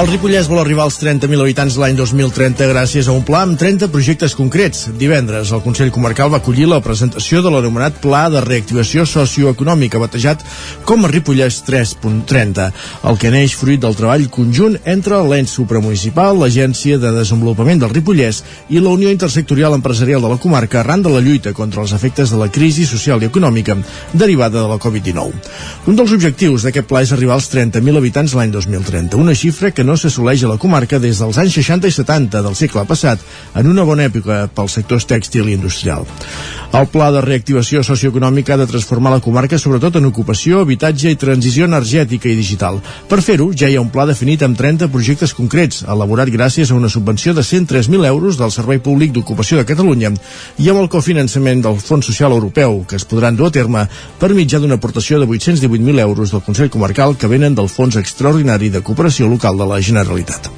El Ripollès vol arribar als 30.000 habitants l'any 2030 gràcies a un pla amb 30 projectes concrets. Divendres, el Consell Comarcal va acollir la presentació de l'anomenat Pla de Reactivació Socioeconòmica, batejat com a Ripollès 3.30, el que neix fruit del treball conjunt entre l'ens supramunicipal, l'Agència de Desenvolupament del Ripollès i la Unió Intersectorial Empresarial de la comarca arran de la lluita contra els efectes de la crisi social i econòmica derivada de la Covid-19. Un dels objectius d'aquest pla és arribar als 30.000 habitants l'any 2030, una xifra que que no s'assoleix a la comarca des dels anys 60 i 70 del segle passat, en una bona època pels sectors tèxtil i industrial. El pla de reactivació socioeconòmica ha de transformar la comarca sobretot en ocupació, habitatge i transició energètica i digital. Per fer-ho, ja hi ha un pla definit amb 30 projectes concrets, elaborat gràcies a una subvenció de 103.000 euros del Servei Públic d'Ocupació de Catalunya i amb el cofinançament del Fons Social Europeu, que es podran dur a terme per mitjà d'una aportació de 818.000 euros del Consell Comarcal que venen del Fons Extraordinari de Cooperació Local de la Generalitat.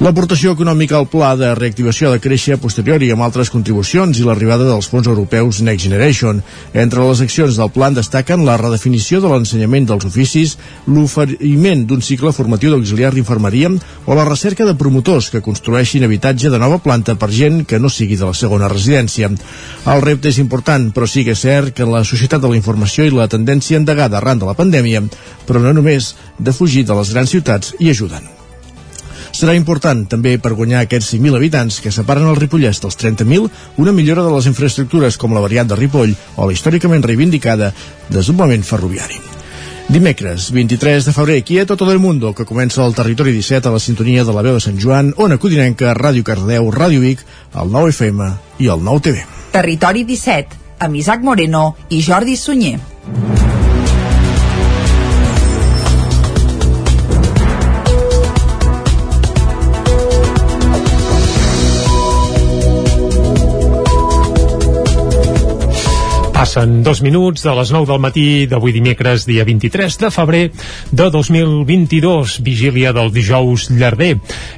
L'aportació econòmica al pla de reactivació de créixer posterior i amb altres contribucions i l'arribada dels fons europeus Next Generation. Entre les accions del plan destaquen la redefinició de l'ensenyament dels oficis, l'oferiment d'un cicle formatiu d'auxiliar d'infermeria o la recerca de promotors que construeixin habitatge de nova planta per gent que no sigui de la segona residència. El repte és important, però sí que és cert que la societat de la informació i la tendència endegada arran de la pandèmia, però no només, de fugir de les grans ciutats hi ajuden serà important també per guanyar aquests 5.000 habitants que separen el Ripollès dels 30.000 una millora de les infraestructures com la variant de Ripoll o la històricament reivindicada desenvolupament ferroviari. Dimecres, 23 de febrer, aquí a tot el mundo, que comença el Territori 17 a la sintonia de la veu de Sant Joan, Ona Codinenca, Ràdio Cardeu, Ràdio Vic, el 9 FM i el 9 TV. Territori 17, amb Isaac Moreno i Jordi Sunyer. Passen dos minuts de les 9 del matí d'avui dimecres, dia 23 de febrer de 2022, vigília del dijous llarder.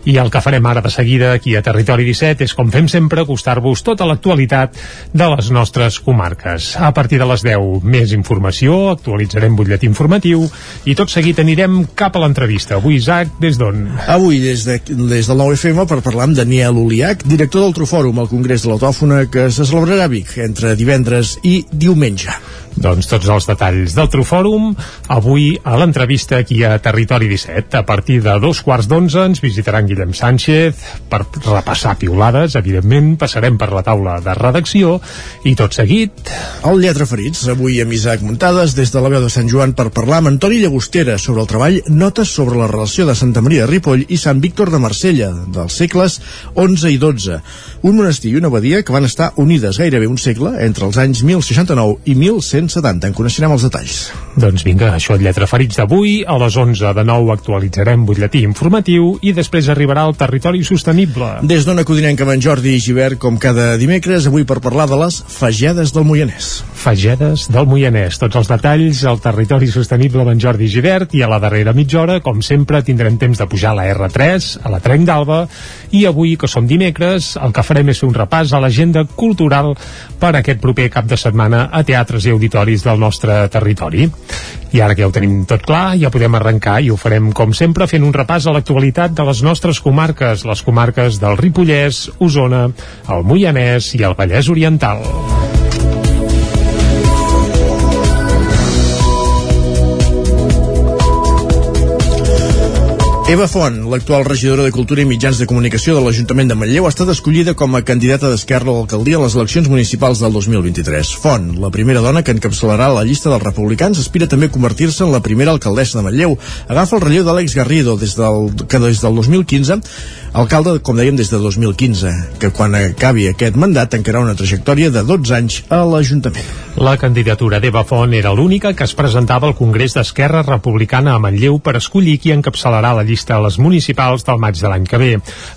I el que farem ara de seguida aquí a Territori 17 és, com fem sempre, acostar-vos tota l'actualitat de les nostres comarques. A partir de les 10, més informació, actualitzarem butlletí informatiu i tot seguit anirem cap a l'entrevista. Avui, Isaac, des d'on? Avui des, de, des del 9FM per parlar amb Daniel Uliac, director del Trofòrum al Congrés de l'Autòfona que se celebrarà a Vic entre divendres i diumenge. Doncs tots els detalls del Trofòrum avui a l'entrevista aquí a Territori 17. A partir de dos quarts d'onze ens visitaran Guillem Sánchez per repassar piulades, evidentment passarem per la taula de redacció i tot seguit... El Lletra Ferits, avui amb Isaac Muntades des de la veu de Sant Joan per parlar amb Antoni Llagostera sobre el treball Notes sobre la relació de Santa Maria de Ripoll i Sant Víctor de Marsella dels segles 11 i 12 un monestir i una abadia que van estar unides gairebé un segle entre els anys 1069 i 1170. En coneixerem els detalls. Doncs vinga, això et lletra ferits d'avui. A les 11 de nou actualitzarem butlletí informatiu i després arribarà al territori sostenible. Des d'on acudinem amb en Jordi Givert, com cada dimecres, avui per parlar de les fagedes del Moianès. Fagedes del Moianès. Tots els detalls al territori sostenible amb en Jordi Givert i a la darrera mitja hora, com sempre, tindrem temps de pujar a la R3, a la Trenc d'Alba i avui, que som dimecres, el que farem és fer un repàs a l'agenda cultural per aquest proper cap de setmana a teatres i auditoris del nostre territori. I ara que ja ho tenim tot clar, ja podem arrencar i ho farem, com sempre, fent un repàs a l'actualitat de les nostres comarques, les comarques del Ripollès, Osona, el Moianès i el Vallès Oriental. Eva Font, l'actual regidora de Cultura i Mitjans de Comunicació de l'Ajuntament de Manlleu, ha estat escollida com a candidata d'Esquerra a l'alcaldia a les eleccions municipals del 2023. Font, la primera dona que encapçalarà la llista dels republicans, aspira també a convertir-se en la primera alcaldessa de Manlleu. Agafa el relleu d'Àlex Garrido, des del, que des del 2015, alcalde, com dèiem, des de 2015, que quan acabi aquest mandat tancarà una trajectòria de 12 anys a l'Ajuntament. La candidatura d'Eva Font era l'única que es presentava al Congrés d'Esquerra Republicana a Manlleu per escollir qui encapçalarà la llista llista a les municipals del maig de l'any que ve.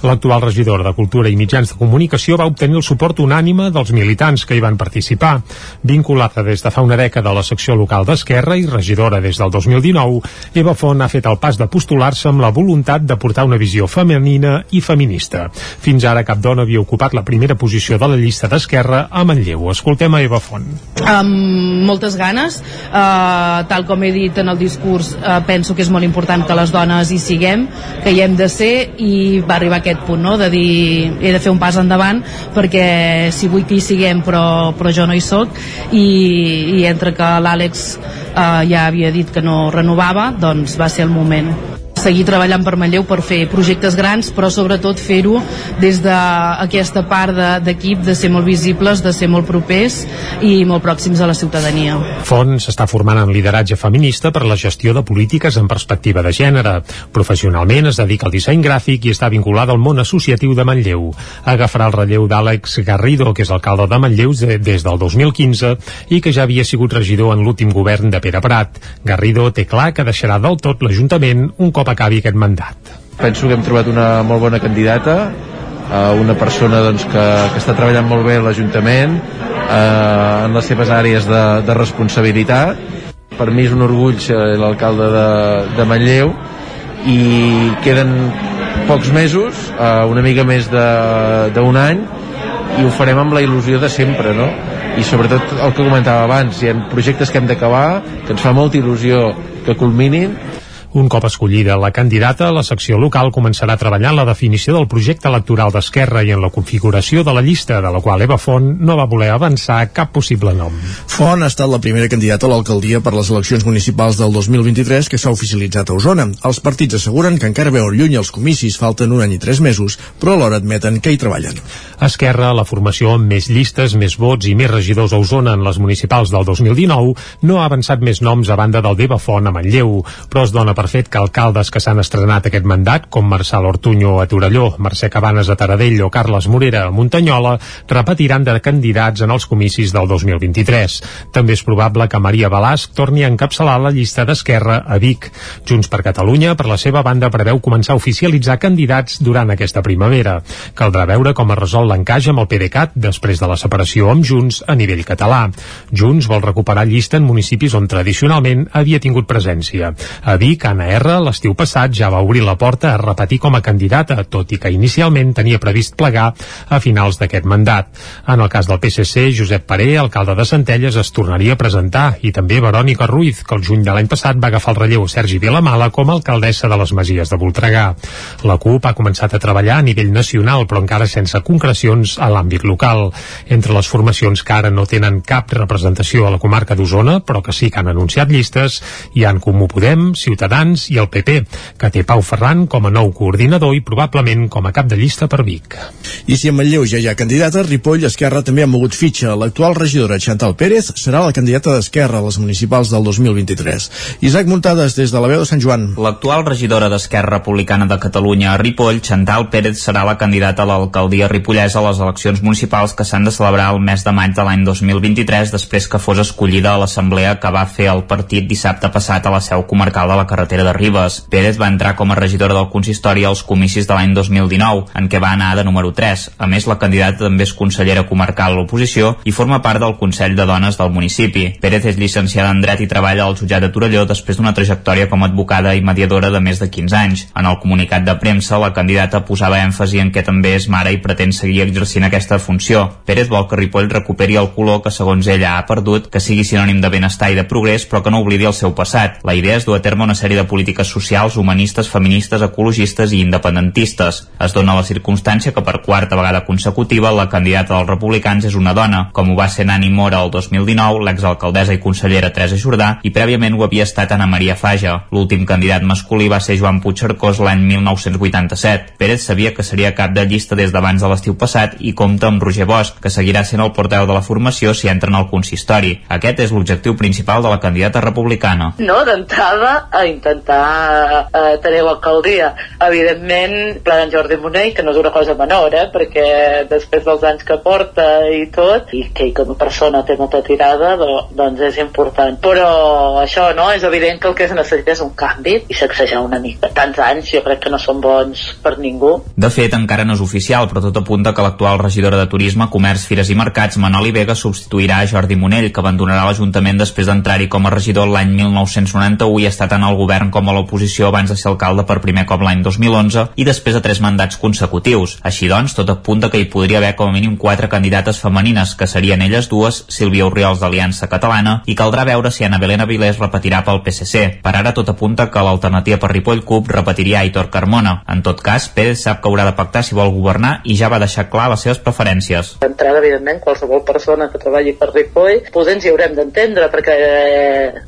L'actual regidor de Cultura i Mitjans de Comunicació va obtenir el suport unànime dels militants que hi van participar. Vinculada des de fa una dècada a la secció local d'Esquerra i regidora des del 2019, Eva Font ha fet el pas de postular-se amb la voluntat de portar una visió femenina i feminista. Fins ara cap dona havia ocupat la primera posició de la llista d'Esquerra a Manlleu. Escoltem a Eva Font. Amb moltes ganes, eh, tal com he dit en el discurs, eh, penso que és molt important que les dones hi siguem, que hi hem de ser i va arribar aquest punt, no?, de dir he de fer un pas endavant perquè si vull que hi siguem però, però jo no hi sóc i, i entre que l'Àlex eh, ja havia dit que no renovava, doncs va ser el moment seguir treballant per Manlleu per fer projectes grans, però sobretot fer-ho des d'aquesta part d'equip de, de ser molt visibles, de ser molt propers i molt pròxims a la ciutadania. Fons s'està formant en lideratge feminista per la gestió de polítiques en perspectiva de gènere. Professionalment es dedica al disseny gràfic i està vinculada al món associatiu de Manlleu. Agafarà el relleu d'Àlex Garrido, que és alcalde de Manlleu des del 2015 i que ja havia sigut regidor en l'últim govern de Pere Prat. Garrido té clar que deixarà del tot l'Ajuntament un cop acabi aquest mandat. Penso que hem trobat una molt bona candidata, eh, una persona doncs, que, que està treballant molt bé a l'Ajuntament eh, en les seves àrees de, de responsabilitat. Per mi és un orgull ser l'alcalde de, de Manlleu i queden pocs mesos, eh, una mica més d'un any, i ho farem amb la il·lusió de sempre, no? I sobretot el que comentava abans, hi ha projectes que hem d'acabar, que ens fa molta il·lusió que culminin, un cop escollida la candidata, la secció local començarà a treballar en la definició del projecte electoral d'Esquerra i en la configuració de la llista, de la qual Eva Font no va voler avançar cap possible nom. Font ha estat la primera candidata a l'alcaldia per les eleccions municipals del 2023 que s'ha oficialitzat a Osona. Els partits asseguren que encara veuen lluny els comicis, falten un any i tres mesos, però alhora admeten que hi treballen. Esquerra, la formació amb més llistes, més vots i més regidors a Osona en les municipals del 2019, no ha avançat més noms a banda del d'Eva Font a Manlleu, però es dona per per fet que alcaldes que s'han estrenat aquest mandat, com Marçal Ortuño a Torelló, Mercè Cabanes a Taradell o Carles Morera a Muntanyola, repetiran de candidats en els comicis del 2023. També és probable que Maria Balasc torni a encapçalar la llista d'Esquerra a Vic. Junts per Catalunya, per la seva banda, preveu començar a oficialitzar candidats durant aquesta primavera. Caldrà veure com es resol l'encaix amb el PDeCAT després de la separació amb Junts a nivell català. Junts vol recuperar llista en municipis on tradicionalment havia tingut presència. A Vic, Anna R, l'estiu passat ja va obrir la porta a repetir com a candidata, tot i que inicialment tenia previst plegar a finals d'aquest mandat. En el cas del PSC, Josep Paré, alcalde de Centelles, es tornaria a presentar, i també Verònica Ruiz, que el juny de l'any passat va agafar el relleu Sergi Vilamala com a alcaldessa de les Masies de Voltregà. La CUP ha començat a treballar a nivell nacional, però encara sense concrecions a l'àmbit local. Entre les formacions que ara no tenen cap representació a la comarca d'Osona, però que sí que han anunciat llistes, hi han Comú Podem, Ciutadans, Ciutadans i el PP, que té Pau Ferran com a nou coordinador i probablement com a cap de llista per Vic. I si en Manlleu ja hi ha candidata, Ripoll Esquerra també ha mogut fitxa. L'actual regidora Chantal Pérez serà la candidata d'Esquerra a les municipals del 2023. Isaac Muntades, des de la veu de Sant Joan. L'actual regidora d'Esquerra Republicana de Catalunya a Ripoll, Chantal Pérez, serà la candidata a l'alcaldia ripollesa a les eleccions municipals que s'han de celebrar el mes de maig de l'any 2023 després que fos escollida a l'assemblea que va fer el partit dissabte passat a la seu comarcal de la carretera carretera de Ribes. Pérez va entrar com a regidora del consistori als comicis de l'any 2019, en què va anar de número 3. A més, la candidata també és consellera comarcal a l'oposició i forma part del Consell de Dones del municipi. Pérez és llicenciada en Dret i treballa al jutjat de Torelló després d'una trajectòria com a advocada i mediadora de més de 15 anys. En el comunicat de premsa, la candidata posava èmfasi en què també és mare i pretén seguir exercint aquesta funció. Pérez vol que Ripoll recuperi el color que segons ella ha perdut, que sigui sinònim de benestar i de progrés, però que no oblidi el seu passat. La idea és dur a terme una sèrie de polítiques socials, humanistes, feministes, ecologistes i independentistes. Es dona la circumstància que per quarta vegada consecutiva la candidata dels republicans és una dona, com ho va ser Nani Mora el 2019, l'exalcaldessa i consellera Teresa Jordà, i prèviament ho havia estat Anna Maria Faja. L'últim candidat masculí va ser Joan Puigcercós l'any 1987. Pérez sabia que seria cap de llista des d'abans de l'estiu passat i compta amb Roger Bosch, que seguirà sent el porteu de la formació si entra en el consistori. Aquest és l'objectiu principal de la candidata republicana. No, d'entrada, a intentar eh, tenir l'alcaldia. Evidentment, pla d'en Jordi Monell, que no és una cosa menor, eh, perquè després dels anys que porta i tot, i que com a persona té molta tirada, do, doncs és important. Però això, no? És evident que el que es necessita és un canvi i sacsejar una mica. Tants anys jo crec que no són bons per ningú. De fet, encara no és oficial, però tot apunta que l'actual regidora de Turisme, Comerç, Fires i Mercats, Manoli Vega, substituirà Jordi Monell, que abandonarà l'Ajuntament després d'entrar-hi com a regidor l'any 1991 i ha estat en el govern com a l'oposició abans de ser alcalde per primer cop l'any 2011 i després de tres mandats consecutius. Així doncs, tot apunta que hi podria haver com a mínim quatre candidates femenines, que serien elles dues, Sílvia Oriols d'Aliança Catalana, i caldrà veure si Ana Belén Avilés repetirà pel PSC. Per ara tot apunta que l'alternativa per Ripoll CUP repetiria Aitor Carmona. En tot cas, Pérez sap que haurà de pactar si vol governar i ja va deixar clar les seves preferències. D'entrada, evidentment, qualsevol persona que treballi per Ripoll, doncs ens hi haurem d'entendre, perquè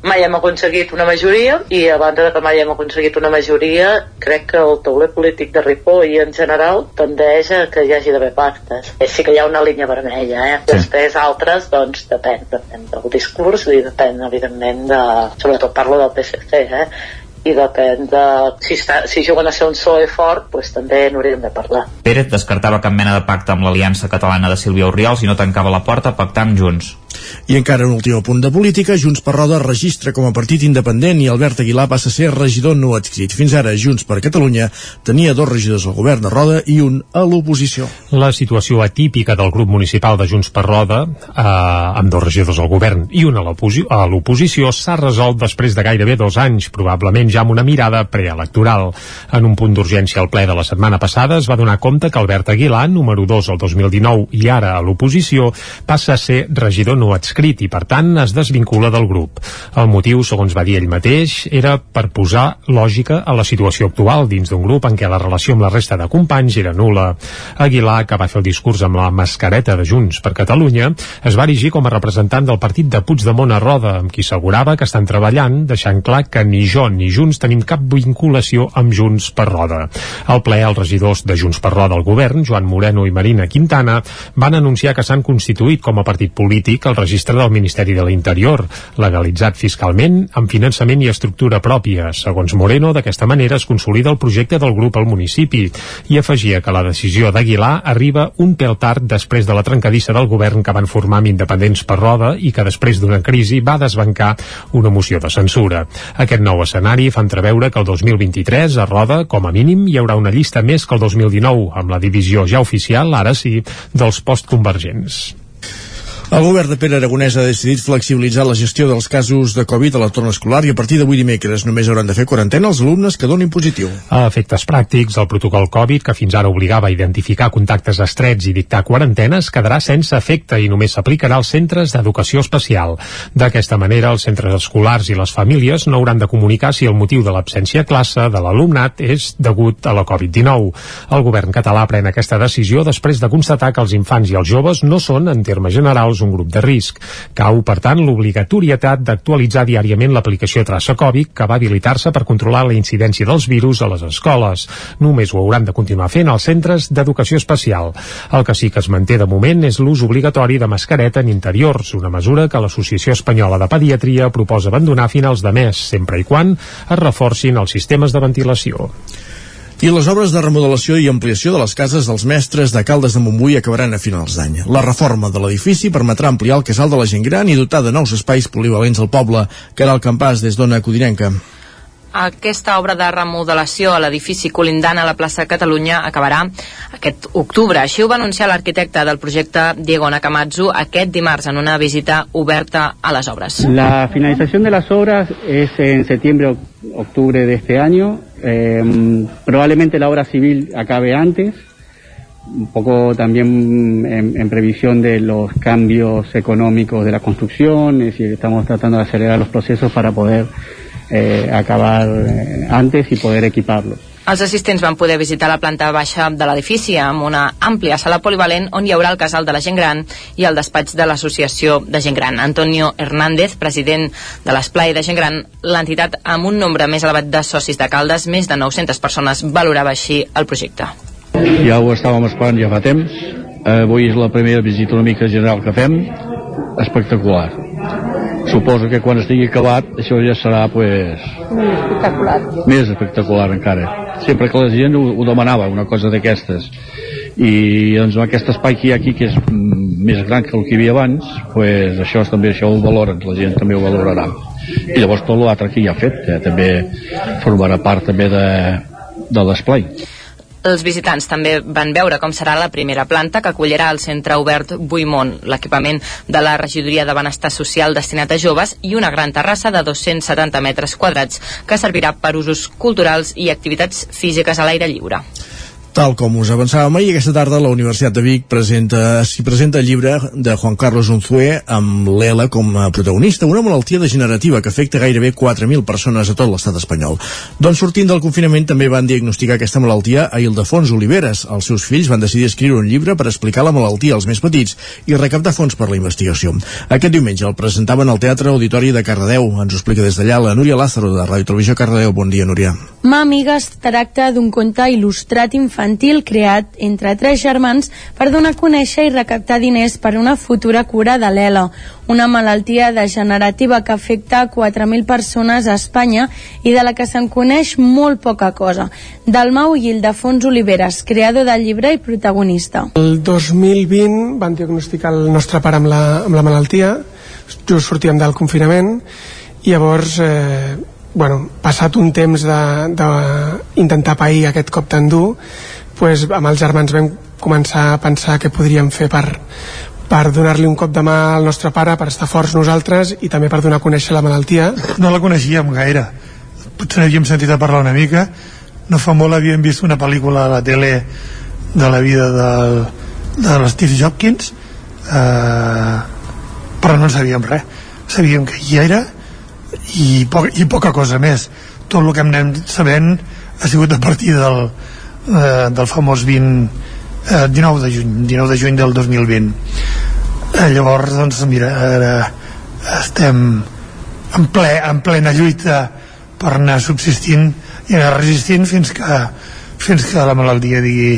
mai hem aconseguit una majoria i a banda de que mai hem aconseguit una majoria, crec que el tauler polític de Ripoll i en general tendeix a que hi hagi d'haver pactes. Sí que hi ha una línia vermella, eh? Sí. Després altres, doncs, depèn, depèn del discurs i depèn, evidentment, de... sobretot parlo del PSC, eh? i depèn de si, està, si juguen a ser un PSOE fort doncs també n'hauríem de parlar Pérez descartava cap mena de pacte amb l'Aliança Catalana de Sílvia Oriols i no tancava la porta a pactar amb Junts i encara un últim punt de política, Junts per Roda registra com a partit independent i Albert Aguilar passa a ser regidor no adscrit. Fins ara, Junts per Catalunya tenia dos regidors al govern de Roda i un a l'oposició. La situació atípica del grup municipal de Junts per Roda, eh, amb dos regidors al govern i un a l'oposició, s'ha resolt després de gairebé dos anys, probablement ja amb una mirada preelectoral. En un punt d'urgència al ple de la setmana passada es va donar compte que Albert Aguilar, número 2 al 2019 i ara a l'oposició, passa a ser regidor no adscrit i, per tant, es desvincula del grup. El motiu, segons va dir ell mateix, era per posar lògica a la situació actual dins d'un grup en què la relació amb la resta de companys era nula. Aguilar, que va fer el discurs amb la mascareta de Junts per Catalunya, es va erigir com a representant del partit de Puigdemont a Roda, amb qui assegurava que estan treballant, deixant clar que ni jo ni Junts tenim cap vinculació amb Junts per Roda. Al ple, els regidors de Junts per Roda al govern, Joan Moreno i Marina Quintana, van anunciar que s'han constituït com a partit polític al registre del Ministeri de l'Interior, legalitzat fiscalment, amb finançament i estructura pròpia. Segons Moreno, d'aquesta manera es consolida el projecte del grup al municipi i afegia que la decisió d'Aguilar arriba un pèl tard després de la trencadissa del govern que van formar amb independents per roda i que després d'una crisi va desbancar una moció de censura. Aquest nou escenari fa entreveure que el 2023 a Roda, com a mínim, hi haurà una llista més que el 2019, amb la divisió ja oficial, ara sí, dels postconvergents. El govern de Pere Aragonès ha decidit flexibilitzar la gestió dels casos de Covid a l'entorn escolar i a partir d'avui dimecres només hauran de fer quarantena els alumnes que donin positiu. A efectes pràctics, el protocol Covid, que fins ara obligava a identificar contactes estrets i dictar quarantenes, quedarà sense efecte i només s'aplicarà als centres d'educació especial. D'aquesta manera, els centres escolars i les famílies no hauran de comunicar si el motiu de l'absència a classe de l'alumnat és degut a la Covid-19. El govern català pren aquesta decisió després de constatar que els infants i els joves no són, en termes generals, és un grup de risc. Cau, per tant, l'obligatorietat d'actualitzar diàriament l'aplicació Traça Covid, que va habilitar-se per controlar la incidència dels virus a les escoles. Només ho hauran de continuar fent als centres d'educació especial. El que sí que es manté de moment és l'ús obligatori de mascareta en interiors, una mesura que l'Associació Espanyola de Pediatria proposa abandonar a finals de mes, sempre i quan es reforcin els sistemes de ventilació. I les obres de remodelació i ampliació de les cases dels mestres de Caldes de Montbui acabaran a finals d'any. La reforma de l'edifici permetrà ampliar el casal de la gent gran i dotar de nous espais polivalents al poble, que era el campàs des d'Ona Codinenca. Aquesta obra de remodelació a l'edifici colindant a la plaça Catalunya acabarà aquest octubre. Així ho va anunciar l'arquitecte del projecte Diego Nakamatsu aquest dimarts en una visita oberta a les obres. La finalització de les obres és en setembre octubre de este año. Eh, probablemente la obra civil acabe antes, un poco también en, en, previsión de los cambios económicos de la construcción, es decir, estamos tratando de acelerar los procesos para poder eh, acabar antes y poder equiparlos. Els assistents van poder visitar la planta baixa de l'edifici amb una àmplia sala polivalent on hi haurà el casal de la gent gran i el despatx de l'Associació de Gent Gran. Antonio Hernández, president de l'Esplai de Gent Gran, l'entitat amb un nombre més elevat de socis de Caldes, més de 900 persones, valorava així el projecte. Ja ho estàvem esperant ja fa temps. Avui és la primera visita una mica general que fem. Espectacular suposo que quan estigui acabat això ja serà pues, Molt espectacular. més espectacular encara. Sempre que la gent ho, ho demanava una cosa d'aquestes. I doncs amb aquest espai que hi ha aquí que és mm, més gran que el que hi havia abans pues, això és, també això ho valoren la gent també ho valorarà. I llavors tot l'altre que hi ha fet que també formarà part també de, de l'esplai Els visitants també van veure com serà la primera planta que acollirà el centre obert Buimont, l'equipament de la regidoria de benestar social destinat a joves i una gran terrassa de 270 metres quadrats que servirà per usos culturals i activitats físiques a l'aire lliure. Tal com us avançàvem ahir, aquesta tarda la Universitat de Vic presenta, s'hi presenta el llibre de Juan Carlos Unzué amb l'ELA com a protagonista, una malaltia degenerativa que afecta gairebé 4.000 persones a tot l'estat espanyol. Doncs sortint del confinament també van diagnosticar aquesta malaltia a Ildefons Oliveres. Els seus fills van decidir escriure un llibre per explicar la malaltia als més petits i recaptar fons per la investigació. Aquest diumenge el presentaven al Teatre Auditori de Cardedeu. Ens ho explica des d'allà la Núria Lázaro de Ràdio Televisió Cardedeu. Bon dia, Núria. Ma amiga es tracta d'un conte il·lustrat infantil creat entre tres germans per donar a conèixer i recaptar diners per una futura cura de l'ELA, una malaltia degenerativa que afecta 4.000 persones a Espanya i de la que se'n coneix molt poca cosa. Dalmau Ildefons Oliveres, creador del llibre i protagonista. El 2020 van diagnosticar el nostre pare amb la, amb la malaltia, just sortíem del confinament, i llavors eh, bueno, passat un temps d'intentar pair aquest cop tan dur, pues, amb els germans vam començar a pensar què podríem fer per, per donar-li un cop de mà al nostre pare, per estar forts nosaltres i també per donar a conèixer la malaltia. No la coneixíem gaire, potser n'havíem sentit a parlar una mica, no fa molt havíem vist una pel·lícula a la tele de la vida del, de l'Steve Jobkins, eh, però no en sabíem res. Sabíem que hi era i, poc, i poca cosa més. Tot el que hem anat sabent ha sigut a partir del, eh, del famós 20, eh, 19 de juny 19 de juny del 2020 eh, llavors doncs mira ara estem en, ple, en plena lluita per anar subsistint i anar resistint fins que, fins que la malaltia digui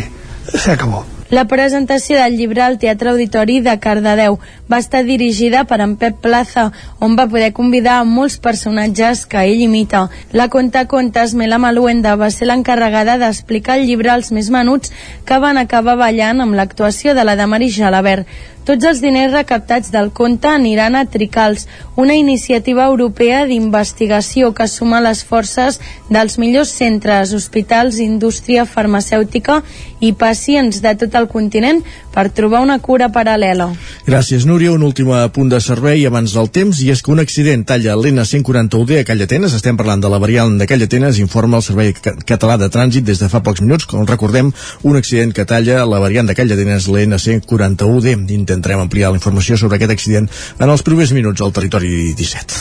s'acabó La presentació del llibre al Teatre Auditori de Cardedeu va estar dirigida per en Pep Plaza, on va poder convidar a molts personatges que ell imita. La contacontes Mela Maluenda va ser l'encarregada d'explicar el llibre als més menuts que van acabar ballant amb l'actuació de la Damaris Jalabert. Tots els diners recaptats del conte aniran a Tricals, una iniciativa europea d'investigació que suma les forces dels millors centres, hospitals, indústria farmacèutica i pacients de tot el continent per trobar una cura paral·lela. Gràcies, Núria. Un últim punt de servei abans del temps, i és que un accident talla l'N141D a Callatenes, estem parlant de la variant de Callatenes, informa el Servei Català de Trànsit des de fa pocs minuts, com recordem, un accident que talla la variant de Callatenes, l'N141D. Intentarem ampliar la informació sobre aquest accident en els primers minuts al territori 17.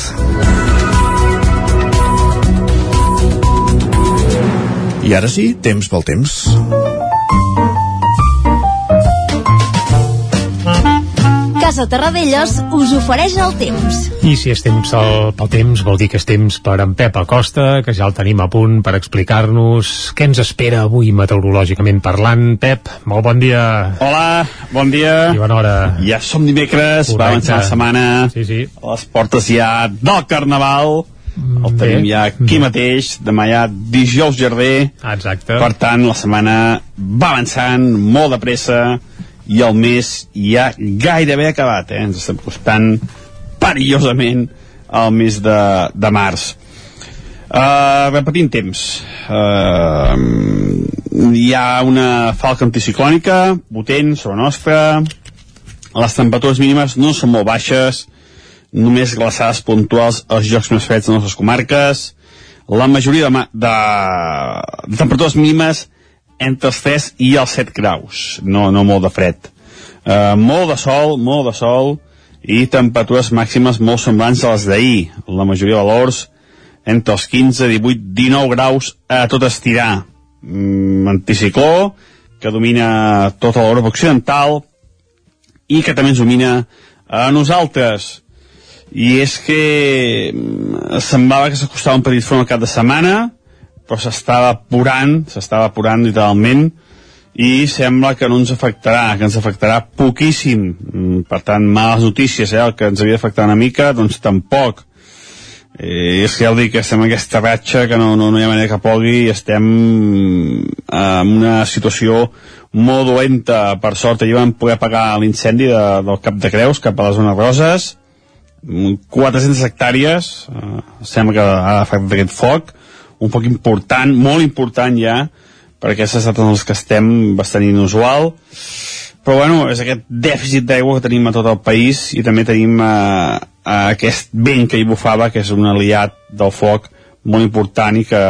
I ara sí, temps pel temps. Casa Terradellos us ofereix el temps. I si és temps el, pel temps, vol dir que és temps per en Pep Acosta, que ja el tenim a punt per explicar-nos què ens espera avui meteorològicament parlant. Pep, molt bon dia. Hola, bon dia. I bona hora. Ja som dimecres, Correcte. va avançar la setmana. Sí, sí. A les portes ja del Carnaval. El tenim ja aquí mateix, demà ja dijous jardí. Exacte. Per tant, la setmana va avançant molt de pressa i el mes ja gairebé acabat, eh? Ens estem costant perillosament al mes de, de març. Uh, repetint temps uh, hi ha una falca anticiclònica potent sobre nostra les temperatures mínimes no són molt baixes només glaçades puntuals als llocs més freds de les nostres comarques la majoria de, de, de temperatures mínimes entre els 3 i els 7 graus no, no molt de fred uh, molt de sol, molt de sol i temperatures màximes molt semblants a les d'ahir la majoria de valors entre els 15, 18, 19 graus a tot estirar. Mm, anticicló, que domina tota l'Europa Occidental i que també ens domina a nosaltres. I és que mm, semblava que s'acostava un petit front al cap de setmana, però s'estava apurant, s'estava apurant literalment, i sembla que no ens afectarà, que ens afectarà poquíssim. Mm, Per tant, males notícies, eh? el que ens havia d'afectar una mica, doncs tampoc. Eh, és que ja ho dic, estem en aquesta ratxa que no, no, no hi ha manera que pogui i estem en una situació molt dolenta. Per sort, ahir vam poder pagar l'incendi de, del Cap de Creus cap a la zona Roses, 400 hectàrees, eh, sembla que ha afectat aquest foc, un foc important, molt important ja, per aquestes dates en les que estem, bastant inusual, però bueno, és aquest dèficit d'aigua que tenim a tot el país i també tenim eh, aquest vent que hi bufava, que és un aliat del foc molt important i que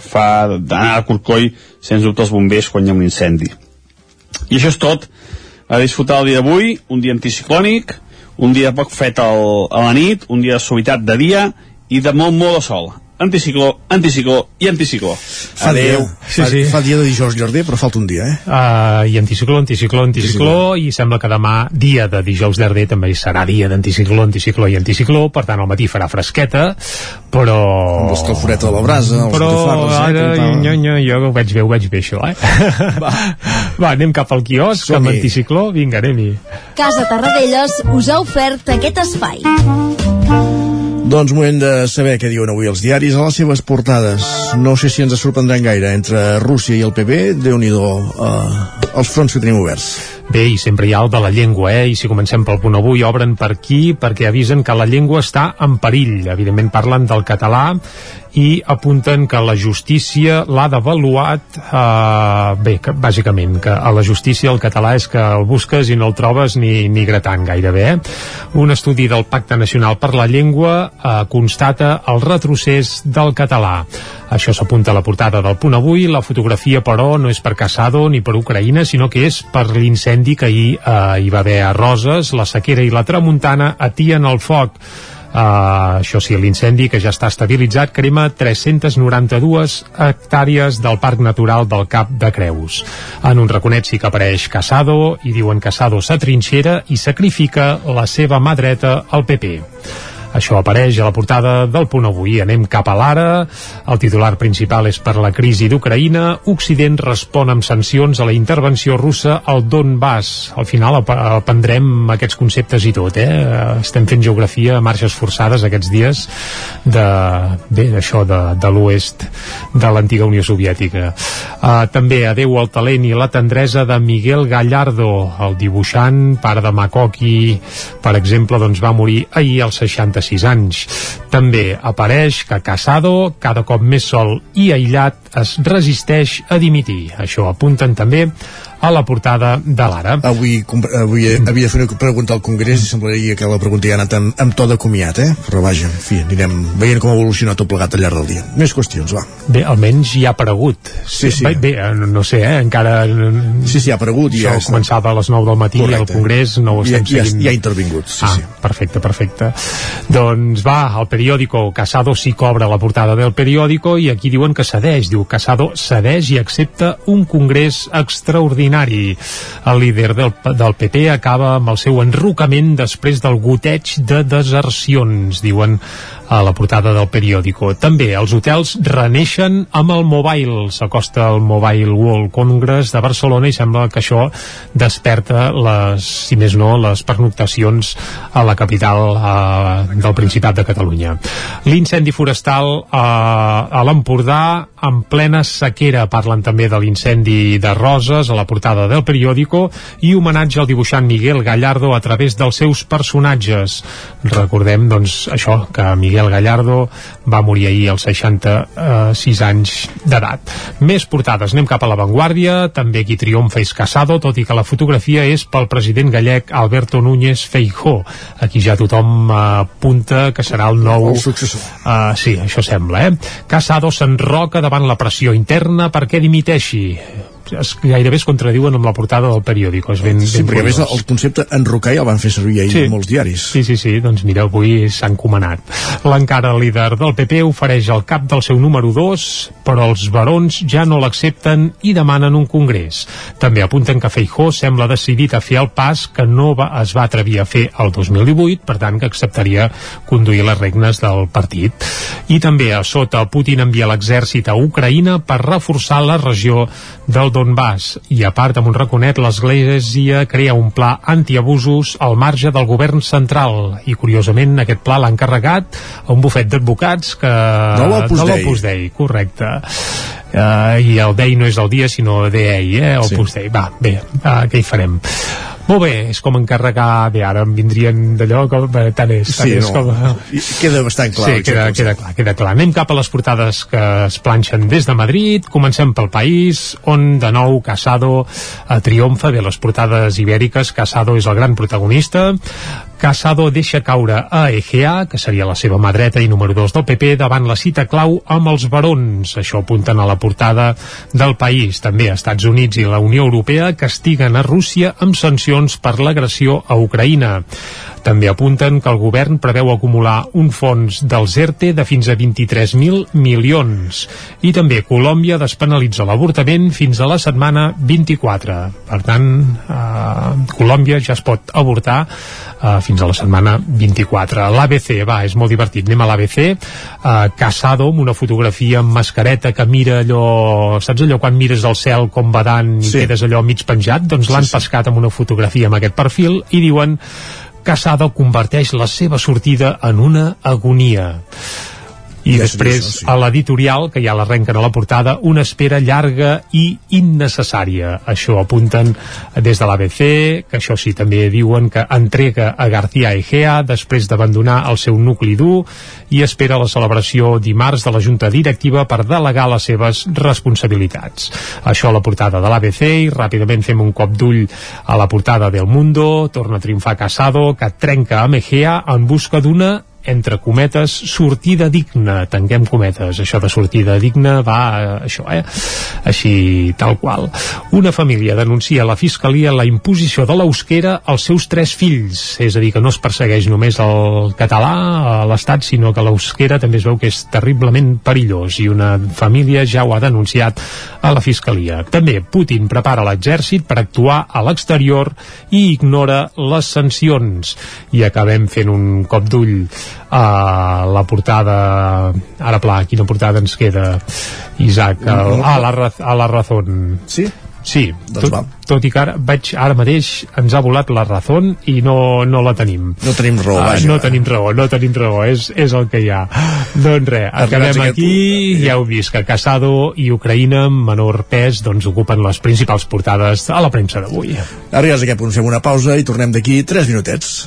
fa d'anar a corcoll sens dubte els bombers quan hi ha un incendi. I això és tot. A disfrutar el dia d'avui, un dia anticiclònic, un dia poc fet al, a la nit, un dia de suavitat de dia i de molt, molt de sol anticicló, anticicló i anticicló. Fa Adeu. Dia, sí, fa, sí. fa dia de dijous llarder, però falta un dia, eh? Uh, I anticicló, anticicló, anticicló, i sembla que demà, dia de dijous llarder, també serà dia d'anticicló, anticicló i anticicló, per tant al matí farà fresqueta, però... Amb l'escalforeta de la brasa, els però ara, eh, nyo, nyo, jo ho veig bé, ho veig bé, això, eh? Va, Va anem cap al quiosc, amb anticicló, vinga, anem-hi. Casa Tarradellas us ha ofert aquest espai. Doncs moment de saber què diuen avui els diaris a les seves portades. No sé si ens sorprendran gaire entre Rússia i el PP, déu nhi eh, els fronts que tenim oberts. Bé, i sempre hi ha el de la llengua, eh? I si comencem pel punt avui, obren per aquí perquè avisen que la llengua està en perill. Evidentment parlen del català i apunten que la justícia l'ha devaluat eh, bé, que, bàsicament que a la justícia el català és que el busques i no el trobes ni, ni gratant gairebé eh? un estudi del Pacte Nacional per la Llengua eh, constata el retrocés del català. Això s'apunta a la portada del punt avui. La fotografia però no és per Casado ni per Ucraïna sinó que és per l'incendi que ahir eh, hi va haver a Roses la sequera i la tramuntana atien el foc Uh, això sí, l'incendi que ja està estabilitzat crema 392 hectàrees del Parc Natural del Cap de Creus. En un raconet sí que apareix Casado i diuen Casado s'atrinxera i sacrifica la seva mà dreta al PP. Això apareix a la portada del punt avui. Anem cap a l'ara. El titular principal és per la crisi d'Ucraïna. Occident respon amb sancions a la intervenció russa al Donbass. Al final aprendrem aquests conceptes i tot, eh? Estem fent geografia a marxes forçades aquests dies de, bé, d'això de, de l'oest de l'antiga Unió Soviètica. Uh, també adeu al talent i la tendresa de Miguel Gallardo, el dibuixant, pare de Makoki, per exemple, doncs va morir ahir als 60 66 anys. També apareix que Casado, cada cop més sol i aïllat, es resisteix a dimitir. Això apunten també a la portada de l'Ara. Avui, avui havia de fer una pregunta al Congrés i semblaria que la pregunta ja ha anat amb, amb to de comiat, eh? Però vaja, en fi, anirem veient com evoluciona tot plegat al llarg del dia. Més qüestions, va. Bé, almenys ja ha aparegut. Sí, sí. Bé, bé no, no sé, eh? Encara... Sí, sí, ha aparegut. Això ja començava a les 9 del matí Correcte. al Congrés, no ho estem ja, seguint. Ja, ja ha intervingut, sí, ah, sí. perfecte, perfecte. Doncs va, el periòdico Casado sí cobra la portada del periòdico i aquí diuen que cedeix, diu Casado cedeix i accepta un congrés extraordinari. El líder del, del PP acaba amb el seu enrocament després del goteig de desercions, diuen a la portada del periòdico. També els hotels reneixen amb el Mobile. S'acosta el Mobile World Congress de Barcelona i sembla que això desperta les, si més no, les pernoctacions a la capital eh, del Principat de Catalunya. L'incendi forestal eh, a l'Empordà en plena sequera. Parlen també de l'incendi de Roses a la portada del periòdico i homenatge al dibuixant Miguel Gallardo a través dels seus personatges. Recordem, doncs, això, que Miguel Gallardo va morir ahir als 66 anys d'edat. Més portades, anem cap a l'avantguàrdia, també qui triomfa és Casado, tot i que la fotografia és pel president gallec Alberto Núñez Feijó. Aquí ja tothom uh, apunta que serà el nou... El successor. Uh, sí, això sembla, eh? Casado s'enroca davant la pressió interna perquè dimiteixi es, gairebé es contradiuen amb la portada del periòdic és ben, sí, ben perquè a més el concepte enrocar ja el van fer servir ahir sí. molts diaris. Sí, sí, sí, doncs mira, avui s'ha encomanat. L'encara líder del PP ofereix el cap del seu número 2 però els barons ja no l'accepten i demanen un congrés. També apunten que Feijó sembla decidit a fer el pas que no va, es va atrevir a fer el 2018 per tant que acceptaria conduir les regnes del partit. I també a sota Putin envia l'exèrcit a Ucraïna per reforçar la regió del Donbass i a part amb un raconet l'Església crea un pla antiabusos al marge del govern central i curiosament aquest pla l'ha encarregat a un bufet d'advocats que... De l'Opus Dei. Dei, correcte. Uh, i el Dei no és el dia sinó DEI, eh, Opus sí. Dei va, bé, uh, què hi farem molt bé, és com encarregar bé, ara em vindrien d'allò com, tant és, tant Sí, és no. com, queda bastant clar. Sí, queda, queda clar, queda clar. Anem cap a les portades que es planxen des de Madrid. Comencem pel país, on de nou Casado eh, triomfa de les portades ibèriques. Casado és el gran protagonista. Casado deixa caure a Egea, que seria la seva mà dreta i número 2 del PP, davant la cita clau amb els barons. Això apunten a la portada del país. També Estats Units i la Unió Europea castiguen a Rússia amb sancions per l'agressió a Ucraïna. També apunten que el govern preveu acumular un fons dels ERTE de fins a 23.000 milions. I també Colòmbia despenalitza l'avortament fins a la setmana 24. Per tant, eh, Colòmbia ja es pot avortar eh, fins a la setmana 24. L'ABC, va, és molt divertit. Anem a l'ABC. Eh, Casado, amb una fotografia amb mascareta que mira allò... Saps allò quan mires al cel com badant i Sí. quedes allò mig penjat? Doncs l'han pescat amb una fotografia amb aquest perfil i diuen Casado converteix la seva sortida en una agonia. I Ja després, vist, sí. a l'editorial, que ja l'arrenquen a la portada, una espera llarga i innecessària. Això apunten des de l'ABC, que això sí, també diuen que entrega a García Egea després d'abandonar el seu nucli dur i espera la celebració dimarts de la Junta Directiva per delegar les seves responsabilitats. Això a la portada de l'ABC i ràpidament fem un cop d'ull a la portada del Mundo, torna a triomfar Casado, que trenca amb Egea en busca d'una entre cometes, sortida digna, tanquem cometes, això de sortida digna va això, eh? Així, tal qual. Una família denuncia a la Fiscalia la imposició de l'eusquera als seus tres fills, és a dir, que no es persegueix només el català a l'Estat, sinó que l'eusquera també es veu que és terriblement perillós i una família ja ho ha denunciat a la Fiscalia. També Putin prepara l'exèrcit per actuar a l'exterior i ignora les sancions. I acabem fent un cop d'ull a la portada ara pla, quina portada ens queda Isaac, el, a, la, Raz- a la Razón Sí? Sí, Doncs tot, va. tot i que ara veig, ara mateix ens ha volat la Razón i no, no la tenim. No tenim raó, Ah, vaja. no tenim raó, no tenim raó, és, és el que hi ha. Doncs res, acabem aquí, punt, ja heu vist que Casado i Ucraïna amb menor pes doncs ocupen les principals portades a la premsa d'avui. Arribats a aquest punt fem una pausa i tornem d'aquí 3 minutets.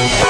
Bye.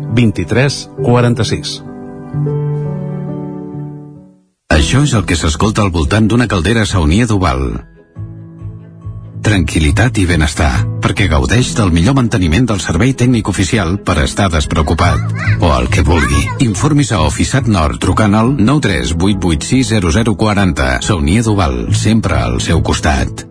23 46. Això és el que s'escolta al voltant d'una caldera saunia d'Oval. Tranquilitat i benestar, perquè gaudeix del millor manteniment del servei tècnic oficial per estar despreocupat. O el que vulgui. Informis a Oficiat Nord trucant al 938860040. Saunia d'Oval, sempre al seu costat.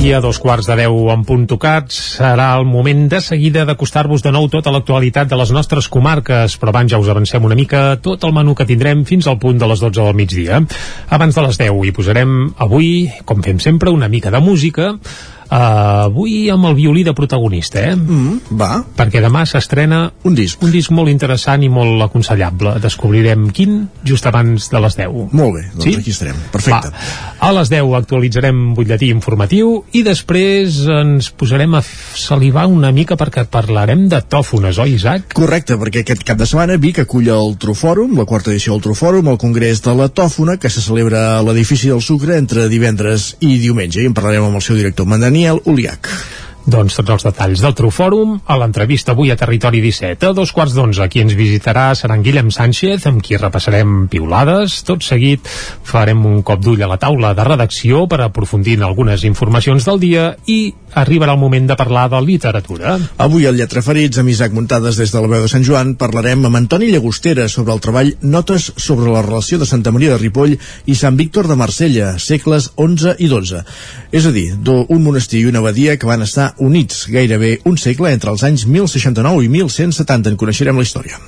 I a dos quarts de deu en punt tocats serà el moment de seguida d'acostar-vos de nou tota l'actualitat de les nostres comarques, però abans ja us avancem una mica tot el menú que tindrem fins al punt de les 12 del migdia. Abans de les 10 hi posarem avui, com fem sempre, una mica de música, Uh, avui amb el violí de protagonista, eh? Mm, va. Perquè demà s'estrena un disc. un disc molt interessant i molt aconsellable. Descobrirem quin just abans de les 10. Molt bé, doncs Sí? aquí estarem. Perfecte. Va. A les 10 actualitzarem butlletí informatiu i després ens posarem a salivar una mica perquè parlarem de tòfones, oi, Isaac? Correcte, perquè aquest cap de setmana Vic acull el Trofòrum, la quarta edició del Trofòrum, el Congrés de la Tòfona, que se celebra a l'edifici del Sucre entre divendres i diumenge. I en parlarem amb el seu director, en Daniel Uliac. Doncs tots els detalls del Trofòrum a l'entrevista avui a Territori 17. A dos quarts d'onze, qui ens visitarà serà en Guillem Sánchez, amb qui repassarem piulades. Tot seguit farem un cop d'ull a la taula de redacció per aprofundir en algunes informacions del dia i arribarà el moment de parlar de literatura. Avui al Lletra Ferits, amb Isaac Muntades des de la veu de Sant Joan, parlarem amb Antoni Llagostera sobre el treball Notes sobre la relació de Santa Maria de Ripoll i Sant Víctor de Marsella, segles 11 i 12. És a dir, do- un monestir i una abadia que van estar units gairebé un segle entre els anys 1069 i 1170. En coneixerem la història.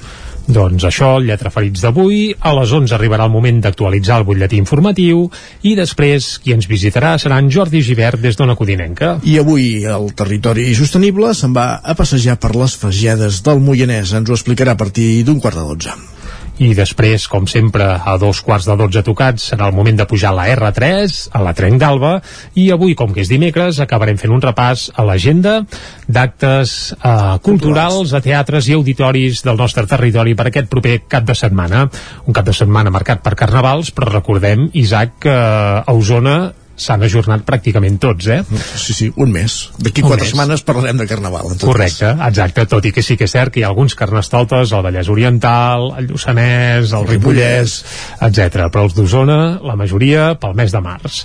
Doncs això, Lletra Ferits d'avui. A les 11 arribarà el moment d'actualitzar el butlletí informatiu i després qui ens visitarà serà en Jordi Givert des d'Ona Codinenca. I avui el territori sostenible se'n va a passejar per les fagiades del Moianès. Ens ho explicarà a partir d'un quart de dotze. I després, com sempre, a dos quarts de dotze tocats, serà el moment de pujar a la R3, a la Trenc d'Alba, i avui, com que és dimecres, acabarem fent un repàs a l'agenda d'actes eh, culturals, a teatres i auditoris del nostre territori per aquest proper cap de setmana. Un cap de setmana marcat per carnavals, però recordem, Isaac, que a Osona s'han ajornat pràcticament tots, eh? Sí, sí, un mes. D'aquí quatre mes. setmanes parlarem de Carnaval. En tot Correcte, exacte, tot i que sí que és cert que hi ha alguns carnestoltes, el Vallès Oriental, el Lluçanès, el Ripollès, etc. Però els d'Osona, la majoria, pel mes de març.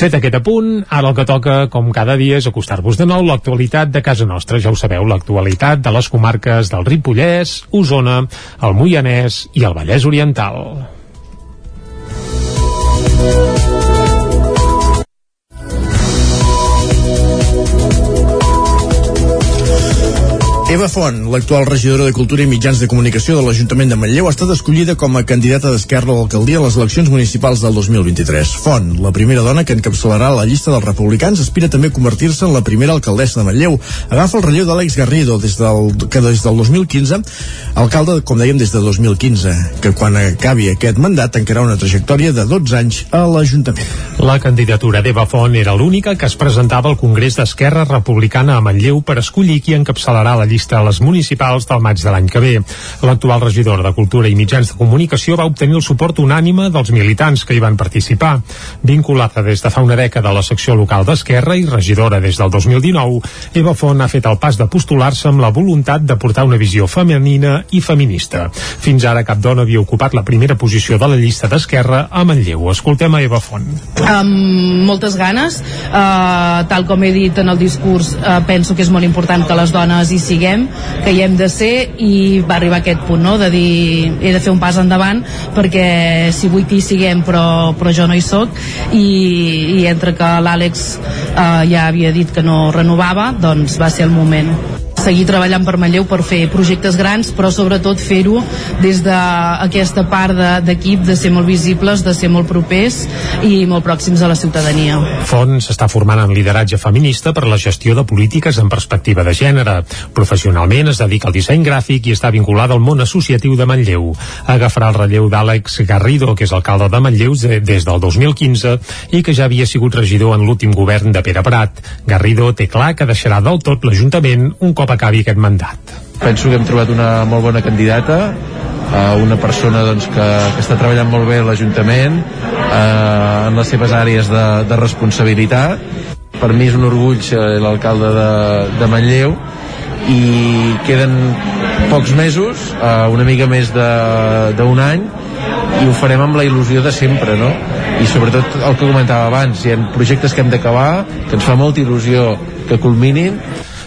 Fet aquest apunt, ara el que toca, com cada dia, és acostar-vos de nou l'actualitat de casa nostra. Ja ho sabeu, l'actualitat de les comarques del Ripollès, Osona, el Moianès i el Vallès Oriental. Eva Font, l'actual regidora de Cultura i Mitjans de Comunicació de l'Ajuntament de Manlleu, ha estat escollida com a candidata d'Esquerra a l'alcaldia a les eleccions municipals del 2023. Font, la primera dona que encapçalarà la llista dels republicans, aspira també a convertir-se en la primera alcaldessa de Manlleu. Agafa el relleu d'Àlex Garrido, des del, que des del 2015, alcalde, com dèiem, des de 2015, que quan acabi aquest mandat tancarà una trajectòria de 12 anys a l'Ajuntament. La candidatura d'Eva Font era l'única que es presentava al Congrés d'Esquerra Republicana a Manlleu per escollir qui encapçalarà la llista a les municipals del maig de l'any que ve. L'actual regidora de Cultura i Mitjans de Comunicació va obtenir el suport unànime dels militants que hi van participar. Vinculada des de fa una dècada a la secció local d'Esquerra i regidora des del 2019, Eva Font ha fet el pas de postular-se amb la voluntat de portar una visió femenina i feminista. Fins ara cap dona havia ocupat la primera posició de la llista d'Esquerra a Manlleu. Escoltem a Eva Font. amb moltes ganes uh, tal com he dit en el discurs uh, penso que és molt important que les dones hi siguem, que hi hem de ser i va arribar a aquest punt no? de dir he de fer un pas endavant perquè si vull que hi siguem però, però jo no hi sóc i, i entre que l'Àlex uh, ja havia dit que no renovava doncs va ser el moment seguir treballant per Manlleu per fer projectes grans, però sobretot fer-ho des d'aquesta part d'equip de, de ser molt visibles, de ser molt propers i molt pròxims a la ciutadania. Fons s'està formant en lideratge feminista per la gestió de polítiques en perspectiva de gènere. Professionalment es dedica al disseny gràfic i està vinculada al món associatiu de Manlleu. Agafarà el relleu d'Àlex Garrido, que és alcalde de Manlleu des del 2015 i que ja havia sigut regidor en l'últim govern de Pere Prat. Garrido té clar que deixarà del tot l'Ajuntament un cop acabi aquest mandat. Penso que hem trobat una molt bona candidata, eh, una persona doncs, que, que està treballant molt bé a l'Ajuntament eh, en les seves àrees de, de responsabilitat. Per mi és un orgull ser l'alcalde de, de Manlleu i queden pocs mesos, eh, una mica més d'un any, i ho farem amb la il·lusió de sempre, no? I sobretot el que comentava abans, hi ha projectes que hem d'acabar, que ens fa molta il·lusió que culminin,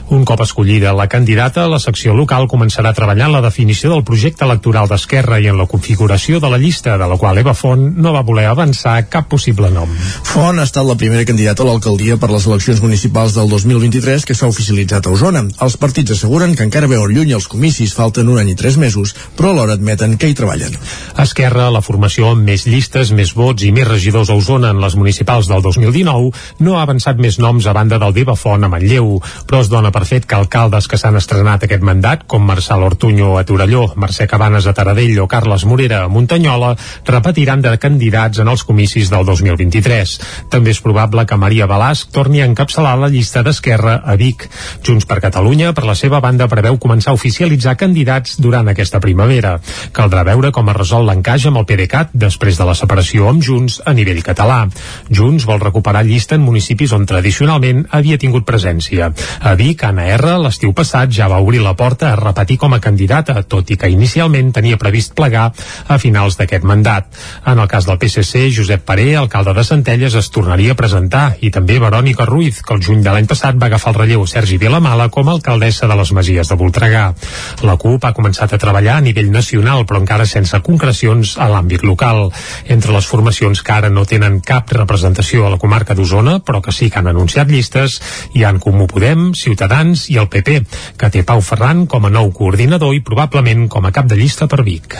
un cop escollida la candidata, la secció local començarà a treballar en la definició del projecte electoral d'Esquerra i en la configuració de la llista, de la qual Eva Font no va voler avançar cap possible nom. Font ha estat la primera candidata a l'alcaldia per les eleccions municipals del 2023 que s'ha oficialitzat a Osona. Els partits asseguren que encara veuen lluny els comicis, falten un any i tres mesos, però alhora admeten que hi treballen. Esquerra, la formació amb més llistes, més vots i més regidors a Osona en les municipals del 2019, no ha avançat més noms a banda del d'Eva Font a Manlleu, però es dona per fet que alcaldes que s'han estrenat aquest mandat, com Marçal Ortuño a Torelló, Mercè Cabanes a Taradell o Carles Morera a Muntanyola, repetiran de candidats en els comicis del 2023. També és probable que Maria Balasc torni a encapçalar la llista d'Esquerra a Vic. Junts per Catalunya, per la seva banda, preveu començar a oficialitzar candidats durant aquesta primavera. Caldrà veure com es resol l'encaix amb el PDeCAT després de la separació amb Junts a nivell català. Junts vol recuperar llista en municipis on tradicionalment havia tingut presència. A Vic, Anna R, l'estiu passat ja va obrir la porta a repetir com a candidata, tot i que inicialment tenia previst plegar a finals d'aquest mandat. En el cas del PSC, Josep Paré, alcalde de Centelles, es tornaria a presentar, i també Verònica Ruiz, que el juny de l'any passat va agafar el relleu Sergi Vilamala com a alcaldessa de les Masies de Voltregà. La CUP ha començat a treballar a nivell nacional, però encara sense concrecions a l'àmbit local. Entre les formacions que ara no tenen cap representació a la comarca d'Osona, però que sí que han anunciat llistes, hi han Comú Podem, Ciutadans, Ciutadans i el PP, que té Pau Ferran com a nou coordinador i probablement com a cap de llista per Vic.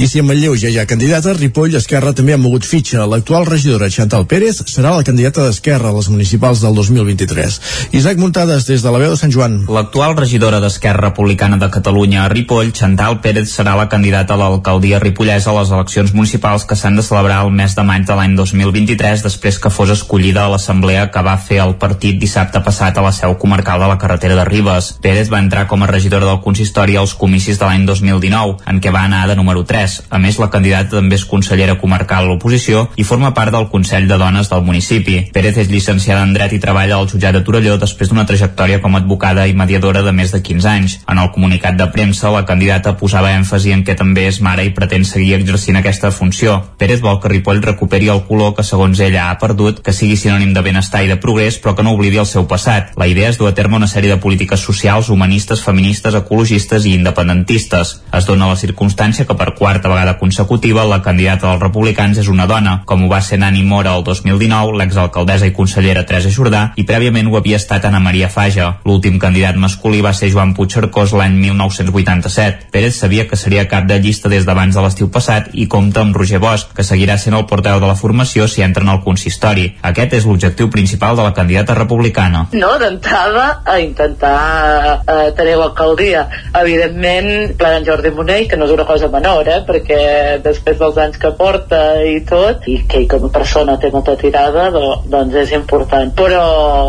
I si en Manlleu ja hi ha candidata, Ripoll Esquerra també ha mogut fitxa. L'actual regidora Chantal Pérez serà la candidata d'Esquerra a les municipals del 2023. Isaac Muntades, des de la veu de Sant Joan. L'actual regidora d'Esquerra Republicana de Catalunya a Ripoll, Chantal Pérez, serà la candidata a l'alcaldia ripollesa a les eleccions municipals que s'han de celebrar el mes de maig de l'any 2023 després que fos escollida a l'assemblea que va fer el partit dissabte passat a la seu comarcal de la carretera carretera de Ribes. Pérez va entrar com a regidora del consistori als comicis de l'any 2019, en què va anar de número 3. A més, la candidata també és consellera comarcal a l'oposició i forma part del Consell de Dones del municipi. Pérez és llicenciada en Dret i treballa al jutjat de Torelló després d'una trajectòria com a advocada i mediadora de més de 15 anys. En el comunicat de premsa, la candidata posava èmfasi en que també és mare i pretén seguir exercint aquesta funció. Pérez vol que Ripoll recuperi el color que, segons ella, ha perdut, que sigui sinònim de benestar i de progrés, però que no oblidi el seu passat. La idea és dur a terme una sèrie de polítiques socials, humanistes, feministes, ecologistes i independentistes. Es dona la circumstància que per quarta vegada consecutiva la candidata dels republicans és una dona, com ho va ser Nani Mora el 2019, l'exalcaldessa i consellera Teresa Jordà, i prèviament ho havia estat Anna Maria Faja. L'últim candidat masculí va ser Joan Puigcercós l'any 1987. Pérez sabia que seria cap de llista des d'abans de l'estiu passat i compta amb Roger Bosch, que seguirà sent el porteu de la formació si entra en el consistori. Aquest és l'objectiu principal de la candidata republicana. No, d'entrada, intentar eh, tenir l'alcaldia. Evidentment, ple d'en Jordi Monell, que no és una cosa menor, eh, perquè després dels anys que porta i tot, i que ell com a persona té molta tirada, do, doncs és important. Però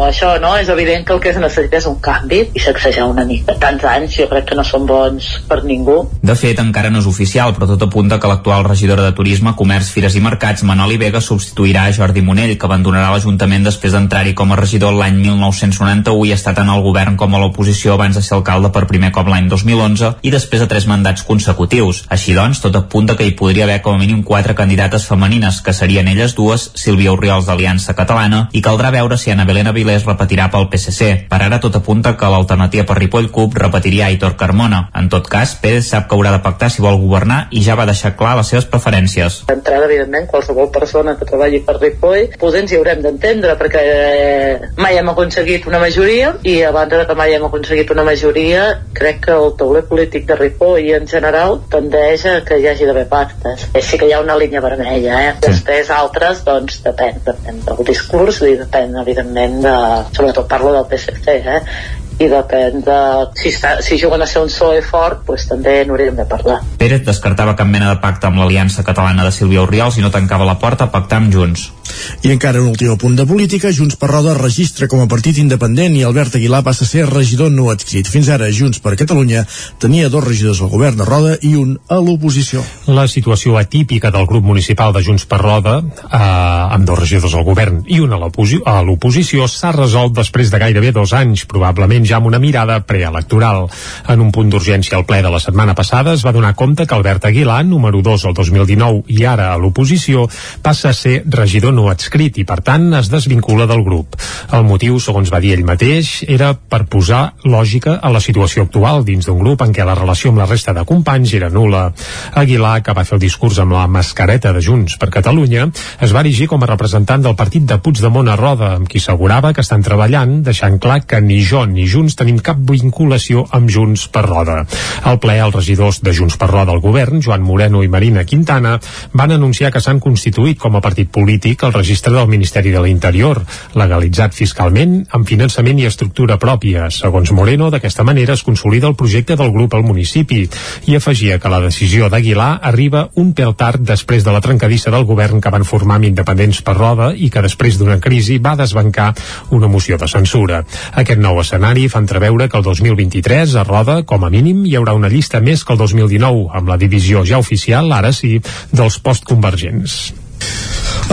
això, no? És evident que el que es necessita és un canvi i sacsejar una mica. Tants anys jo crec que no són bons per ningú. De fet, encara no és oficial, però tot apunta que l'actual regidora de Turisme, Comerç, Fires i Mercats, Manoli Vega, substituirà Jordi Monell, que abandonarà l'Ajuntament després d'entrar-hi com a regidor l'any 1991 i ha estat en el govern govern com a l'oposició abans de ser alcalde per primer cop l'any 2011 i després de tres mandats consecutius. Així doncs, tot apunta que hi podria haver com a mínim quatre candidates femenines, que serien elles dues, Sílvia Oriols d'Aliança Catalana, i caldrà veure si Ana Belén Avilés repetirà pel PSC. Per ara tot apunta que l'alternativa per Ripoll Cup repetiria Aitor Carmona. En tot cas, Pérez sap que haurà de pactar si vol governar i ja va deixar clar les seves preferències. D'entrada, evidentment, qualsevol persona que treballi per Ripoll, pues ens hi haurem d'entendre, perquè mai hem aconseguit una majoria i a banda de que mai hem aconseguit una majoria, crec que el tauler polític de Ripoll en general tendeix a que hi hagi d'haver pactes. És sí que hi ha una línia vermella, eh? Sí. Després altres, doncs, depèn, depèn del discurs i depèn, evidentment, de... sobretot parlo del PSC, eh? I depèn de si, està, si juguen a ser un PSOE fort doncs també n'hauríem de parlar Pérez descartava cap mena de pacte amb l'Aliança Catalana de Sílvia Oriols i no tancava la porta a pactar amb Junts i encara un últim punt de política, Junts per Roda registra com a partit independent i Albert Aguilar passa a ser regidor no adscrit. Fins ara, Junts per Catalunya tenia dos regidors al govern de Roda i un a l'oposició. La situació atípica del grup municipal de Junts per Roda, eh, amb dos regidors al govern i un a l'oposició, s'ha resolt després de gairebé dos anys, probablement ja amb una mirada preelectoral. En un punt d'urgència al ple de la setmana passada es va donar compte que Albert Aguilar, número 2 al 2019 i ara a l'oposició, passa a ser regidor no adscrit i per tant es desvincula del grup. El motiu, segons va dir ell mateix, era per posar lògica a la situació actual dins d'un grup en què la relació amb la resta de companys era nula. Aguilar, que va fer el discurs amb la mascareta de Junts per Catalunya, es va erigir com a representant del partit de Puigdemont a Roda, amb qui assegurava que estan treballant, deixant clar que ni jo ni Junts tenim cap vinculació amb Junts per Roda. Al ple, els regidors de Junts per Roda al govern, Joan Moreno i Marina Quintana, van anunciar que s'han constituït com a partit polític al registre del Ministeri de l'Interior, legalitzat fiscalment, amb finançament i estructura pròpia. Segons Moreno, d'aquesta manera es consolida el projecte del grup al municipi i afegia que la decisió d'Aguilar arriba un pèl tard després de la trencadissa del govern que van formar amb independents per roda i que després d'una crisi va desbancar una moció de censura. Aquest nou escenari fa entreveure que el 2023 a Roda, com a mínim, hi haurà una llista més que el 2019, amb la divisió ja oficial, ara sí, dels postconvergents.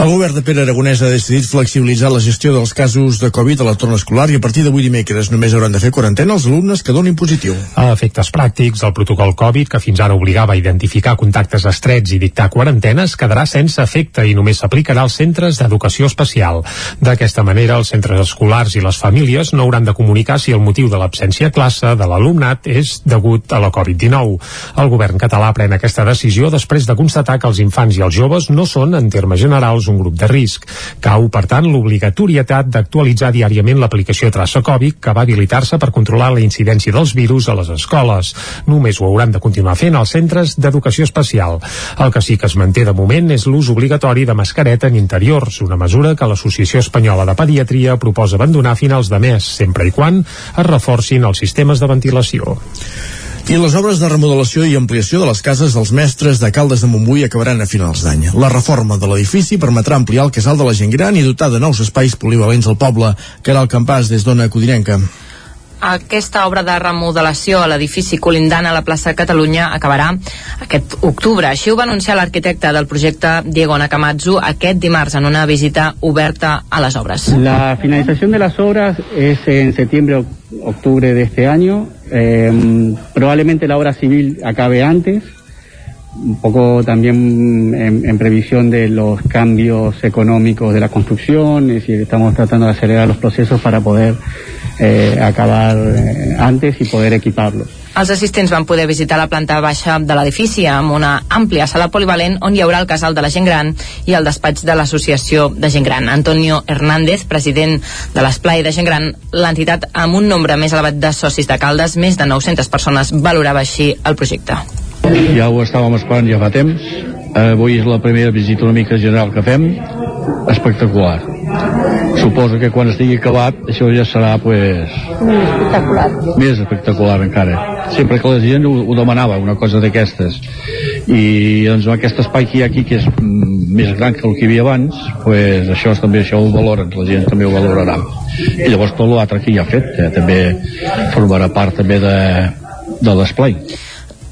El govern de Pere Aragonès ha decidit flexibilitzar la gestió dels casos de Covid a l'entorn escolar i a partir d'avui dimecres només hauran de fer quarantena els alumnes que donin positiu. A efectes pràctics, el protocol Covid, que fins ara obligava a identificar contactes estrets i dictar quarantenes, quedarà sense efecte i només s'aplicarà als centres d'educació especial. D'aquesta manera, els centres escolars i les famílies no hauran de comunicar si el motiu de l'absència a classe de l'alumnat és degut a la Covid-19. El govern català pren aquesta decisió després de constatar que els infants i els joves no són, en generals, és un grup de risc. Cau, per tant, l'obligatorietat d'actualitzar diàriament l'aplicació Traça Covid que va habilitar-se per controlar la incidència dels virus a les escoles. Només ho hauran de continuar fent als centres d'educació especial. El que sí que es manté de moment és l'ús obligatori de mascareta en interiors, una mesura que l'Associació Espanyola de Pediatria proposa abandonar a finals de mes, sempre i quan es reforcin els sistemes de ventilació. I les obres de remodelació i ampliació de les cases dels mestres de Caldes de Montbui acabaran a finals d'any. La reforma de l'edifici permetrà ampliar el casal de la gent gran i dotar de nous espais polivalents al poble, que era el campàs des d'Ona Codinenca. Aquesta obra de remodelació a l'edifici colindant a la plaça Catalunya acabarà aquest octubre. Així ho va anunciar l'arquitecte del projecte Diego Nakamatsu aquest dimarts en una visita oberta a les obres. La finalització de les obres és en septiembre octubre de este año. Eh, probablemente la obra civil acabe antes, un poco también en, previsión de los cambios económicos de la construcción, es decir, estamos tratando de acelerar los procesos para poder eh, acabar eh, antes y poder equiparlos. Els assistents van poder visitar la planta baixa de l'edifici amb una àmplia sala polivalent on hi haurà el casal de la gent gran i el despatx de l'Associació de Gent Gran. Antonio Hernández, president de l'Esplai de Gent Gran, l'entitat amb un nombre més elevat de socis de Caldes, més de 900 persones, valorava així el projecte. Ja ho estàvem esperant ja fa temps. Avui és la primera visita una mica general que fem. Espectacular. Suposo que quan estigui acabat això ja serà pues, més espectacular. Més espectacular encara. Sempre que la gent ho, ho demanava, una cosa d'aquestes. I doncs aquest espai que hi ha aquí, que és més gran que el que hi havia abans, pues, això també això ho valoren, la gent també ho valorarà. I llavors tot l'altre que ja ha fet, eh, també formarà part també de, de l'esplai.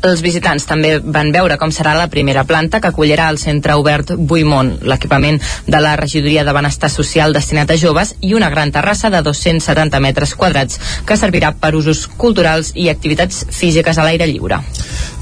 Els visitants també van veure com serà la primera planta que acollirà el centre obert Buimont, l'equipament de la regidoria de benestar social destinat a joves i una gran terrassa de 270 metres quadrats que servirà per usos culturals i activitats físiques a l'aire lliure.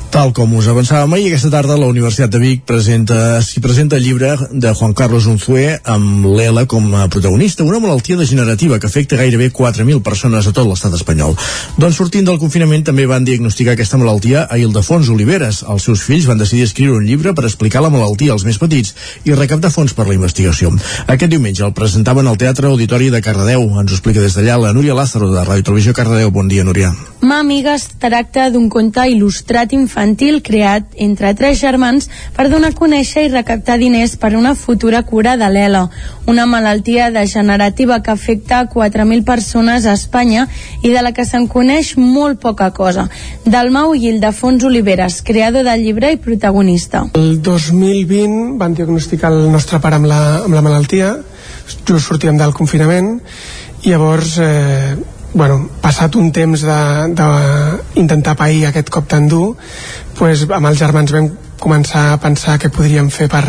Tal com us avançàvem ahir, aquesta tarda la Universitat de Vic presenta, s'hi presenta el llibre de Juan Carlos Unzué amb l'ELA com a protagonista, una malaltia degenerativa que afecta gairebé 4.000 persones a tot l'estat espanyol. Doncs sortint del confinament també van diagnosticar aquesta malaltia a Ildefons Oliveres. Els seus fills van decidir escriure un llibre per explicar la malaltia als més petits i recaptar fons per la investigació. Aquest diumenge el presentaven al Teatre Auditori de Cardedeu. Ens ho explica des d'allà la Núria Lázaro de Ràdio Televisió Cardedeu. Bon dia, Núria. Ma amiga es tracta d'un conte il·lustrat infantil creat entre tres germans per donar a conèixer i recaptar diners per una futura cura de l'ELA, una malaltia degenerativa que afecta 4.000 persones a Espanya i de la que se'n coneix molt poca cosa. Dalmau Ildefons Oliveres, creador del llibre i protagonista. El 2020 van diagnosticar el nostre pare amb la, amb la malaltia, just sortíem del confinament, i llavors eh, bueno, passat un temps d'intentar pair aquest cop tan dur pues, amb els germans vam començar a pensar què podríem fer per,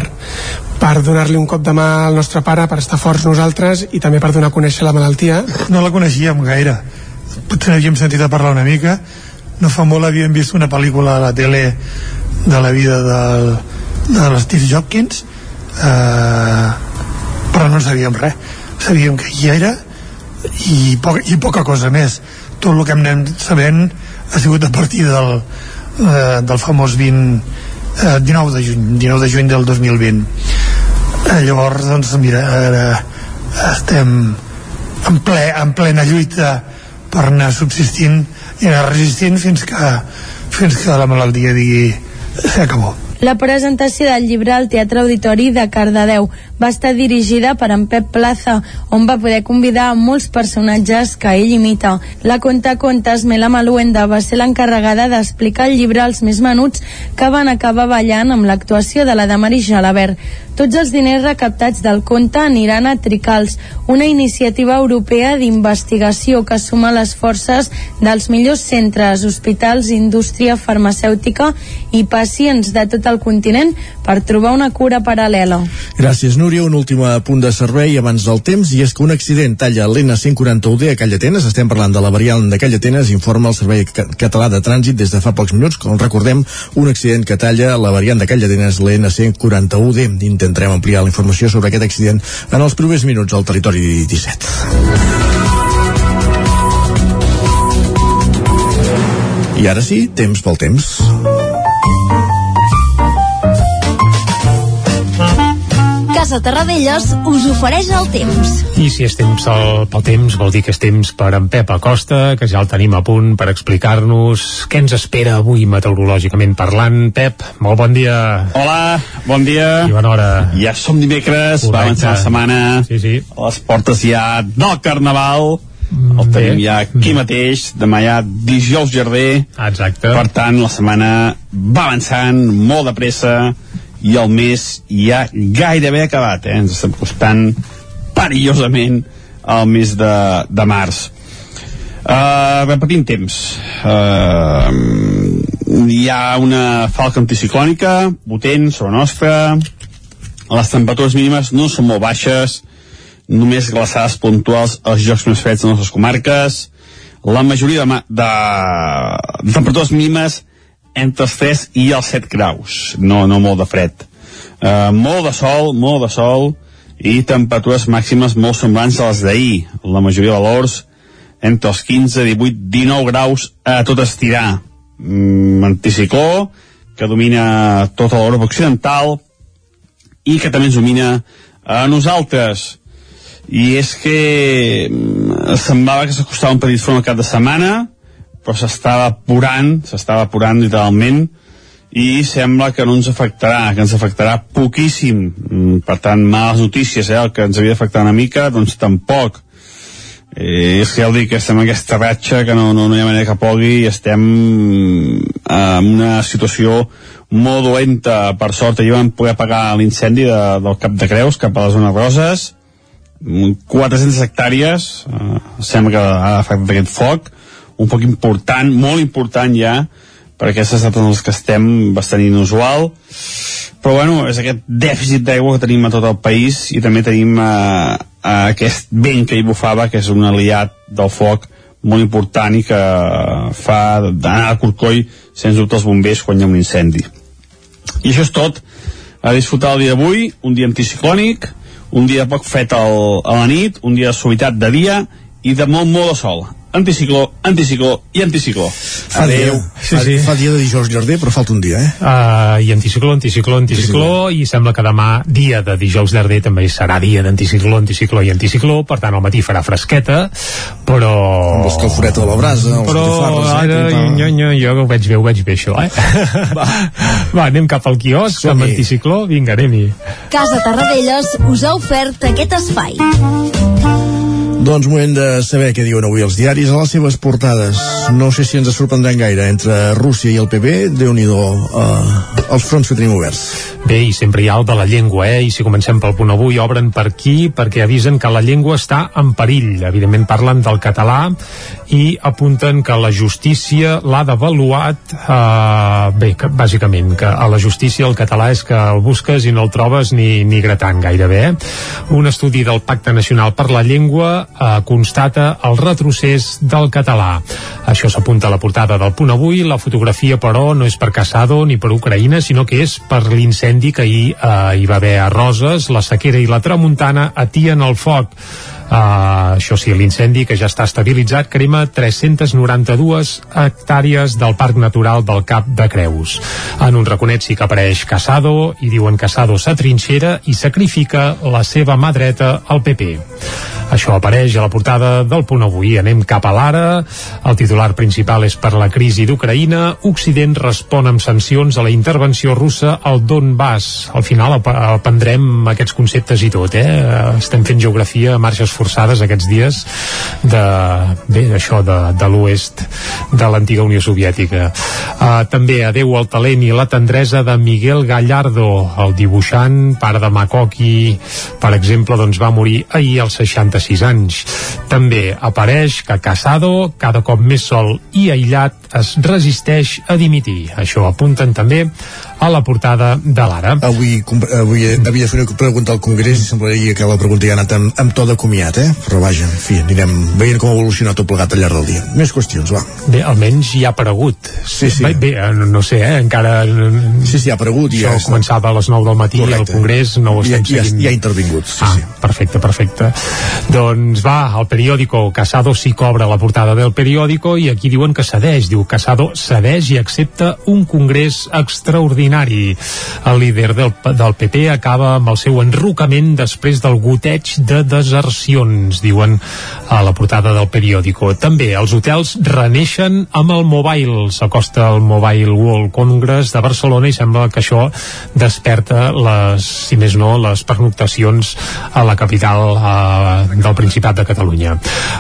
per donar-li un cop de mà al nostre pare, per estar forts nosaltres i també per donar a conèixer la malaltia. No la coneixíem gaire. Potser n'havíem sentit a parlar una mica. No fa molt havíem vist una pel·lícula a la tele de la vida del, de l'Steve Jobkins eh, però no sabíem res. Sabíem que hi era i, poca, i poca cosa més. Tot el que hem anat sabent ha sigut a partir del, eh, del famós 20, eh, 19 de juny 19 de juny del 2020 eh, llavors doncs mira ara estem en, ple, en plena lluita per anar subsistint i anar resistint fins que, fins que la malaltia digui s'acabó la presentació del llibre al Teatre Auditori de Cardedeu va estar dirigida per en Pep Plaza, on va poder convidar molts personatges que ell imita. La contacontes Mela Maluenda va ser l'encarregada d'explicar el llibre als més menuts que van acabar ballant amb l'actuació de la Damaris Jalabert. Tots els diners recaptats del conte aniran a Tricals, una iniciativa europea d'investigació que suma les forces dels millors centres, hospitals, indústria farmacèutica i pacients de tot el continent per trobar una cura paral·lela. Gràcies, Núria. Un últim punt de servei abans del temps, i és que un accident talla l'N141D a Callatenes. Estem parlant de la variant de Callatenes, informa el Servei Català de Trànsit des de fa pocs minuts. Com recordem, un accident que talla la variant de Callatenes, l'N141D. Intentarem ampliar la informació sobre aquest accident en els primers minuts al territori 17. I ara sí, temps pel temps. Casa Terradellos us ofereix el temps. I si és temps el, pel temps, vol dir que és temps per en Pep Acosta, que ja el tenim a punt per explicar-nos què ens espera avui meteorològicament parlant. Pep, molt bon dia. Hola, bon dia. I bona hora. Ja som dimecres, Correcte. va avançar la setmana. Sí, sí. A les portes ja del Carnaval. El Bé. tenim ja aquí mateix, demà ja dijous jardí. Exacte. Per tant, la setmana va avançant molt de pressa i el mes ja gairebé acabat, eh? Ens estem costant perillosament al mes de, de març. Uh, repetim temps. Uh, hi ha una falca anticiclònica potent sobre nostra. Les temperatures mínimes no són molt baixes, només glaçades puntuals als jocs més freds de les nostres comarques. La majoria de, de, de temperatures mínimes entre els 3 i els 7 graus, no, no molt de fred. Uh, molt de sol, molt de sol, i temperatures màximes molt semblants a les d'ahir. La majoria de valors entre els 15, 18, 19 graus a tot estirar. Mm, anticicló, que domina tota l'Europa occidental i que també ens domina a nosaltres. I és que mm, semblava que s'acostava un petit front al cap de setmana, però s'estava apurant, s'estava apurant literalment, i sembla que no ens afectarà, que ens afectarà poquíssim. Mm, Per tant, males notícies, eh? el que ens havia d'afectar una mica, doncs tampoc. Eh, és que ja dic, estem en aquesta ratxa que no, no, no hi ha manera que pogui i estem en una situació molt dolenta. Per sort, ahir vam poder apagar l'incendi de, del Cap de Creus cap a la zona Roses, 400 hectàrees, eh, sembla que ha afectat aquest foc, un foc important, molt important ja, per aquestes dates en les que estem bastant inusual. Però bueno, és aquest dèficit d'aigua que tenim a tot el país i també tenim eh, eh, aquest vent que hi bufava que és un aliat del foc molt important i que fa d'anar a Corcoll sens dubte els bombers quan hi ha un incendi. I això és tot. A disfrutar el dia d'avui, un dia anticiclònic un dia poc fred al, a la nit un dia de suavitat de dia i de molt molt de sol anticicló, anticicló i anticicló. Fa Adéu. Dia, sí, sí. fa dia de dijous llarder, però falta un dia, eh? Uh, I anticicló, anticicló, anticicló, i sembla que demà, dia de dijous llarder, també serà dia d'anticicló, anticicló i anticicló, per tant al matí farà fresqueta, però... Amb l'escalforeta de la brasa, però ara, eh? nyo, nyo, jo ho veig bé, ho veig bé, això, eh? Va, Va anem cap al quiosc amb anticicló, vinga, anem-hi. Casa Tarradellas us ha ofert aquest espai. Doncs moment de saber què diuen avui els diaris a les seves portades. No sé si ens sorprendran gaire. Entre Rússia i el PP, déu nhi eh, els fronts que tenim oberts. Bé, i sempre hi ha el de la llengua, eh? I si comencem pel punt avui, obren per aquí perquè avisen que la llengua està en perill. Evidentment parlen del català i apunten que la justícia l'ha devaluat eh, bé, que, bàsicament, que a la justícia el català és que el busques i no el trobes ni, ni gratant gairebé. Un estudi del Pacte Nacional per la Llengua eh, constata el retrocés del català. Això s'apunta a la portada del punt avui. La fotografia, però, no és per Casado ni per Ucraïna, sinó que és per l'incendi que ahir eh, hi va haver a Roses. La sequera i la tramuntana atien el foc. Uh, això sí, l'incendi que ja està estabilitzat crema 392 hectàrees del Parc Natural del Cap de Creus. En un raconet sí que apareix Casado i diuen Casado s'atrinxera i sacrifica la seva mà dreta al PP. Això apareix a la portada del punt avui. Anem cap a l'ara. El titular principal és per la crisi d'Ucraïna. Occident respon amb sancions a la intervenció russa al Donbass. Al final aprendrem aquests conceptes i tot, eh? Estem fent geografia a marxes forçades aquests dies de, bé, això de, de l'oest de l'antiga Unió Soviètica. Uh, també adeu al talent i la tendresa de Miguel Gallardo, el dibuixant, pare de Makoki, per exemple, doncs va morir ahir als 66 anys. També apareix que Casado, cada cop més sol i aïllat, es resisteix a dimitir. Això apunten també a la portada de l'Ara. Avui, avui havia de fer una pregunta al Congrés i semblaria que la pregunta ja ha anat amb, amb to de comiat, eh? Però vaja, en fi, anirem veient com evoluciona tot plegat al llarg del dia. Més qüestions, va. Bé, almenys hi ha aparegut. Sí, sí. Bé, bé no sé, eh? Encara... Sí, sí, ha aparegut. Això ja començava a les 9 del matí Correcte. al Congrés, no ho estem ja, seguint. Ja, ja ha intervingut, sí, ah, sí. Perfecte, perfecte. Doncs va, el periòdico Casado sí cobra la portada del periòdico i aquí diuen que cedeix, diu Casado cedeix i accepta un congrés extraordinari. El líder del, del PP acaba amb el seu enrocament després del goteig de desercions, diuen a la portada del periòdico. També els hotels reneixen amb el Mobile. S'acosta el Mobile World Congress de Barcelona i sembla que això desperta les, si més no, les pernoctacions a la capital eh, del Principat de Catalunya.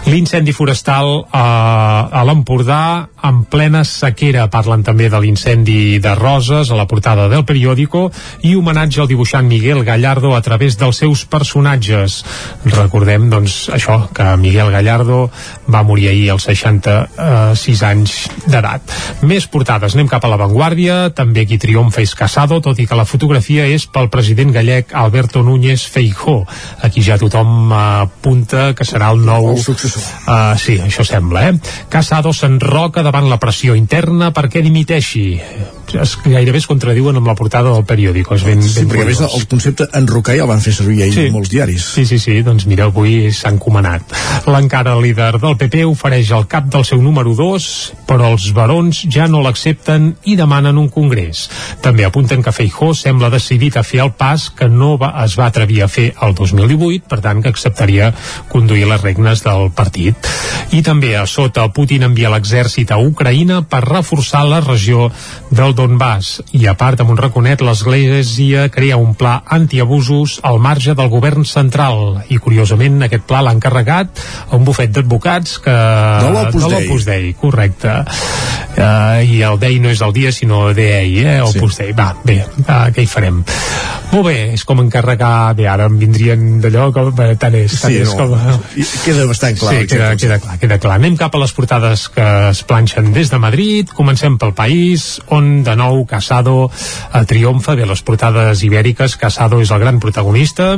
L'incendi forestal eh, a l'Empordà en plena sequera. Parlen també de l'incendi de Roses a la portada del periòdico i homenatge al dibuixant Miguel Gallardo a través dels seus personatges. Recordem, doncs, això, que Miguel Gallardo va morir ahir als 66 anys d'edat. Més portades. Anem cap a l'avantguàrdia. També qui triomfa és Casado, tot i que la fotografia és pel president gallec Alberto Núñez Feijó. Aquí ja tothom apunta que serà el nou... El successor. Uh, sí, això sembla, eh? Casado s'enroca davant la pressió interna perquè dimiteixi es, gairebé es contradiuen amb la portada del periòdic és ben, sí, ben perquè més el concepte enrocar ja el van fer servir ahir sí. molts diaris. Sí, sí, sí, doncs mira, avui s'ha encomanat. L'encara líder del PP ofereix el cap del seu número 2 però els barons ja no l'accepten i demanen un congrés. També apunten que Feijó sembla decidit a fer el pas que no va, es va atrevir a fer el 2018 per tant que acceptaria conduir les regnes del partit. I també a sota Putin envia l'exèrcit a Ucraïna per reforçar la regió del Donbass i a part amb un raconet l'Església crea un pla antiabusos al marge del govern central i curiosament aquest pla l'ha encarregat a un bufet d'advocats que... De l'Opus Dei. Dei. correcte. Uh, I el Dei no és el dia sinó DEI, eh? Opus sí. Dei. Va, bé, uh, què hi farem? Molt bé, és com encarregar... Bé, ara em vindrien d'allò com... Bé, tant és, tant sí, és no. com... Queda bastant clar. Sí, queda, queda clar, queda clar. Anem cap a les portades que es planxen des de Madrid. Comencem pel país, on de nou Casado eh, triomfa de les portades ibèriques. Casado és el gran protagonista.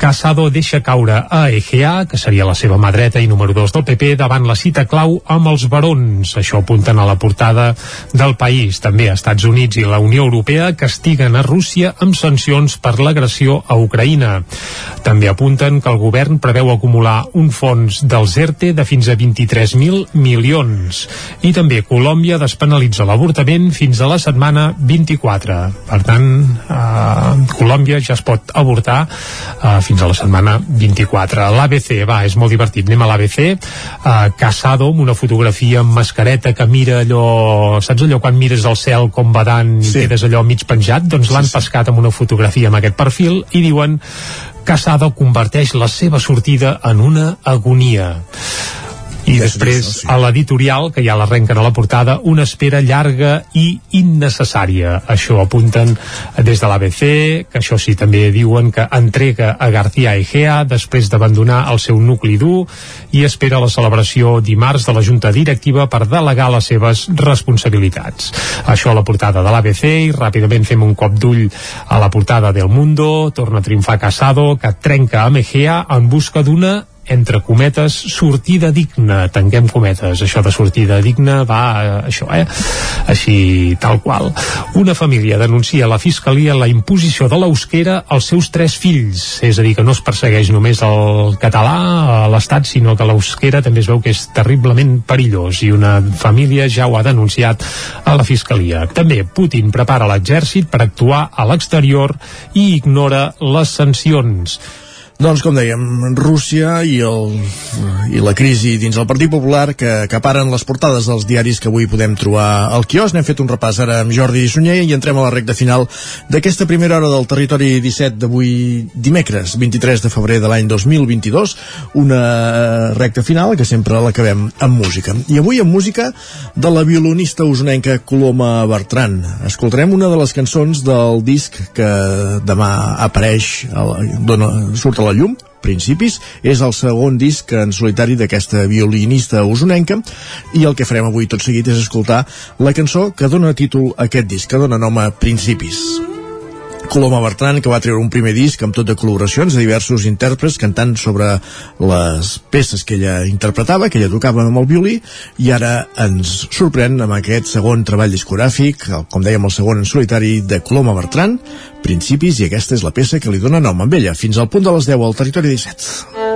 Casado deixa caure a Egea, que seria la seva mà dreta i número 2 del PP, davant la cita clau amb els barons. Això apunten a la portada del país. També Estats Units i la Unió Europea castiguen a Rússia amb sancions per l'agressió a Ucraïna. També apunten que el govern preveu acumular un fons dels ERTE de fins a 23.000 milions. I també Colòmbia despenalitza l'avortament fins a la setmana 24. Per tant, eh, Colòmbia ja es pot avortar eh, fins a la setmana 24. L'ABC, va, és molt divertit. Anem a l'ABC. Eh, Casado, amb una fotografia amb mascareta que mira allò... Saps allò quan mires al cel com badant i sí. quedes allò mig penjat? Doncs l'han sí, sí. pescat amb una fotografia amb aquest perfil i diuen Casado converteix la seva sortida en una agonia i després sí. a l'editorial, que ja l'arrenquen a la portada, una espera llarga i innecessària. Això apunten des de l'ABC, que això sí també diuen que entrega a García Egea després d'abandonar el seu nucli dur i espera la celebració dimarts de la Junta Directiva per delegar les seves responsabilitats. Això a la portada de l'ABC i ràpidament fem un cop d'ull a la portada del Mundo, torna a triomfar Casado, que trenca amb Egea en busca d'una entre cometes, sortida digna, tanquem cometes, això de sortida digna va això, eh? Així, tal qual. Una família denuncia a la Fiscalia la imposició de l'eusquera als seus tres fills, és a dir, que no es persegueix només el català a l'Estat, sinó que l'eusquera també es veu que és terriblement perillós i una família ja ho ha denunciat a la Fiscalia. També Putin prepara l'exèrcit per actuar a l'exterior i ignora les sancions. Doncs, com dèiem, Rússia i, el, i la crisi dins el Partit Popular que acaparen les portades dels diaris que avui podem trobar al quios. N'hem fet un repàs ara amb Jordi Sunyer i entrem a la recta final d'aquesta primera hora del territori 17 d'avui dimecres, 23 de febrer de l'any 2022. Una recta final que sempre l'acabem amb música. I avui amb música de la violonista usonenca Coloma Bertran. Escoltarem una de les cançons del disc que demà apareix, dona, surt a la llum, Principis, és el segon disc en solitari d'aquesta violinista usonenca i el que farem avui tot seguit és escoltar la cançó que dona títol a aquest disc, que dona nom a Principis. Coloma Bertran, que va treure un primer disc amb tot de col·laboracions de diversos intèrprets cantant sobre les peces que ella interpretava, que ella tocava amb el violí, i ara ens sorprèn amb aquest segon treball discogràfic, com dèiem, el segon en solitari de Coloma Bertran, Principis, i aquesta és la peça que li dona nom amb ella, fins al punt de les 10 al territori 17.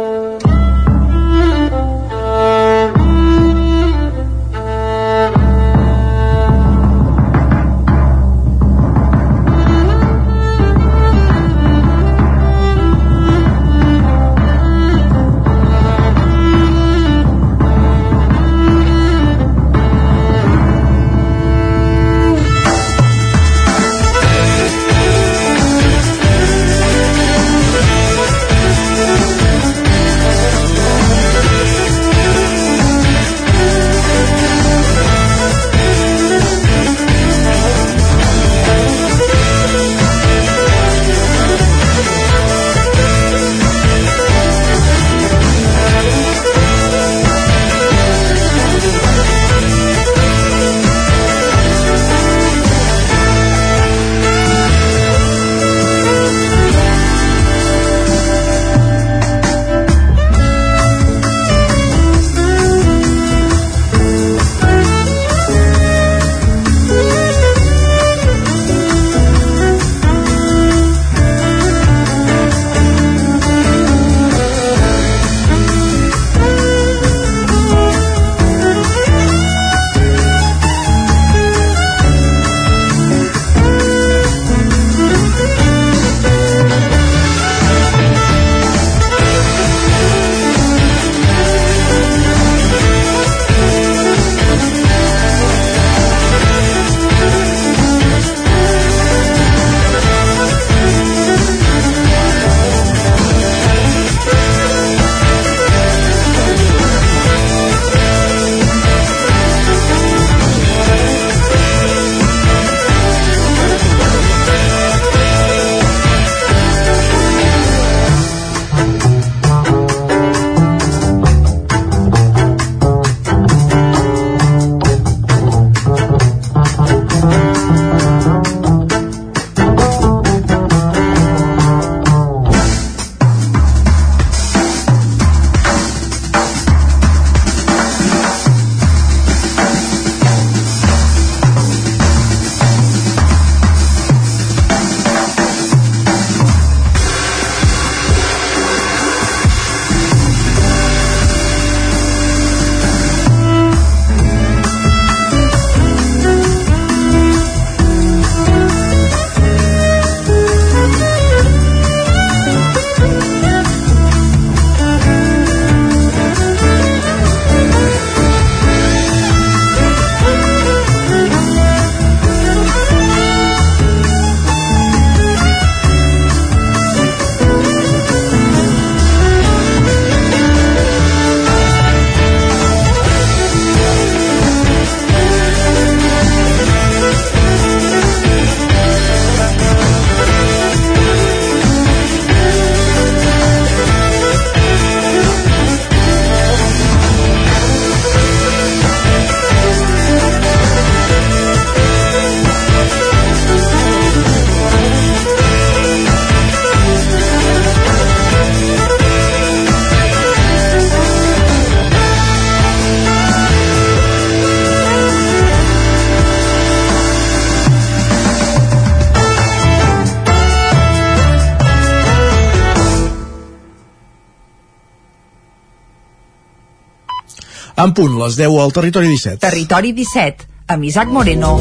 Punt, les 10 al Territori 17. Territori 17, amb Isaac Moreno.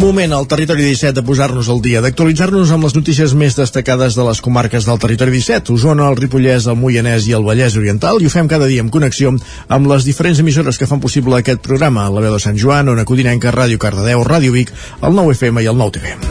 Moment al Territori 17 de posar-nos al dia, d'actualitzar-nos amb les notícies més destacades de les comarques del Territori 17, Osona, el Ripollès, el Moianès i el Vallès Oriental, i ho fem cada dia en connexió amb les diferents emissores que fan possible aquest programa, la veu de Sant Joan, Ona Codinenca, Ràdio Cardedeu, Ràdio Vic, el 9 FM i el 9 TV.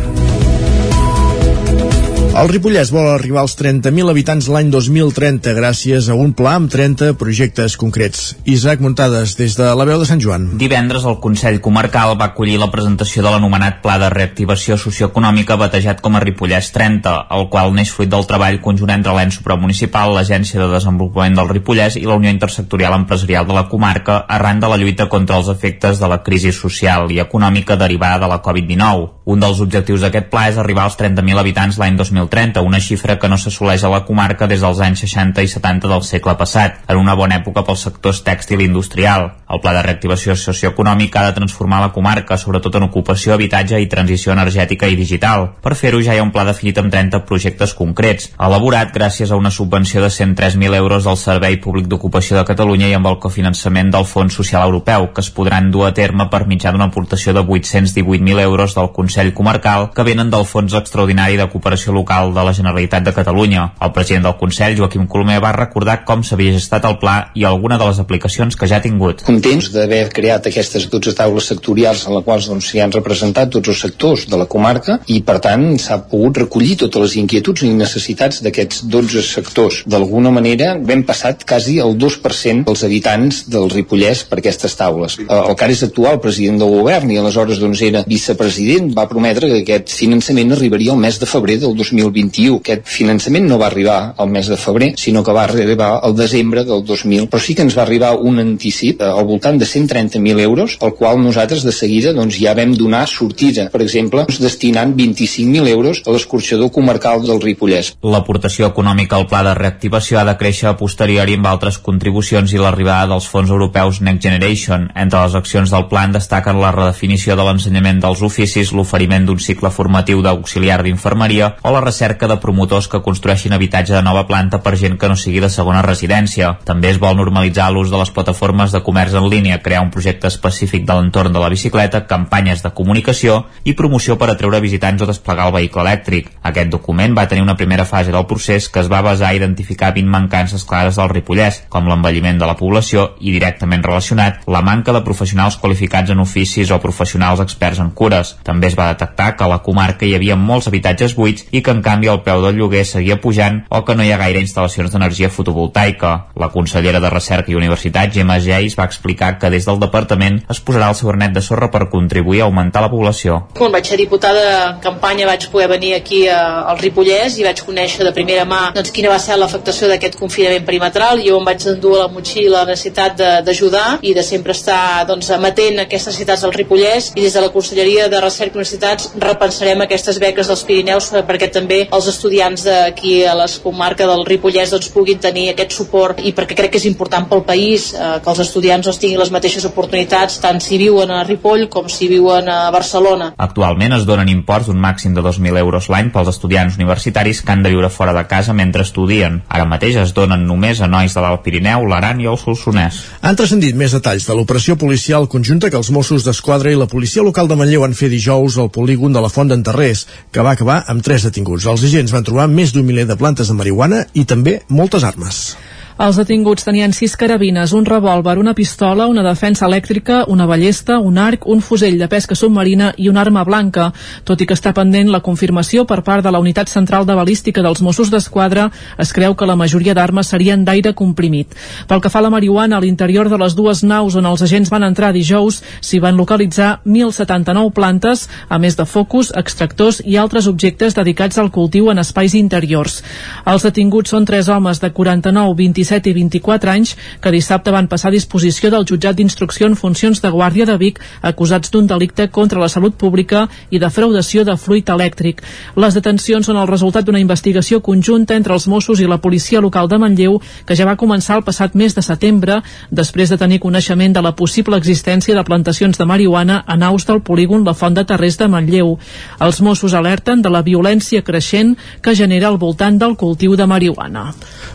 El Ripollès vol arribar als 30.000 habitants l'any 2030 gràcies a un pla amb 30 projectes concrets. Isaac Muntades, des de la veu de Sant Joan. Divendres el Consell Comarcal va acollir la presentació de l'anomenat Pla de Reactivació Socioeconòmica batejat com a Ripollès 30, el qual neix fruit del treball conjunt entre l'ENS supramunicipal, l'Agència de Desenvolupament del Ripollès i la Unió Intersectorial Empresarial de la comarca arran de la lluita contra els efectes de la crisi social i econòmica derivada de la Covid-19. Un dels objectius d'aquest pla és arribar als 30.000 habitants l'any 2030, una xifra que no s'assoleix a la comarca des dels anys 60 i 70 del segle passat, en una bona època pels sectors tèxtil industrial. El pla de reactivació socioeconòmica ha de transformar la comarca, sobretot en ocupació, habitatge i transició energètica i digital. Per fer-ho ja hi ha un pla definit amb 30 projectes concrets, elaborat gràcies a una subvenció de 103.000 euros del Servei Públic d'Ocupació de Catalunya i amb el cofinançament del Fons Social Europeu, que es podran dur a terme per mitjà d'una aportació de 818.000 euros del Consell Comarcal que venen del Fons Extraordinari de Cooperació Local de la Generalitat de Catalunya. El president del Consell, Joaquim Colomer, va recordar com s'havia gestat el pla i alguna de les aplicacions que ja ha tingut. Contents d'haver creat aquestes 12 taules sectorials en les quals doncs, s'hi han representat tots els sectors de la comarca i per tant s'ha pogut recollir totes les inquietuds i necessitats d'aquests 12 sectors. D'alguna manera vam passat quasi el 2% dels habitants del Ripollès per aquestes taules. El que ara és actual president del govern i aleshores doncs era vicepresident va prometre que aquest finançament arribaria al mes de febrer del 2021. Aquest finançament no va arribar al mes de febrer, sinó que va arribar al desembre del 2000, però sí que ens va arribar un anticip eh, al voltant de 130.000 euros, al qual nosaltres de seguida doncs, ja vam donar sortida. Per exemple, destinant 25.000 euros a l'escorxador comarcal del Ripollès. L'aportació econòmica al pla de reactivació ha de créixer a posteriori amb altres contribucions i l'arribada dels fons europeus Next Generation. Entre les accions del plan destaquen la redefinició de l'ensenyament dels oficis, l'oferiment d'un cicle formatiu d'auxiliar d'infermeria o la recerca de promotors que construeixin habitatge de nova planta per gent que no sigui de segona residència. També es vol normalitzar l'ús de les plataformes de comerç en línia, crear un projecte específic de l'entorn de la bicicleta, campanyes de comunicació i promoció per atreure visitants o desplegar el vehicle elèctric. Aquest document va tenir una primera fase del procés que es va basar a identificar 20 mancances clares del Ripollès, com l'envelliment de la població i directament relacionat la manca de professionals qualificats en oficis o professionals experts en cures. També es va detectar que a la comarca hi havia molts habitatges buits i que en canvi el preu del lloguer seguia pujant o que no hi ha gaire instal·lacions d'energia fotovoltaica. La consellera de Recerca i Universitat, Gemma Geis, va explicar que des del departament es posarà el seu arnet de sorra per contribuir a augmentar la població. Quan vaig ser diputada en campanya vaig poder venir aquí al Ripollès i vaig conèixer de primera mà doncs, quina va ser l'afectació d'aquest confinament perimetral jo em vaig endur a la motxilla la necessitat d'ajudar i de sempre estar doncs, amatent a aquestes necessitats del Ripollès i des de la Conselleria de Recerca i universitats repensarem aquestes beques dels Pirineus perquè també els estudiants d'aquí a les comarques del Ripollès doncs, puguin tenir aquest suport i perquè crec que és important pel país eh, que els estudiants doncs, tinguin les mateixes oportunitats tant si viuen a Ripoll com si viuen a Barcelona. Actualment es donen imports d'un màxim de 2.000 euros l'any pels estudiants universitaris que han de viure fora de casa mentre estudien. Ara mateix es donen només a nois de l'Alt Pirineu, l'Aran i el Solsonès. Han transcendit més detalls de l'operació policial conjunta que els Mossos d'Esquadra i la policia local de Manlleu han fet dijous al polígon de la Font d'Enterrés, que va acabar amb tres detinguts. Els agents van trobar més d'un miler de plantes de marihuana i també moltes armes. Els detinguts tenien sis carabines, un revòlver, una pistola, una defensa elèctrica, una ballesta, un arc, un fusell de pesca submarina i una arma blanca. Tot i que està pendent la confirmació per part de la Unitat Central de Balística dels Mossos d'Esquadra, es creu que la majoria d'armes serien d'aire comprimit. Pel que fa a la marihuana, a l'interior de les dues naus on els agents van entrar dijous, s'hi van localitzar 1.079 plantes, a més de focus, extractors i altres objectes dedicats al cultiu en espais interiors. Els detinguts són tres homes de 49, 27 17 i 24 anys que dissabte van passar a disposició del jutjat d'instrucció en funcions de Guàrdia de Vic acusats d'un delicte contra la salut pública i defraudació de fluid elèctric. Les detencions són el resultat d'una investigació conjunta entre els Mossos i la policia local de Manlleu que ja va començar el passat mes de setembre després de tenir coneixement de la possible existència de plantacions de marihuana a naus del polígon La Font de Terrés de Manlleu. Els Mossos alerten de la violència creixent que genera al voltant del cultiu de marihuana.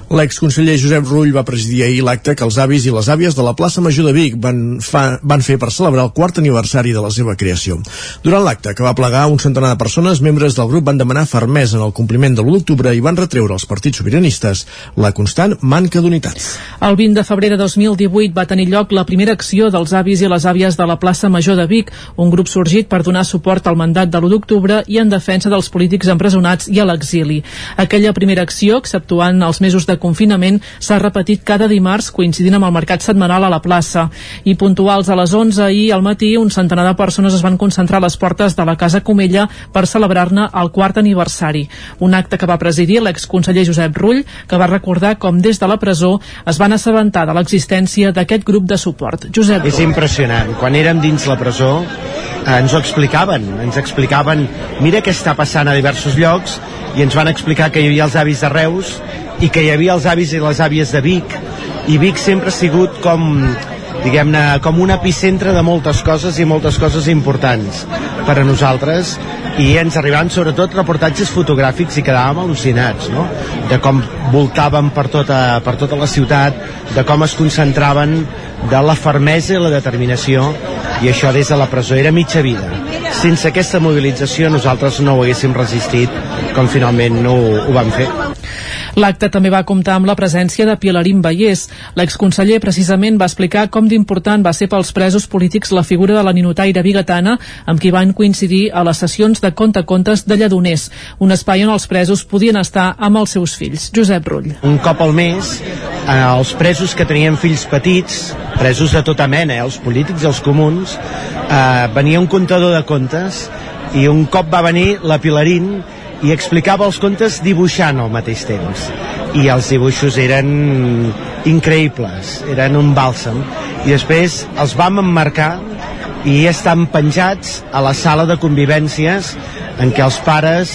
L'exconseller Josep Rull va presidir ahir l'acte que els avis i les àvies de la plaça Major de Vic van, fa, van fer per celebrar el quart aniversari de la seva creació. Durant l'acte, que va plegar un centenar de persones, membres del grup van demanar fermesa en el compliment de l'1 d'octubre i van retreure als partits sobiranistes la constant manca d'unitat. El 20 de febrer de 2018 va tenir lloc la primera acció dels avis i les àvies de la plaça Major de Vic, un grup sorgit per donar suport al mandat de l'1 d'octubre i en defensa dels polítics empresonats i a l'exili. Aquella primera acció, exceptuant els mesos de confinament, s'ha repetit cada dimarts coincidint amb el mercat setmanal a la plaça. I puntuals a les 11 ahir al matí, un centenar de persones es van concentrar a les portes de la Casa Comella per celebrar-ne el quart aniversari. Un acte que va presidir l'exconseller Josep Rull, que va recordar com des de la presó es van assabentar de l'existència d'aquest grup de suport. Josep És Rull. impressionant. Quan érem dins la presó eh, ens ho explicaven. Ens explicaven, mira què està passant a diversos llocs i ens van explicar que hi havia els avis de Reus i que hi havia els avis i les àvies de Vic i Vic sempre ha sigut com diguem-ne, com un epicentre de moltes coses i moltes coses importants per a nosaltres i ens arribaven sobretot reportatges fotogràfics i quedàvem al·lucinats no? de com voltaven per tota, per tota la ciutat de com es concentraven de la fermesa i la determinació i això des de la presó era mitja vida sense aquesta mobilització nosaltres no ho haguéssim resistit com finalment no ho, ho vam fer L'acte també va comptar amb la presència de Pilarín Vallès. L'exconseller precisament va explicar com d'important va ser pels presos polítics la figura de la ninotaire bigatana amb qui van coincidir a les sessions de conte contes de Lledoners, un espai on els presos podien estar amb els seus fills. Josep Rull. un cop al mes eh, els presos que tenien fills petits presos de tota mena, eh, els polítics els comuns. Eh, venia un contador de contes i un cop va venir la Pilarín i explicava els contes dibuixant al mateix temps. I els dibuixos eren increïbles, eren un bàlsam. I després els vam emmarcar i estan penjats a la sala de convivències en què els pares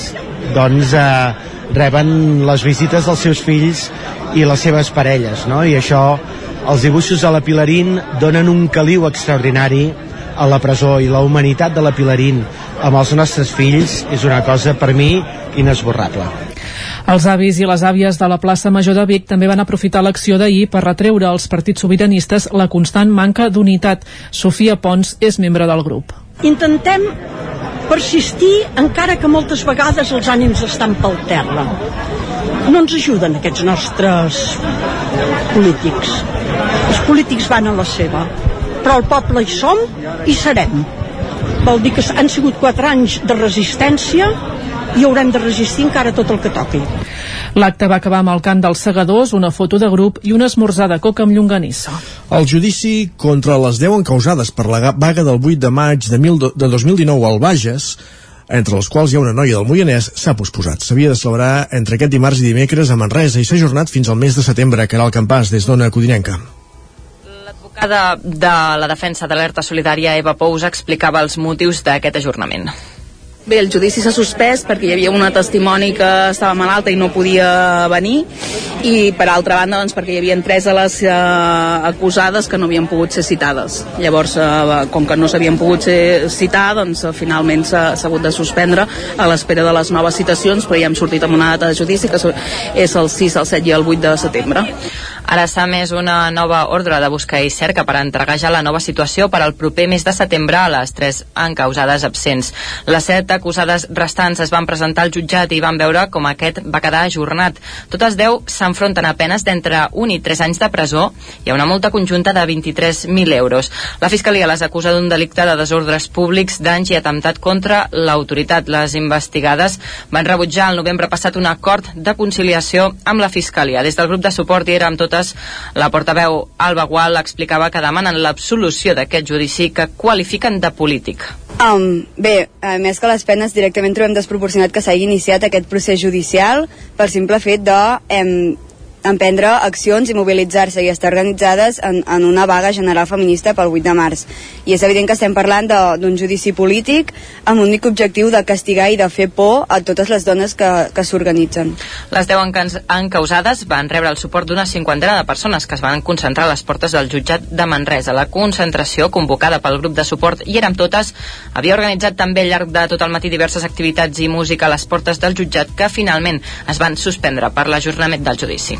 doncs eh, reben les visites dels seus fills i les seves parelles no? i això, els dibuixos de la Pilarín donen un caliu extraordinari a la presó i la humanitat de la Pilarín amb els nostres fills és una cosa per mi inesborrable Els avis i les àvies de la plaça Major de Vic també van aprofitar l'acció d'ahir per retreure als partits sobiranistes la constant manca d'unitat. Sofia Pons és membre del grup. Intentem persistir encara que moltes vegades els ànims estan pel terra. No ens ajuden aquests nostres polítics. Els polítics van a la seva, però el poble hi som i serem. Vol dir que han sigut quatre anys de resistència i haurem de resistir encara tot el que toqui. L'acte va acabar amb el cant dels segadors, una foto de grup i una esmorzar de coca amb llonganissa. El judici contra les 10 encausades per la ga- vaga del 8 de maig de, mil, de 2019 al Bages, entre les quals hi ha una noia del Moianès, s'ha posposat. S'havia de celebrar entre aquest dimarts i dimecres a Manresa i s'ha ajornat fins al mes de setembre, que era el campàs des d'Ona Codinenca. L'advocada de la defensa d'alerta solidària Eva Pous explicava els motius d'aquest ajornament. Bé, el judici s'ha suspès perquè hi havia una testimoni que estava malalta i no podia venir i per altra banda doncs, perquè hi havia tres de les eh, acusades que no havien pogut ser citades. Llavors, eh, com que no s'havien pogut ser citar, doncs finalment s'ha hagut de suspendre a l'espera de les noves citacions, però ja hem sortit amb una data de judici que és el 6, el 7 i el 8 de setembre. Ara s'ha més una nova ordre de busca i cerca per entregar ja la nova situació per al proper mes de setembre a les tres encausades absents. Les set acusades restants es van presentar al jutjat i van veure com aquest va quedar ajornat. Totes 10 s'enfronten a penes d'entre 1 i 3 anys de presó i a una multa conjunta de 23.000 euros. La Fiscalia les acusa d'un delicte de desordres públics, danys i atemptat contra l'autoritat. Les investigades van rebutjar el novembre passat un acord de conciliació amb la Fiscalia. Des del grup de suport hi era amb totes la portaveu Alba Gual explicava que demanen l'absolució d'aquest judici que qualifiquen de polític. Um, bé, a més que les penes directament trobem desproporcionat que s'hagi iniciat aquest procés judicial pel simple fet de em, emprendre accions i mobilitzar-se i estar organitzades en, en una vaga general feminista pel 8 de març. I és evident que estem parlant d'un judici polític amb l'únic objectiu de castigar i de fer por a totes les dones que, que s'organitzen. Les 10 encausades van rebre el suport d'una cinquantena de persones que es van concentrar a les portes del jutjat de Manresa. La concentració, convocada pel grup de suport i érem totes, havia organitzat també al llarg de tot el matí diverses activitats i música a les portes del jutjat que finalment es van suspendre per l'ajornament del judici.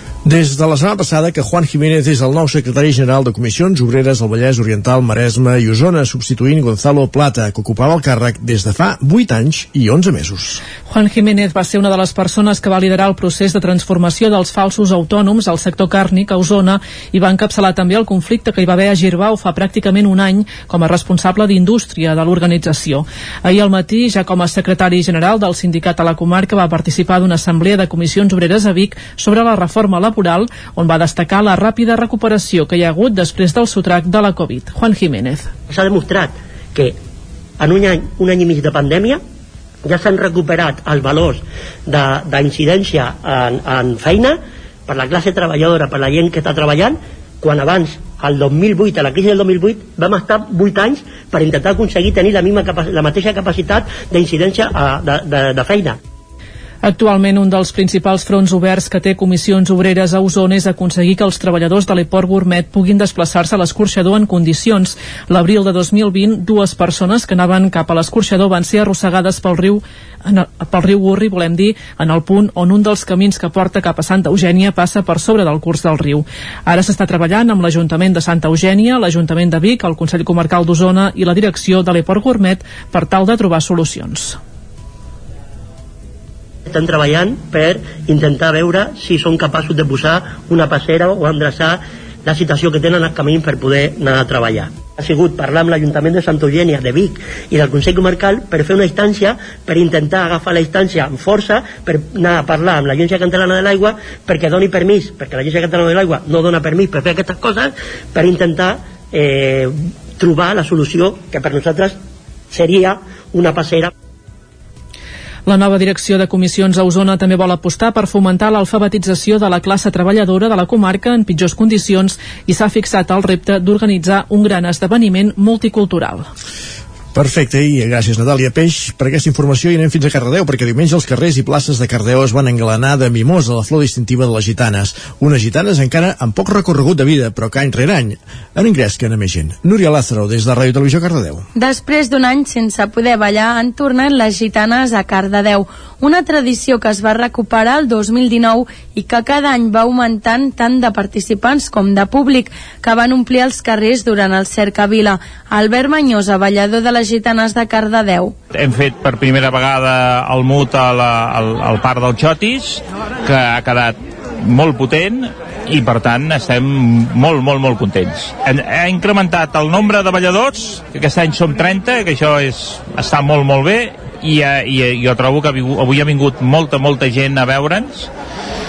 Des de la setmana passada que Juan Jiménez és el nou secretari general de Comissions Obreres al Vallès Oriental, Maresme i Osona, substituint Gonzalo Plata, que ocupava el càrrec des de fa 8 anys i 11 mesos. Juan Jiménez va ser una de les persones que va liderar el procés de transformació dels falsos autònoms al sector càrnic a Osona i va encapçalar també el conflicte que hi va haver a Girbau fa pràcticament un any com a responsable d'indústria de l'organització. Ahir al matí, ja com a secretari general del sindicat a la comarca, va participar d'una assemblea de comissions obreres a Vic sobre la reforma laboral laboral, on va destacar la ràpida recuperació que hi ha hagut després del sotrac de la Covid. Juan Jiménez. S'ha demostrat que en un any, un any i mig de pandèmia ja s'han recuperat els valors d'incidència en, en feina per la classe treballadora, per la gent que està treballant, quan abans, al 2008, a la crisi del 2008, vam estar 8 anys per intentar aconseguir tenir la, misma la mateixa capacitat d'incidència eh, de, de, de feina. Actualment, un dels principals fronts oberts que té comissions obreres a Osona és aconseguir que els treballadors de l'Eport Gourmet puguin desplaçar-se a l'escorxador en condicions. L'abril de 2020, dues persones que anaven cap a l'escorxador van ser arrossegades pel riu en el, pel riu Gurri, volem dir, en el punt on un dels camins que porta cap a Santa Eugènia passa per sobre del curs del riu. Ara s'està treballant amb l'Ajuntament de Santa Eugènia, l'Ajuntament de Vic, el Consell Comarcal d'Osona i la direcció de l'Eport Gourmet per tal de trobar solucions estan treballant per intentar veure si són capaços de posar una passera o endreçar la situació que tenen els camins per poder anar a treballar. Ha sigut parlar amb l'Ajuntament de Santa Eugènia, de Vic i del Consell Comarcal per fer una instància, per intentar agafar la instància amb força, per anar a parlar amb l'Agència Catalana de l'Aigua perquè doni permís, perquè l'Agència Catalana de l'Aigua no dona permís per fer aquestes coses, per intentar eh, trobar la solució que per nosaltres seria una passera la nova direcció de comissions a Osona també vol apostar per fomentar l'alfabetització de la classe treballadora de la comarca en pitjors condicions i s'ha fixat el repte d'organitzar un gran esdeveniment multicultural. Perfecte, i gràcies Natàlia Peix per aquesta informació i anem fins a Cardedeu perquè diumenge els carrers i places de Cardedeu es van engalanar de mimosa, la flor distintiva de les gitanes. Unes gitanes encara amb poc recorregut de vida, però que any rere any en ingresquen a més gent. Núria Lázaro, des de Ràdio Televisió Cardedeu. Després d'un any sense poder ballar han tornat les gitanes a Cardedeu, una tradició que es va recuperar el 2019 i que cada any va augmentant tant de participants com de públic que van omplir els carrers durant el Cercavila. Albert Manyosa, ballador de les gitanes de Cardedeu. Hem fet per primera vegada el mut a la, al, al parc del Xotis, que ha quedat molt potent i per tant estem molt, molt, molt contents. Ha incrementat el nombre de balladors, que aquest any som 30, que això és, està molt, molt bé, i, eh, i eh, jo trobo que avui ha vingut molta, molta gent a veure'ns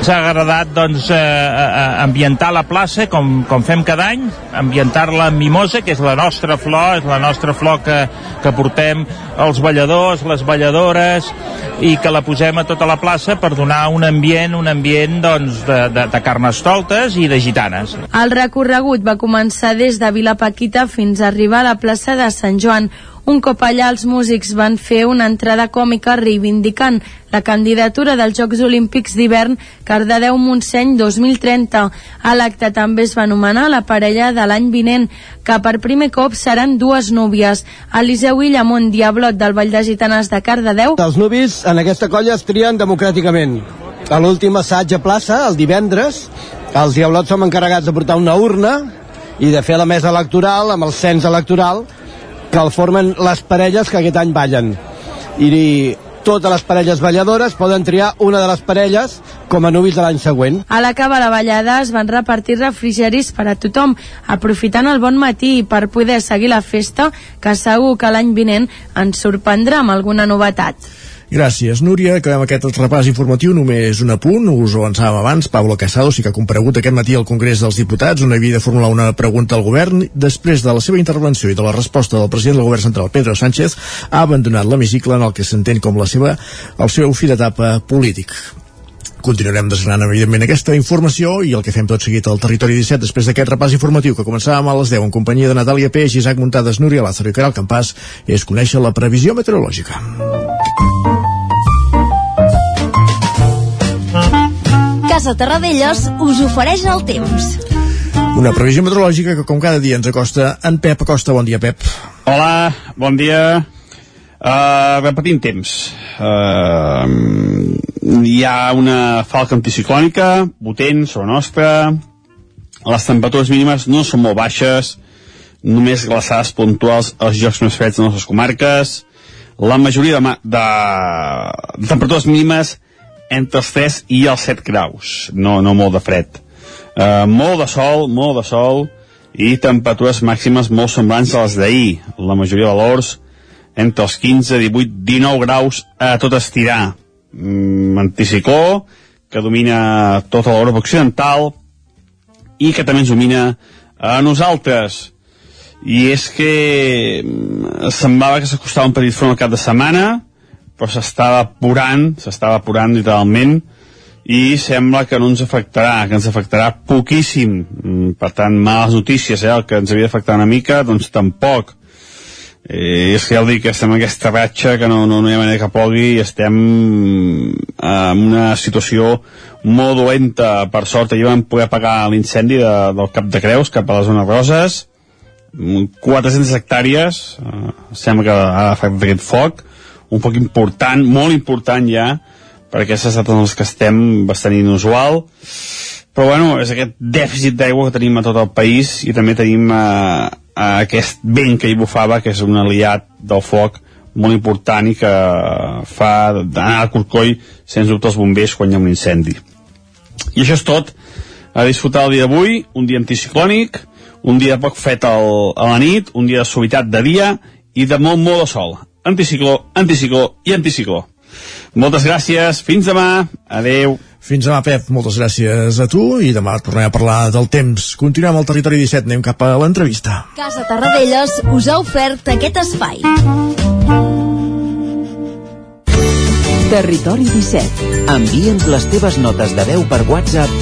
s'ha agradat doncs, eh, eh, ambientar la plaça com, com fem cada any, ambientar-la amb mimosa, que és la nostra flor, és la nostra flor que, que portem els balladors, les balladores, i que la posem a tota la plaça per donar un ambient, un ambient doncs, de, de, de carnestoltes i de gitanes. El recorregut va començar des de Vila Paquita fins a arribar a la plaça de Sant Joan, un cop allà els músics van fer una entrada còmica reivindicant la candidatura dels Jocs Olímpics d'hivern Cardedeu-Montseny 2030. A l'acte també es va anomenar la parella de l'any vinent, que per primer cop seran dues núvies. Eliseu Illamont, Diablot del Vall de Gitanes de Cardedeu. Els nuvis en aquesta colla es trien democràticament. A l'últim assaig a plaça, el divendres, els Diablots som encarregats de portar una urna i de fer la mesa electoral amb el cens electoral que el formen les parelles que aquest any ballen. I totes les parelles balladores poden triar una de les parelles com a nuvis de l'any següent. A l'acabar la ballada es van repartir refrigeris per a tothom, aprofitant el bon matí per poder seguir la festa, que segur que l'any vinent ens sorprendrà amb alguna novetat. Gràcies, Núria. Acabem aquest repàs informatiu. Només un apunt, us ho avançàvem abans. Pablo Casado sí que ha comparegut aquest matí al Congrés dels Diputats on havia de formular una pregunta al govern. Després de la seva intervenció i de la resposta del president del govern central, Pedro Sánchez, ha abandonat l'hemicicle en el que s'entén com la seva, el seu fi d'etapa polític. Continuarem desgranant, evidentment, aquesta informació i el que fem tot seguit al Territori 17 després d'aquest repàs informatiu que començàvem a les 10 en companyia de Natàlia Peix, Isaac Muntades, Núria Lázaro i Caral Campàs és conèixer la previsió meteorològica. Casa Terradellos us ofereix el temps. Una previsió meteorològica que com cada dia ens acosta en Pep Acosta. Bon dia, Pep. Hola, bon dia. Uh, repetint temps. Uh, hi ha una falca anticiclònica potent sobre nostra. Les temperatures mínimes no són molt baixes, només glaçades puntuals als llocs més freds de les nostres comarques. La majoria de, de, de temperatures mínimes entre els 3 i els 7 graus, no, no molt de fred. Uh, molt de sol, molt de sol, i temperatures màximes molt semblants a les d'ahir. La majoria de valors entre els 15, 18, 19 graus a tot estirar. Mm, anticicló, que domina tota l'Europa occidental i que també ens domina a nosaltres. I és que mm, semblava que s'acostava un petit front al cap de setmana, però s'estava apurant, s'estava apurant literalment, i sembla que no ens afectarà, que ens afectarà poquíssim. Mm, Per tant, males notícies, eh? el que ens havia d'afectar una mica, doncs tampoc. Eh, és que ja ho dic, estem en aquesta ratxa que no, no, no hi ha manera que pogui i estem en una situació molt dolenta. Per sort, ahir vam poder apagar l'incendi de, del Cap de Creus cap a la zona Roses, 400 hectàrees, eh, sembla que ha afectat aquest foc, un foc important, molt important ja, per aquestes estat en les que estem bastant inusual, però bueno, és aquest dèficit d'aigua que tenim a tot el país i també tenim eh, aquest vent que hi bufava, que és un aliat del foc molt important i que fa d'anar al corcoll sens dubte els bombers quan hi ha un incendi. I això és tot. A disfrutar el dia d'avui, un dia anticiclònic, un dia poc fet al, a la nit, un dia de suavitat de dia i de molt, molt de sol. Anticicló, anticicló i anticicló. Moltes gràcies, fins demà, adeu. Fins demà, Pep, moltes gràcies a tu i demà tornem a parlar del temps. Continuem al Territori 17, anem cap a l'entrevista. Casa Tarradellas us ha ofert aquest espai. Territori 17. Envia'ns les teves notes de veu per WhatsApp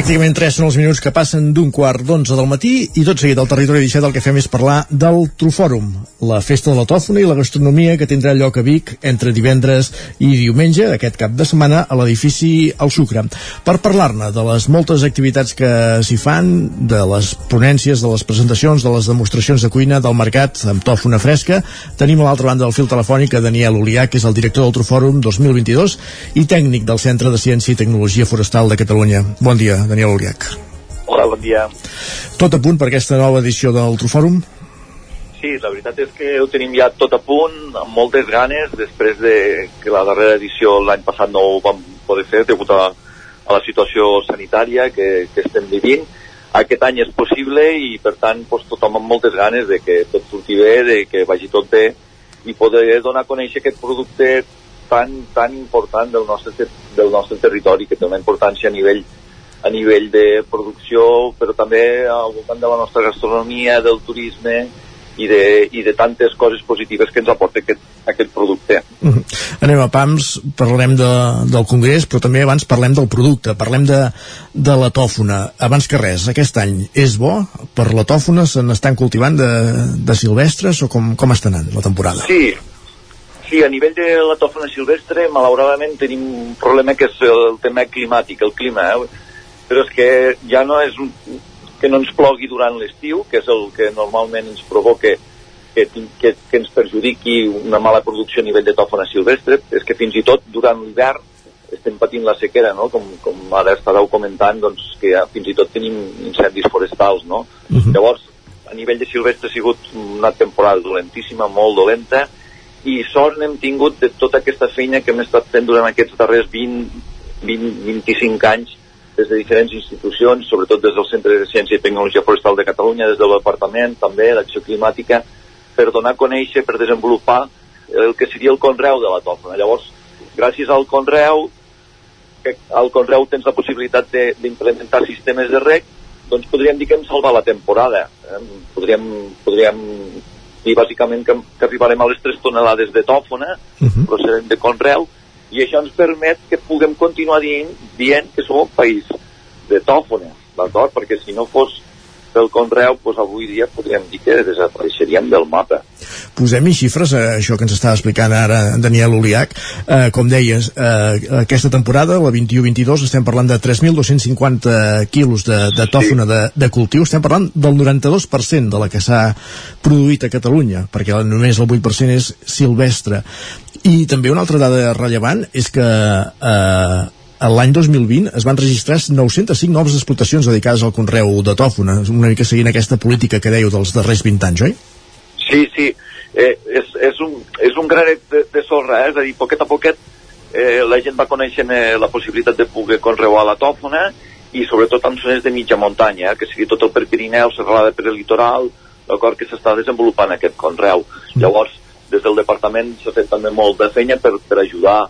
Pràcticament 3 són els minuts que passen d'un quart d'onze del matí i tot seguit al territori 17 el que fem és parlar del Trufòrum, la festa de la tòfona i la gastronomia que tindrà lloc a Vic entre divendres i diumenge d'aquest cap de setmana a l'edifici El Sucre. Per parlar-ne de les moltes activitats que s'hi fan, de les ponències, de les presentacions, de les demostracions de cuina, del mercat amb tòfona fresca, tenim a l'altra banda del fil telefònic a Daniel Olià, que és el director del Trufòrum 2022 i tècnic del Centre de Ciència i Tecnologia Forestal de Catalunya. Bon dia. Daniel Uriac. Hola, bon dia. Tot a punt per aquesta nova edició del Trufòrum? Sí, la veritat és que ho tenim ja tot a punt, amb moltes ganes, després de que la darrera edició l'any passat no ho vam poder fer degut a, a la situació sanitària que, que estem vivint. Aquest any és possible i, per tant, doncs, tothom amb moltes ganes de que tot surti bé, de que vagi tot bé i poder donar a conèixer aquest producte tan, tan important del nostre, del nostre territori, que té una importància a nivell a nivell de producció, però també al voltant de la nostra gastronomia, del turisme i de, i de tantes coses positives que ens aporta aquest, aquest producte. Mm -hmm. Anem a PAMS, parlarem de, del Congrés, però també abans parlem del producte, parlem de, de la tòfona. Abans que res, aquest any és bo per la tòfona? Se n'estan cultivant de, de silvestres o com, com està anant la temporada? Sí, Sí, a nivell de la tòfona silvestre, malauradament tenim un problema que és el tema climàtic, el clima. Eh? Però és que ja no és un, que no ens plogui durant l'estiu, que és el que normalment ens provoca que, que, que ens perjudiqui una mala producció a nivell de tòfona silvestre, és que fins i tot durant l'hivern estem patint la sequera, no? com, com ara estàveu comentant, doncs, que ja, fins i tot tenim incendis forestals. No? Uh -huh. Llavors, a nivell de silvestre ha sigut una temporada dolentíssima, molt dolenta, i sort n'hem tingut de tota aquesta feina que hem estat fent durant aquests darrers 20, 20-25 anys des de diferents institucions, sobretot des del Centre de Ciència i Tecnologia Forestal de Catalunya, des del Departament, també d'Acció Climàtica, per donar a conèixer, per desenvolupar el que seria el conreu de la tòfona. Llavors, gràcies al conreu, que al conreu tens la possibilitat de- d'implementar sistemes de rec, doncs podríem dir que hem salvat la temporada. Eh? Podríem, podríem dir bàsicament que, que arribarem a les 3 tonelades de tòfona, uh -huh. procedent de conreu, i això ens permet que puguem continuar dient, dient que som un país de tòfona, d'acord? Perquè si no fos pel conreu, doncs avui dia podríem dir que desapareixeríem del mapa. Posem-hi xifres a això que ens estava explicant ara Daniel Oliac. Eh, com deies, eh, aquesta temporada, la 21-22, estem parlant de 3.250 quilos de, de tòfona de, de cultiu. Estem parlant del 92% de la que s'ha produït a Catalunya, perquè només el 8% és silvestre. I també una altra dada rellevant és que eh, l'any 2020 es van registrar 905 noves explotacions dedicades al conreu de tòfona, una mica seguint aquesta política que dèieu dels darrers 20 anys, oi? Sí, sí, eh, és, és, un, és un granet de, de sorra, eh? és a dir, poquet a poquet eh, la gent va coneixent eh, la possibilitat de poder conreuar la tòfona i sobretot en zones de mitja muntanya, eh, que sigui tot el per Pirineu, serralada per el litoral, d'acord, que s'està desenvolupant aquest conreu. Llavors, des del departament s'ha fet també molt de feina per, per ajudar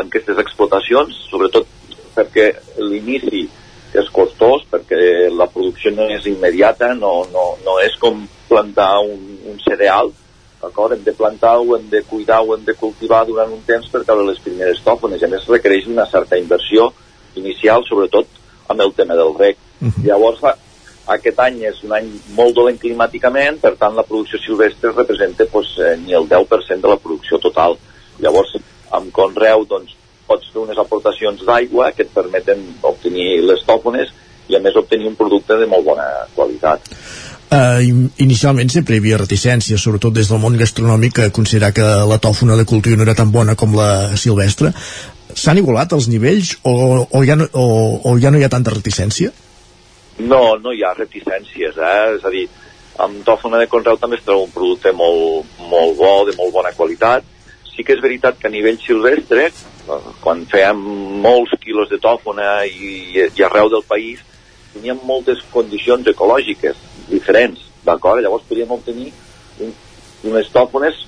aquestes explotacions, sobretot perquè l'inici és costós, perquè la producció no és immediata, no, no, no és com plantar un, un cereal, d'acord? Hem de plantar, ho hem de cuidar, ho hem de cultivar durant un temps per caure les primeres tòfones. A més requereix una certa inversió inicial, sobretot amb el tema del rec. Uh -huh. Llavors, a- aquest any és un any molt dolent climàticament, per tant la producció silvestre representa pues, eh, ni el 10% de la producció total. Llavors, amb conreu, doncs, pots fer unes aportacions d'aigua que et permeten obtenir les tòfones i a més obtenir un producte de molt bona qualitat. Uh, inicialment sempre hi havia reticències, sobretot des del món gastronòmic, a considerar que la tòfona de cultiu no era tan bona com la silvestre. S'han igualat els nivells o, o, ja no, o, o ja no hi ha tanta reticència? No, no hi ha reticències, eh? És a dir, amb tòfona de conreu també es troba un producte molt, molt bo, de molt bona qualitat. Sí que és veritat que a nivell silvestre, eh, quan fèiem molts quilos de tòfona i, i arreu del país, teníem moltes condicions ecològiques diferents, d'acord? Llavors podíem obtenir un, unes tòfones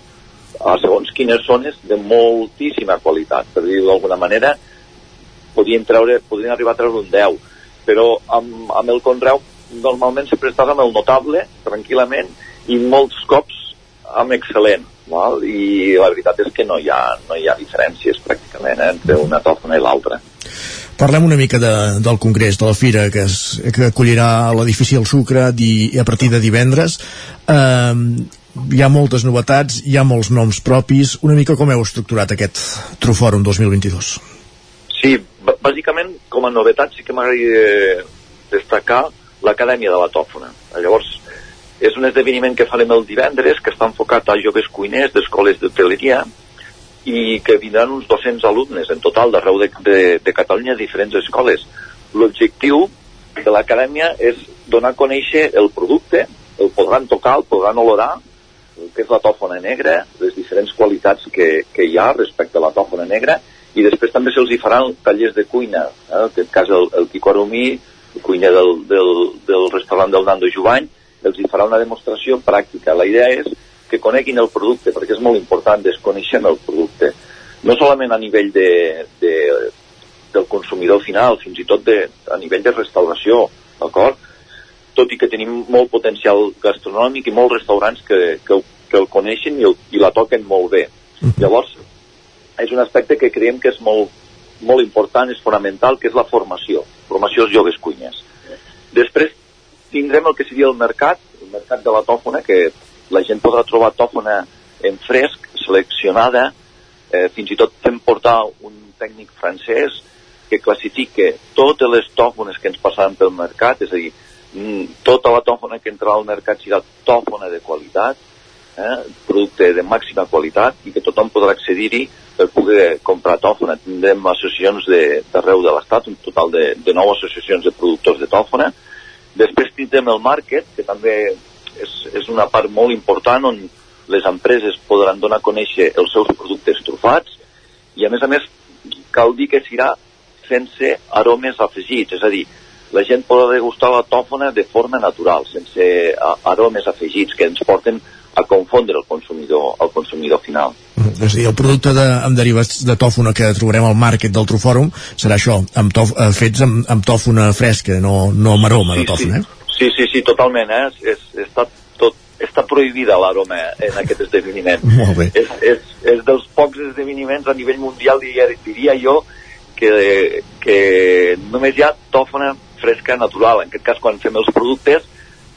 a segons quines zones de moltíssima qualitat, per dir-ho d'alguna manera, podien, treure, podien arribar a treure un 10, però amb, amb el conreu normalment sempre estàs amb el notable, tranquil·lament, i molts cops amb excel·lent, val? i la veritat és que no hi ha, no hi ha diferències pràcticament eh, entre una tòfona i l'altra. Parlem una mica de, del Congrés, de la Fira, que, es, que acollirà l'edifici El Sucre di, a partir de divendres. Eh, hi ha moltes novetats, hi ha molts noms propis. Una mica com heu estructurat aquest Trufòrum 2022? Sí, bàsicament, com a novetat, sí que m'agradaria destacar l'Acadèmia de la Tòfona. Llavors, és un esdeveniment que farem el divendres, que està enfocat a joves cuiners d'escoles d'hoteleria, i que vindran uns 200 alumnes en total d'arreu de, de, de Catalunya a diferents escoles. L'objectiu de l'acadèmia és donar a conèixer el producte, el podran tocar, el podran olorar, el que és la tòfona negra, les diferents qualitats que, que hi ha respecte a la tòfona negra, i després també se'ls hi faran tallers de cuina, eh? en aquest cas el, el Quico Aromí, el cuiner del, del, del restaurant del Nando Jubany, els hi farà una demostració pràctica. La idea és que coneguin el producte, perquè és molt important desconeixem el producte. No solament a nivell de, de, del consumidor final, fins i tot de, a nivell de restauració, d'acord? Tot i que tenim molt potencial gastronòmic i molts restaurants que, que, que el coneixen i, el, i la toquen molt bé. Llavors, és un aspecte que creiem que és molt, molt important, és fonamental, que és la formació, formació als joves cuiners. Després tindrem el que seria el mercat, el mercat de la tòfona, que la gent podrà trobar tòfona en fresc, seleccionada, eh, fins i tot fem portar un tècnic francès que classifique totes les tòfones que ens passaran pel mercat, és a dir, mm, tota la tòfona que entrarà al mercat serà tòfona de qualitat, eh, producte de màxima qualitat i que tothom podrà accedir-hi per poder comprar tòfona. Tindrem associacions d'arreu de, de l'Estat, un total de, de nou associacions de productors de tòfona. Després tindrem el market, que també és, és una part molt important on les empreses podran donar a conèixer els seus productes trufats i a més a més cal dir que serà sense aromes afegits, és a dir, la gent pot degustar la tòfona de forma natural, sense aromes afegits que ens porten a confondre el consumidor, el consumidor final. És a dir, el producte de, amb derivats de tòfona que trobarem al market del Trofòrum serà això, amb tof, eh, fets amb, amb tòfona fresca, no, no amb aroma de tòfona, eh? Sí, sí, sí, totalment, eh? És, està, tot, està prohibida l'aroma en aquest esdeveniment. Molt bé. És, és, és dels pocs esdeveniments a nivell mundial, diria, diria jo, que, que només hi ha tòfona fresca natural. En aquest cas, quan fem els productes,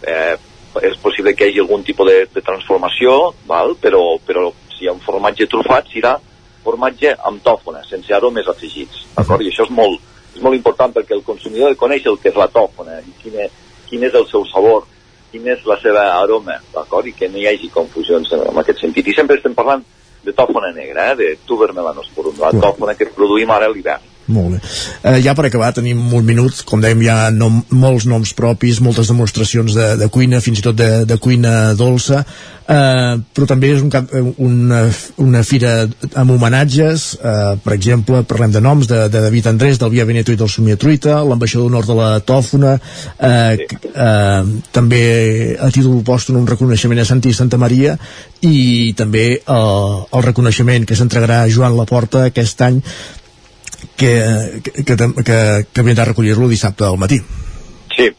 eh, és possible que hi hagi algun tipus de, de transformació, val? Però, però si hi ha un formatge trufat, serà formatge amb tòfona, sense aromes afegits. D'acord? I això és molt, és molt important perquè el consumidor conèixer el que és la tòfona i quin és, quin és el seu sabor, quin és la seva aroma, d'acord? I que no hi hagi confusions en, en aquest sentit. I sempre estem parlant de tòfona negra, eh? de tuber melanosporum, la tòfona que produïm ara a l'hivern. Molt bé. Eh, ja per acabar, tenim un minut, com dèiem, hi ha nom, molts noms propis, moltes demostracions de, de cuina, fins i tot de, de cuina dolça, eh, però també és un cap, eh, una, una fira amb homenatges, eh, per exemple, parlem de noms de, de David Andrés, del Via Veneto i del Somia Truita, l'ambaixador nord de la Tòfona, eh, eh, també a títol pòstum un reconeixement a Santi Santa Maria i també eh, el reconeixement que s'entregarà a Joan Laporta aquest any que, que, que, que, que vindrà a recollir-lo dissabte al matí. Sí,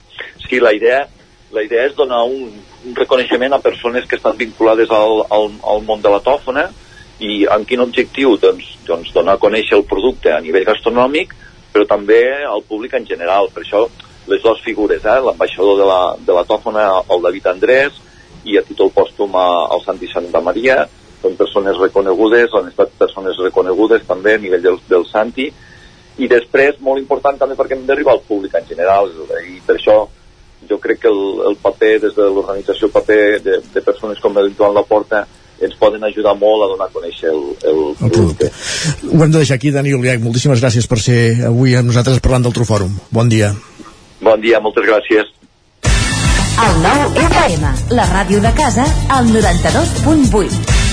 sí, la idea, la idea és donar un, un reconeixement a persones que estan vinculades al, al, al món de la tòfona i amb quin objectiu? Doncs, doncs donar a conèixer el producte a nivell gastronòmic, però també al públic en general. Per això les dues figures, eh? l'ambaixador de, la, de la tòfona, el David Andrés, i a títol pòstum a- al Santi Santa Maria, són persones reconegudes, han estat persones reconegudes també a nivell del, del Santi, i després, molt important també perquè hem d'arribar al públic en general, i per això jo crec que el, el paper, des de l'organització paper de, de persones com el Joan Laporta, ens poden ajudar molt a donar a conèixer el, el, El producte. Ho hem de deixar aquí, Dani Oliac. Moltíssimes gràcies per ser avui amb nosaltres parlant del Trofòrum. Bon dia. Bon dia, moltes gràcies. El nou FM, la ràdio de casa, al 92.8.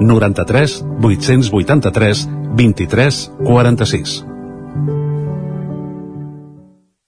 93 883 23 46.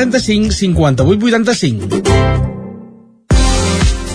135 58 85.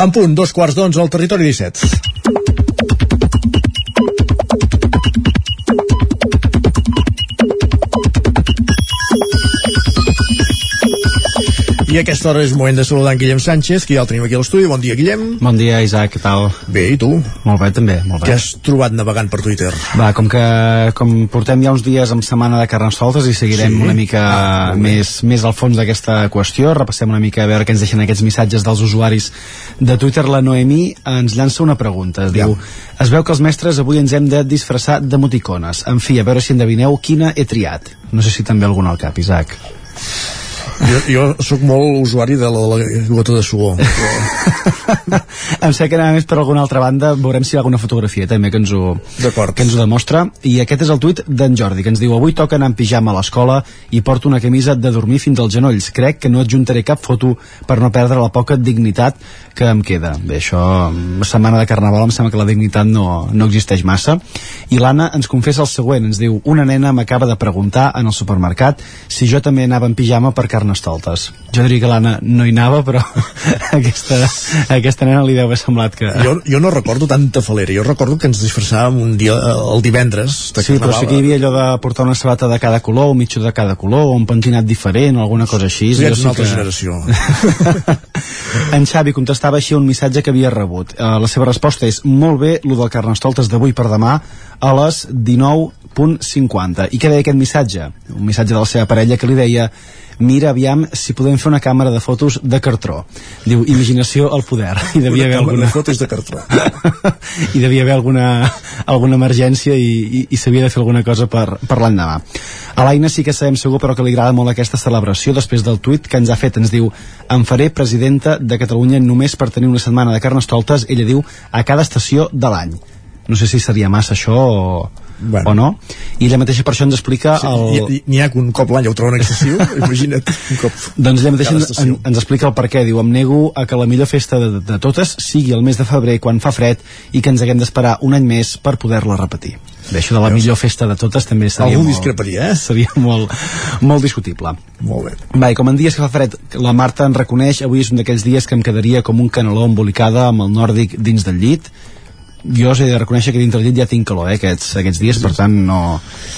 En punt, dos quarts d'onze al territori 17. I a aquesta hora és moment de saludar en Guillem Sánchez, que ja el tenim aquí a l'estudi. Bon dia, Guillem. Bon dia, Isaac, què tal? Bé, i tu? Molt bé, també, molt bé. Què has trobat navegant per Twitter? Va, com que com portem ja uns dies amb setmana de Carnestoltes i seguirem Sí? una mica Ah, més, més al fons d'aquesta qüestió, repassem una mica a veure què ens deixen aquests missatges dels usuaris de Twitter. La Noemí ens llança una pregunta. Es diu, es veu que els mestres avui ens hem de disfressar d'emoticones. En fi, a veure si endevineu quina he triat. No sé si també alguna al cap, Isaac. Jo, jo sóc molt usuari de la, la gota de suor. em sé que anava més per alguna altra banda veurem si hi ha alguna fotografia també que ens ho, que ens ho demostra. I aquest és el tuit d'en Jordi que ens diu avui toca anar en pijama a l'escola i porto una camisa de dormir fins als genolls. Crec que no adjuntaré cap foto per no perdre la poca dignitat que em queda bé, això, setmana de carnaval em sembla que la dignitat no, no existeix massa i l'Anna ens confessa el següent ens diu, una nena m'acaba de preguntar en el supermercat si jo també anava en pijama per carnestoltes jo diria que l'Anna no hi anava però aquesta, aquesta nena li deu haver semblat que... Jo, jo no recordo tanta falera. Jo recordo que ens disfressàvem un dia, eh, el divendres. De Sí, però sí que hi havia allò de portar una sabata de cada color, un mitjó de cada color, un pentinat diferent, o alguna cosa així. Jo ets una altra generació. en Xavi contestava així un missatge que havia rebut. Uh, la seva resposta és molt bé, lo del Carnestoltes d'avui per demà a les 19.50. I què deia aquest missatge? Un missatge de la seva parella que li deia mira aviam si podem fer una càmera de fotos de cartró. Diu, imaginació al poder. I devia haver alguna... de fotos de cartró. I devia haver alguna, alguna emergència i, i, i s'havia de fer alguna cosa per, per l'endemà. A l'Aina sí que sabem segur però que li agrada molt aquesta celebració després del tuit que ens ha fet, ens diu em faré presidenta de Catalunya només per tenir una setmana de carnestoltes, ella diu a cada estació de l'any no sé si seria massa això o, bueno. o no i ella mateixa per això ens explica Sí, el... N'hi ha que un cop l'any ho troben excessiu, imagina't un cop. Doncs ella mateixa en, ens explica el per què. Diu, em nego a que la millor festa de, de totes sigui el mes de febrer quan fa fred i que ens haguem d'esperar un any més per poder-la repetir. Bé, això de la millor festa de totes també seria Algú molt, discreparia, eh? Seria molt, molt discutible. Molt bé. Va, com en dies que fa fred, la Marta en reconeix, avui és un d'aquells dies que em quedaria com un caneló embolicada amb el nòrdic dins del llit, jo us he de reconèixer que dintre del llit ja tinc calor eh, aquests, aquests dies, per tant no,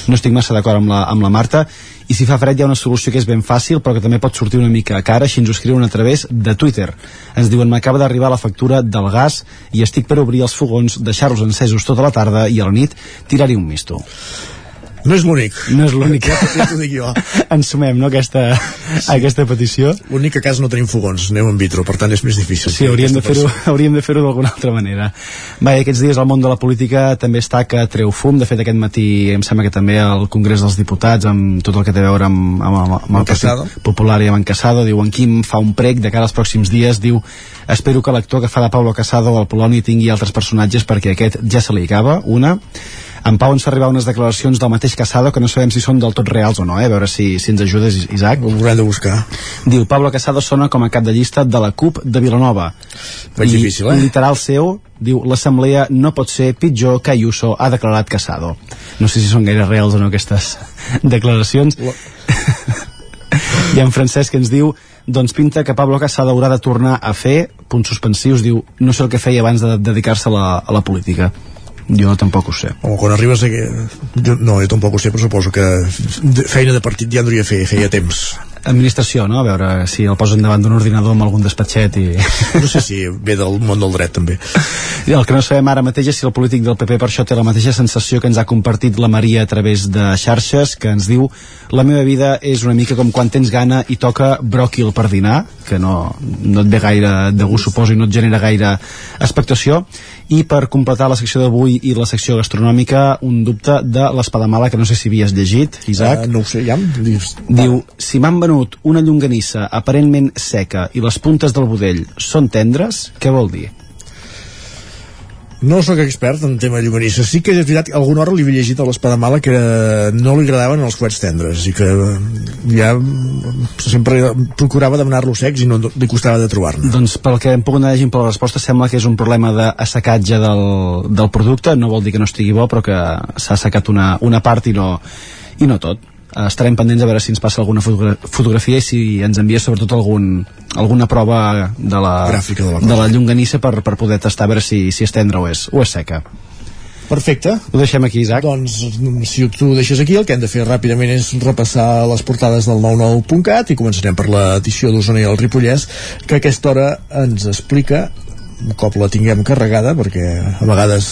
no estic massa d'acord amb, la, amb la Marta. I si fa fred hi ha una solució que és ben fàcil però que també pot sortir una mica cara així ens ho escriuen a través de Twitter. Ens diuen m'acaba d'arribar la factura del gas i estic per obrir els fogons, deixar-los encesos tota la tarda i a la nit tirar-hi un misto no és l'únic no és l'únic ja, ja t'ho dic jo ens sumem no, aquesta, sí. aquesta petició l'únic que a casa no tenim fogons, anem en vitro per tant és més difícil Sí, hauríem de fer-ho hauríem de fer-ho d'alguna altra manera. I aquests dies el món de la política també està que treu fum. De fet, aquest matí em sembla que també al Congrés dels Diputats, amb tot el que té a veure amb, amb, amb, amb el. Partit Popular i amb en Casado, diu en Quim fa un prec de cara als pròxims dies, diu espero que l'actor que fa de Pablo Casado al Poloni tingui altres personatges perquè aquest ja se li acaba, una en Pau ens fa arribar unes declaracions del mateix Casado que no sabem si són del tot reals o no, eh? a veure si, si ens ajudes, Isaac. Ho haurem de buscar. Diu, Pablo Casado sona com a cap de llista de la CUP de Vilanova. Veig I difícil, eh? literal seu, diu, l'assemblea no pot ser pitjor que Ayuso ha declarat Casado. No sé si són gaire reals o no aquestes declaracions. I en Francesc ens diu doncs pinta que Pablo Casado haurà de tornar a fer, punts suspensius, diu, no sé el que feia abans de dedicar-se a, la, a la política. Jo tampoc ho sé. O quan arribes a... Jo, no, jo tampoc ho sé, però suposo que feina de partit ja hauria fer, feia temps. Administració, no? A veure si el posen davant d'un ordinador amb algun despatxet i... No sé si ve del món del dret, també. I el que no sabem ara mateix és si el polític del PP per això té la mateixa sensació que ens ha compartit la Maria a través de xarxes, que ens diu la meva vida és una mica com quan tens gana i toca bròquil per dinar, que no, no et ve gaire de gust, suposo, i no et genera gaire expectació, i per completar la secció d'avui i la secció gastronòmica, un dubte de l'espada mala que no sé si havies llegit, Isaac. Uh, no ho sé, ja. Dius, Diu, si m'han venut venut una llonganissa aparentment seca i les puntes del budell són tendres, què vol dir? No sóc expert en tema llonganissa. Sí que és veritat que alguna hora li havia llegit a l'Espada Mala que no li agradaven els fuets tendres i que ja sempre procurava demanar-lo secs i no li costava de trobar-ne. Doncs pel que hem pogut anar llegint per la resposta sembla que és un problema d'assecatge del, del producte, no vol dir que no estigui bo però que s'ha assecat una, una part i no, i no tot estarem pendents a veure si ens passa alguna fotogra fotografia i si ens envia sobretot algun, alguna prova de la, Gràfica de la, de la llonganissa per, per poder tastar a veure si, si és tendra o és, o és seca. Perfecte. Ho deixem aquí, Isaac. Doncs, si tu ho deixes aquí, el que hem de fer ràpidament és repassar les portades del 99.cat i començarem per l'edició d'Osona i el Ripollès, que a aquesta hora ens explica, un cop la tinguem carregada, perquè a vegades...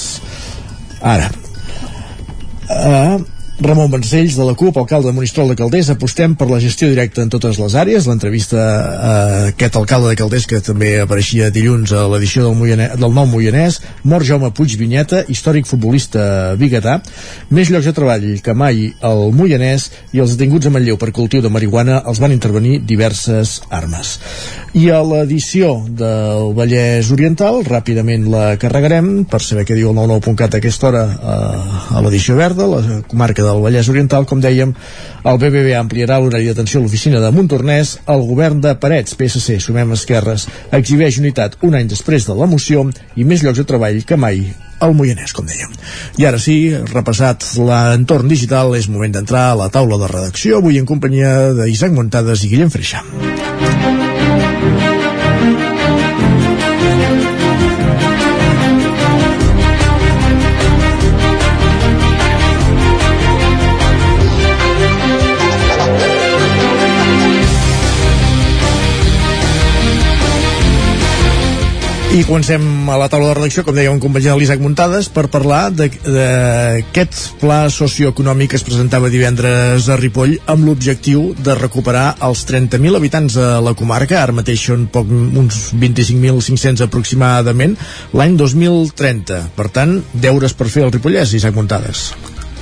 Ara. Uh, Ramon Vancells, de la CUP, alcalde de Monistrol de Calders, apostem per la gestió directa en totes les àrees. L'entrevista a aquest alcalde de Calders, que també apareixia dilluns a l'edició del, del Nou Moianès, mort Jaume Puig Vinyeta, històric futbolista biguetà, més llocs de treball que mai al Moianès i els detinguts a Manlleu per cultiu de marihuana els van intervenir diverses armes. I a l'edició del Vallès Oriental, ràpidament la carregarem per saber què diu el 99.cat a aquesta hora eh, a l'edició verda, la comarca del Vallès Oriental, com dèiem, el BBB ampliarà l'horari d'atenció a l'oficina de Montornès, el govern de Parets, PSC, Sumem Esquerres, exhibeix unitat un any després de la moció i més llocs de treball que mai al Moianès, com dèiem. I ara sí, repassat l'entorn digital, és moment d'entrar a la taula de redacció, avui en companyia d'Isaac Montades i Guillem Freixa. I comencem a la taula de redacció, com dèiem, en companyia de l'Isaac Muntades, per parlar d'aquest pla socioeconòmic que es presentava divendres a Ripoll amb l'objectiu de recuperar els 30.000 habitants de la comarca, ara mateix són poc, uns 25.500 aproximadament, l'any 2030. Per tant, deures per fer el Ripollès, Isaac Muntades.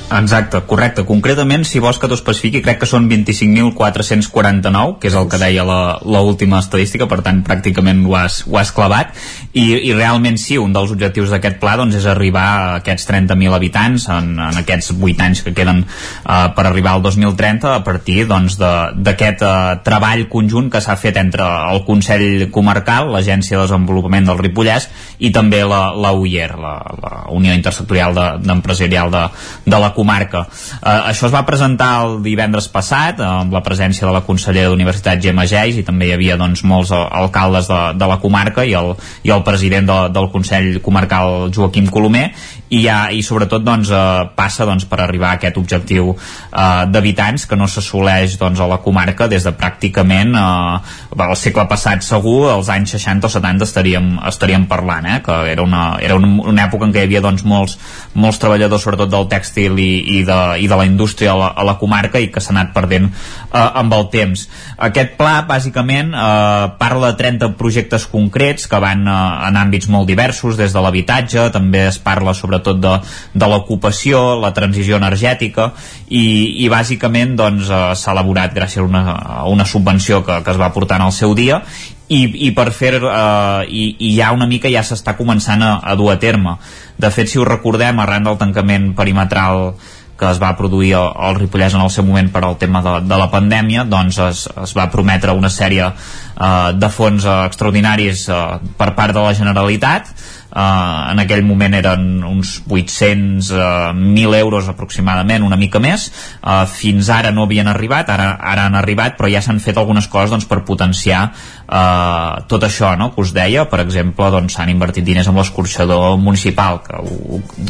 Exacte, correcte. Concretament, si vols que t'ho especifiqui, crec que són 25.449, que és el que deia la, la última estadística, per tant, pràcticament ho has, ho has clavat, i, i realment sí, un dels objectius d'aquest pla doncs, és arribar a aquests 30.000 habitants en, en aquests 8 anys que queden uh, per arribar al 2030 a partir d'aquest doncs, uh, treball conjunt que s'ha fet entre el Consell Comarcal, l'Agència de Desenvolupament del Ripollès i també la, la UIER, la, la Unió Intersectorial d'Empresarial de, de, de la comarca. Eh, això es va presentar el divendres passat amb la presència de la consellera d'Universitat Gemma Geis i també hi havia doncs, molts alcaldes de, de la comarca i el, i el president de, del Consell Comarcal Joaquim Colomer i, ja, i sobretot doncs, eh, passa doncs, per arribar a aquest objectiu eh, d'habitants que no s'assoleix doncs, a la comarca des de pràcticament eh, el segle passat segur, als anys 60 o 70 estaríem, estaríem parlant eh, que era, una, era una, una època en què hi havia doncs, molts, molts treballadors sobretot del tèxtil i, i, de, i de la indústria a la, a la comarca i que s'ha anat perdent eh, amb el temps. Aquest pla bàsicament eh, parla de 30 projectes concrets que van eh, en àmbits molt diversos, des de l'habitatge, també es parla sobre sobretot de, de l'ocupació, la transició energètica i, i bàsicament doncs, eh, s'ha elaborat gràcies a una, a una subvenció que, que es va portar en el seu dia i, i per fer eh, i, i ja una mica ja s'està començant a, a dur a terme. De fet si ho recordem arran del tancament perimetral que es va produir al, Ripollès en el seu moment per al tema de, de la pandèmia doncs es, es va prometre una sèrie eh, de fons eh, extraordinaris eh, per part de la Generalitat Uh, en aquell moment eren uns 800 uh, 1.000 euros aproximadament, una mica més uh, fins ara no havien arribat ara, ara han arribat, però ja s'han fet algunes coses doncs, per potenciar uh, tot això no? que us deia, per exemple doncs, s'han invertit diners en l'escorxador municipal que,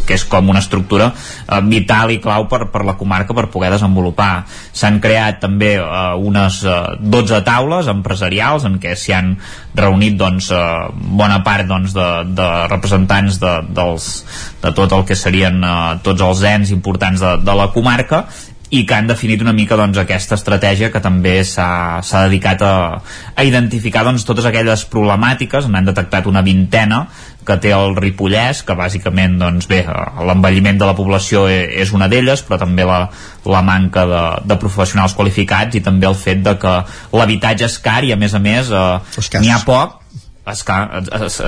que és com una estructura uh, vital i clau per, per la comarca per poder desenvolupar s'han creat també uh, unes uh, 12 taules empresarials en què s'hi han reunit doncs, uh, bona part doncs, de, de representants de, dels, de tot el que serien eh, tots els ens importants de, de la comarca i que han definit una mica doncs, aquesta estratègia que també s'ha dedicat a, a identificar doncs, totes aquelles problemàtiques, n'han detectat una vintena que té el Ripollès, que bàsicament doncs, bé, l'envelliment de la població e, és una d'elles, però també la, la manca de, de professionals qualificats i també el fet de que l'habitatge és car i a més a més eh, n'hi ha poc Esca,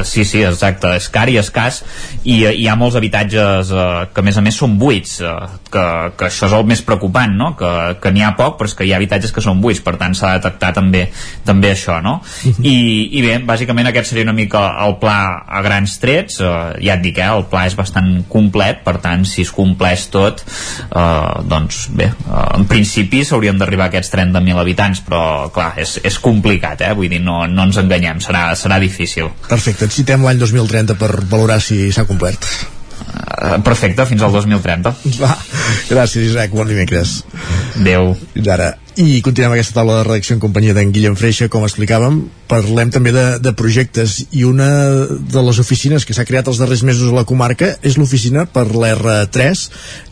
sí, sí, exacte, és car i escàs i eh, hi ha molts habitatges eh, que a més a més són buits eh, que, que això és el més preocupant no? que, que n'hi ha poc però és que hi ha habitatges que són buits per tant s'ha de detectar també, també això no? Mhm. I, i bé, bàsicament aquest seria una mica el pla a grans trets eh, ja et dic, eh, el pla és bastant complet per tant si es compleix tot eh, doncs bé, eh, en principi s'haurien d'arribar a aquests 30.000 habitants però clar, és, és complicat eh? vull dir, no, no ens enganyem, serà, serà difícil difícil. Perfecte, et citem l'any 2030 per valorar si s'ha complert. Uh, perfecte, fins al 2030. Va, gràcies Isaac, bon dimecres. Adéu. Fins ara. I continuem aquesta taula de redacció en companyia d'en Guillem Freixa, com explicàvem. Parlem també de, de projectes i una de les oficines que s'ha creat els darrers mesos a la comarca és l'oficina per l'R3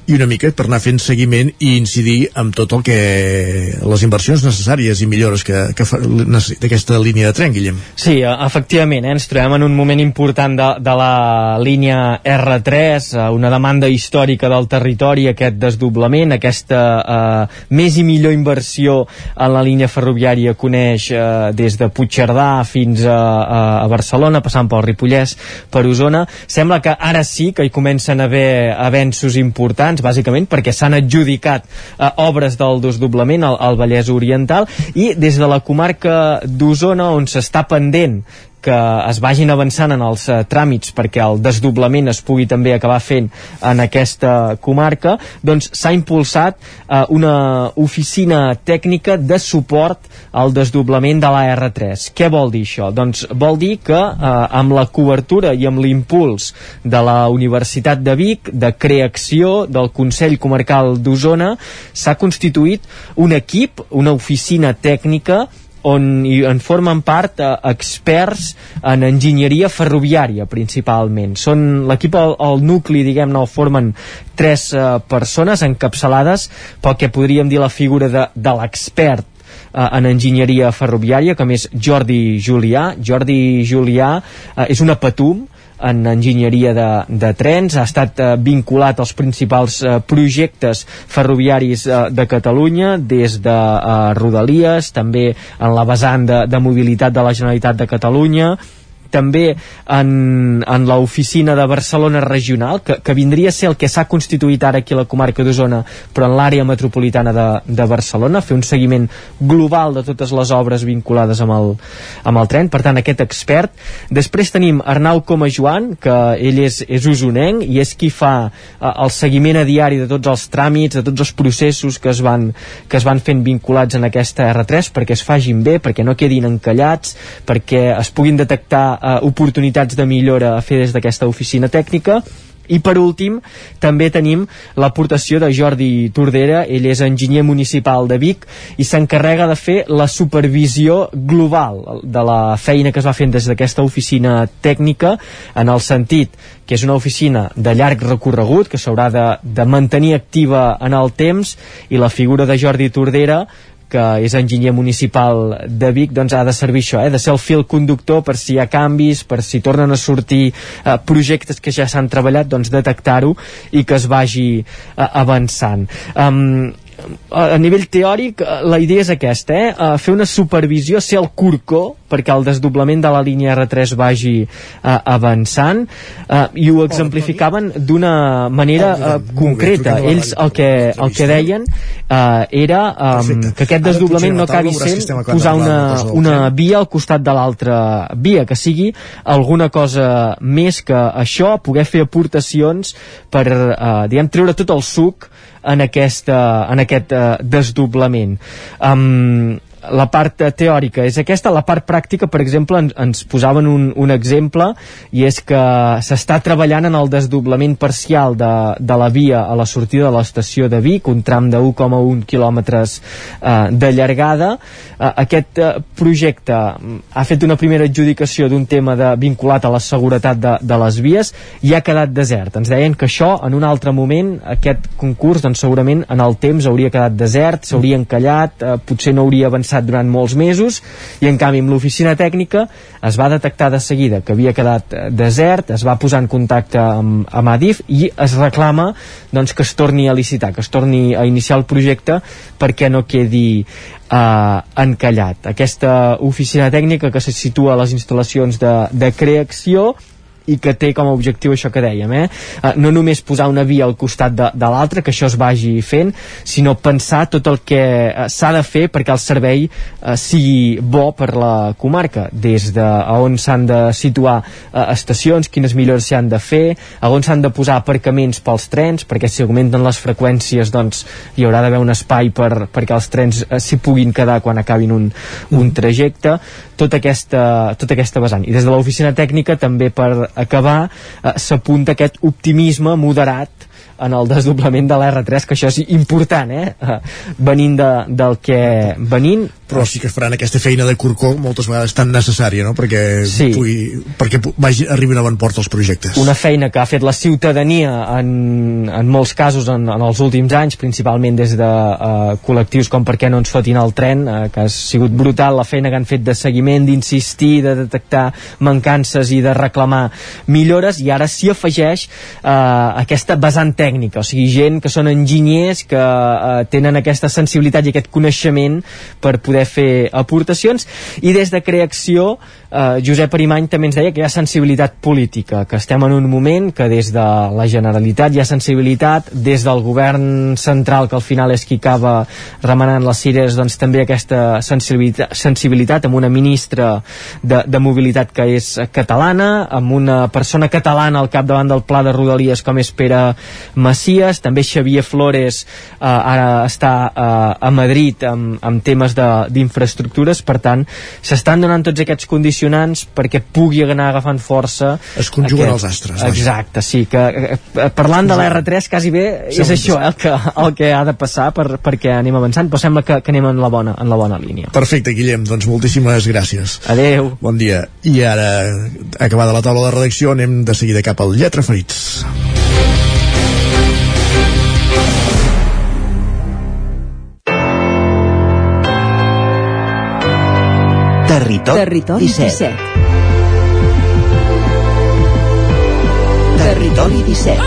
i una mica per anar fent seguiment i incidir amb tot el que les inversions necessàries i millores que, que necessita aquesta línia de tren, Guillem. Sí, e, efectivament, eh? ens trobem en un moment important de, de la línia R3, e, una demanda històrica del territori, aquest desdoblament, aquesta eh, més i millor inversió en la línia ferroviària coneix eh, des de Puigcerdà fins a, a Barcelona, passant pel Ripollès, per Osona. Sembla que ara sí que hi comencen a haver avenços importants bàsicament, perquè s'han adjudicat eh, obres del desdoblament al, al Vallès Oriental i des de la comarca d'Osona, on s'està pendent que es vagin avançant en els uh, tràmits perquè el desdoblament es pugui també acabar fent en aquesta comarca, doncs s'ha impulsat uh, una oficina tècnica de suport al desdoblament de la R3. Què vol dir això? Doncs vol dir que uh, amb la cobertura i amb l'impuls de la Universitat de Vic, de Creacció, del Consell Comarcal d'Osona, s'ha constituït un equip, una oficina tècnica on hi en formen part eh, experts en enginyeria ferroviària principalment. Són l'equip, el, el nucli, diguem-ne, el formen tres eh, persones encapçalades pel que podríem dir la figura de, de l'expert eh, en enginyeria ferroviària, com és Jordi Julià. Jordi Julià eh, és una patum, en enginyeria de, de trens, ha estat eh, vinculat als principals eh, projectes ferroviaris eh, de Catalunya, des de eh, Rodalies, també en la vessant de, de mobilitat de la Generalitat de Catalunya, també en, en l'oficina de Barcelona regional, que, que vindria a ser el que s'ha constituït ara aquí a la comarca d'Osona, però en l'àrea metropolitana de, de Barcelona, fer un seguiment global de totes les obres vinculades amb el, amb el tren, per tant aquest expert. Després tenim Arnau Coma Joan, que ell és, és usonenc i és qui fa eh, el seguiment a diari de tots els tràmits, de tots els processos que es van, que es van fent vinculats en aquesta R3 perquè es fagin bé, perquè no quedin encallats, perquè es puguin detectar eh, oportunitats de millora a fer des d'aquesta oficina tècnica. I per últim, també tenim l'aportació de Jordi Tordera, ell és enginyer municipal de Vic i s'encarrega de fer la supervisió global de la feina que es va fent des d'aquesta oficina tècnica en el sentit que és una oficina de llarg recorregut que s'haurà de, de mantenir activa en el temps i la figura de Jordi Tordera que és enginyer municipal de Vic, doncs ha de servir això, eh? de ser el fil conductor per si hi ha canvis, per si tornen a sortir eh, projectes que ja s'han treballat, doncs detectar-ho i que es vagi eh, avançant. Um, a nivell teòric la idea és aquesta, eh? fer una supervisió, ser el curcó perquè el desdoblament de la línia R3 vagi uh, avançant. Uh, i ho exemplificaven d'una manera uh, concreta. Ells el que, el que deien uh, era um, que aquest desdoblament no acabi sent posar una, una via al costat de l'altra via, que sigui alguna cosa més que això, poder fer aportacions per, uh, diguem, treure tot el suc en, aquesta, en aquest uh, desdoblament. Um, la part eh, teòrica és aquesta, la part pràctica, per exemple, ens, ens posaven un, un exemple i és que s'està treballant en el desdoblament parcial de, de la via a la sortida de l'estació de Vic, un tram de 1,1 quilòmetres eh, de llargada. Eh, aquest eh, projecte mm, ha fet una primera adjudicació d'un tema de, vinculat a la seguretat de, de les vies i ha quedat desert. Ens deien que això, en un altre moment, aquest concurs, doncs segurament en el temps hauria quedat desert, s'hauria encallat, eh, potser no hauria avançat durant molts mesos i en canvi amb l'oficina tècnica es va detectar de seguida que havia quedat eh, desert, es va posar en contacte amb, amb Adif i es reclama doncs, que es torni a licitar, que es torni a iniciar el projecte perquè no quedi eh, encallat. Aquesta oficina tècnica que se situa a les instal·lacions de, de creació i que té com a objectiu això que dèiem, eh? Uh, no només posar una via al costat de, de l'altra, que això es vagi fent, sinó pensar tot el que uh, s'ha de fer perquè el servei uh, sigui bo per la comarca, des de a on s'han de situar estacions, quines millores s'hi han de fer, a on s'han de posar aparcaments pels trens, perquè si augmenten les freqüències doncs hi haurà d'haver un espai per, perquè els trens uh, s'hi puguin quedar quan acabin un, un trajecte, tota aquesta, tota aquesta vessant. I des de l'oficina tècnica també per acabar eh, s'apunta aquest optimisme moderat en el desdoblament de l'R3, que això és important, eh? eh venint de, del que venint... Però sí que faran aquesta feina de corcó moltes vegades tan necessària, no?, perquè, sí. pugui, perquè vagi, arribin a bon port els projectes. Una feina que ha fet la ciutadania en, en molts casos en, en els últims anys, principalment des de uh, col·lectius com Per què no ens fotin el tren, uh, que ha sigut brutal la feina que han fet de seguiment, d'insistir, de detectar mancances i de reclamar millores, i ara s'hi afegeix uh, aquesta vessant tècnica tècnica, o sigui, gent que són enginyers, que eh, tenen aquesta sensibilitat i aquest coneixement per poder fer aportacions, i des de Creacció, eh, Josep Arimany també ens deia que hi ha sensibilitat política, que estem en un moment que des de la Generalitat hi ha sensibilitat, des del govern central, que al final és qui acaba remenant les cires, doncs també aquesta sensibilitat, sensibilitat amb una ministra de, de mobilitat que és catalana, amb una persona catalana al capdavant del pla de Rodalies com és Pere Macias, també Xavier Flores eh, ara està eh, a Madrid amb, amb temes d'infraestructures, per tant s'estan donant tots aquests condicionants perquè pugui anar agafant força es conjuguen aquest, els astres vaja. exacte, sí, que eh, parlant de la R3 quasi bé és Sembla això eh, el, que, el que ha de passar per, perquè anem avançant, però sembla que, que anem en la bona, en la bona línia. Perfecte, Guillem, doncs moltíssimes gràcies. Adeu. Bon dia. I ara, acabada la taula de redacció, anem de seguida cap al Lletra Ferits. Territori, Territori 17. 17. Territori 17.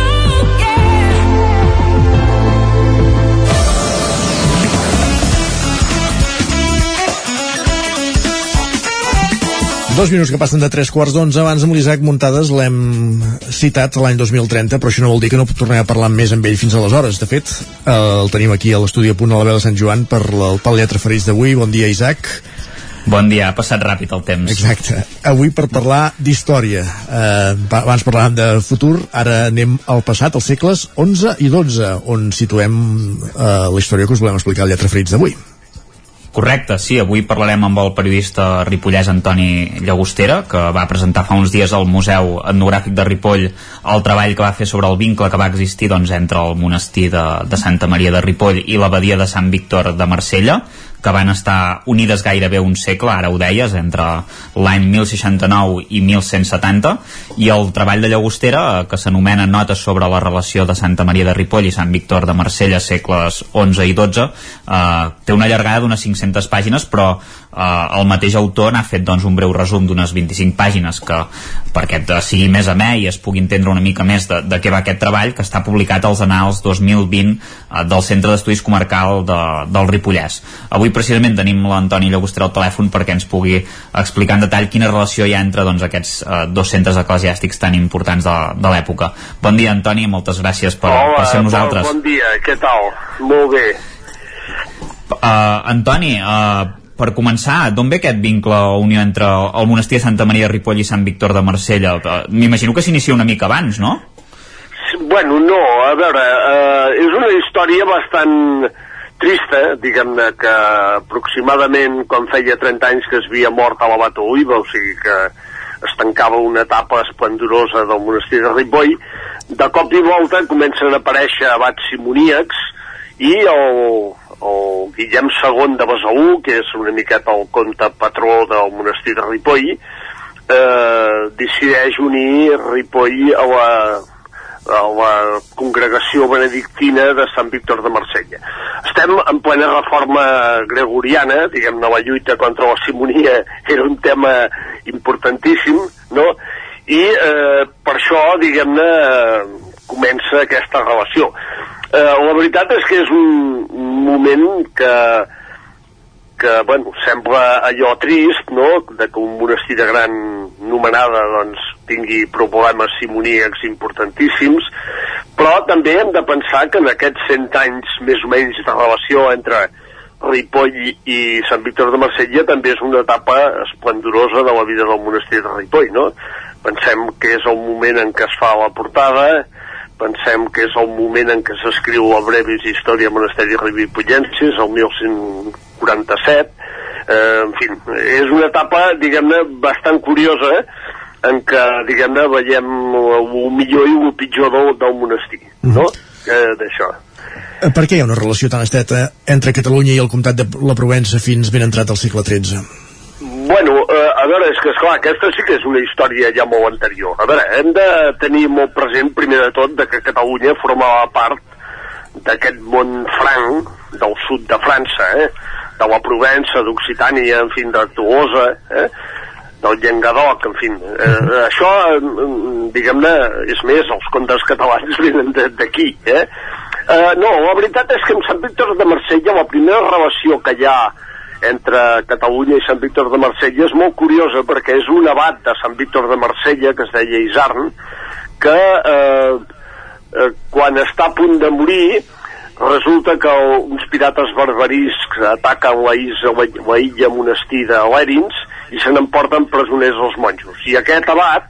Dos minuts que passen de tres quarts d'onze abans amb l'Isaac Muntades l'hem citat l'any 2030 però això no vol dir que no tornem a parlar més amb ell fins aleshores de fet el tenim aquí a l'estudi a punt a la veu de Sant Joan per el, pel lletra ferits d'avui bon dia Isaac Bon dia, ha passat ràpid el temps. Exacte. Avui per parlar d'història. Eh, abans parlàvem de futur, ara anem al passat, als segles 11 i 12, on situem eh, la història que us volem explicar al Lletra Ferits d'avui. Correcte, sí, avui parlarem amb el periodista ripollès Antoni Llagostera, que va presentar fa uns dies al Museu Etnogràfic de Ripoll el treball que va fer sobre el vincle que va existir doncs, entre el monestir de, de Santa Maria de Ripoll i l'abadia de Sant Víctor de Marsella, que van estar unides gairebé un segle, ara ho deies, entre l'any 1069 i 1170, i el treball de Llagostera, eh, que s'anomena Notes sobre la relació de Santa Maria de Ripoll i Sant Víctor de Marsella, segles 11 i 12, eh, té una llargada d'unes 500 pàgines, però eh, el mateix autor n'ha fet doncs, un breu resum d'unes 25 pàgines que perquè sigui més amè i es pugui entendre una mica més de, de què va aquest treball que està publicat als anals 2020 eh, del Centre d'Estudis Comarcal de, del Ripollès. Avui precisament tenim l'Antoni Llagostera al telèfon perquè ens pugui explicar en detall quina relació hi ha entre doncs, aquests eh, dos centres eclesiàstics tan importants de, de l'època. Bon dia Antoni, moltes gràcies per, Hola, per ser amb nosaltres. Bon dia, què tal? Molt bé. Uh, Antoni, uh, per començar, d'on ve aquest vincle o unió entre el monestir de Santa Maria de Ripoll i Sant Víctor de Marsella? Eh, m'imagino que s'inicia una mica abans, no? Bueno, no, a veure, eh, és una història bastant trista, diguem-ne que aproximadament quan feia 30 anys que es havia mort a la Bata Uiva, o sigui que es tancava una etapa esplendorosa del monestir de Ripoll, de cop i volta comencen a aparèixer abats simoníacs i el, el Guillem II de Besaú, que és una miqueta el conte patró del monestir de Ripoll, eh, decideix unir Ripoll a la, a la congregació benedictina de Sant Víctor de Marsella. Estem en plena reforma gregoriana, diguem-ne, la lluita contra la simonia era un tema importantíssim, no? I eh, per això, diguem-ne, comença aquesta relació. Eh, la veritat és que és un, un moment que, que bueno, sembla allò trist, no?, de que un monestir de gran nomenada doncs, tingui problemes simoníacs importantíssims, però també hem de pensar que en aquests 100 anys més o menys de relació entre Ripoll i Sant Víctor de Marsella també és una etapa esplendorosa de la vida del monestir de Ripoll, no? Pensem que és el moment en què es fa la portada, pensem que és el moment en què s'escriu la brevis història monasteri Ripollensis, el 1147, eh, en fi, és una etapa, diguem-ne, bastant curiosa, eh? En què, diguem-ne, veiem el millor i el pitjor del, del monestir, no? Eh, D'això. Eh, Per què hi ha una relació tan estreta entre Catalunya i el comtat de la Provença fins ben entrat al segle XIII? Bueno, eh, a veure, és que, esclar, aquesta sí que és una història ja molt anterior. A veure, hem de tenir molt present, primer de tot, de que Catalunya formava part d'aquest món franc del sud de França, eh? de la Provença, d'Occitània, en fi, de Tolosa, eh? Del Llengadoc, en fi. Eh, això, eh, diguem-ne, és més, els contes catalans venen de- d'aquí, eh? Eh, no, la veritat és que amb Sant Víctor de Marsella la primera relació que hi ha entre Catalunya i Sant Víctor de Marsella és molt curiosa perquè és un abat de Sant Víctor de Marsella que es deia Isarn que eh, eh, quan està a punt de morir resulta que uns pirates barbariscs ataquen la, illa, la, la illa monestir de Lèrins i se n'emporten presoners els monjos i aquest abat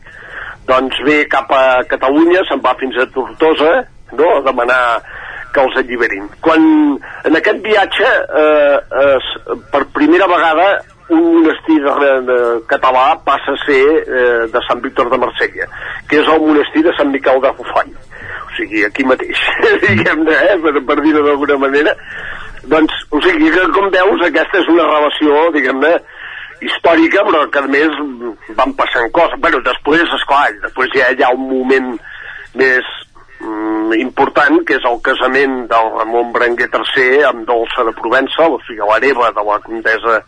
doncs ve cap a Catalunya, se'n va fins a Tortosa no? a demanar que els alliberin. Quan en aquest viatge, eh, eh, per primera vegada, un monestir de, de, català passa a ser eh, de Sant Víctor de Marsella, que és el monestir de Sant Miquel de Fufall. O sigui, aquí mateix, diguem-ne, eh, per, per dir-ho d'alguna manera. Doncs, o sigui, que com veus, aquesta és una relació, diguem-ne, històrica, però que a més van passant coses. Bueno, després, esclar, després ja hi ha un moment més mm, important, que és el casament del Ramon Berenguer III amb Dolça de Provença, la filla l'hereva de la comtesa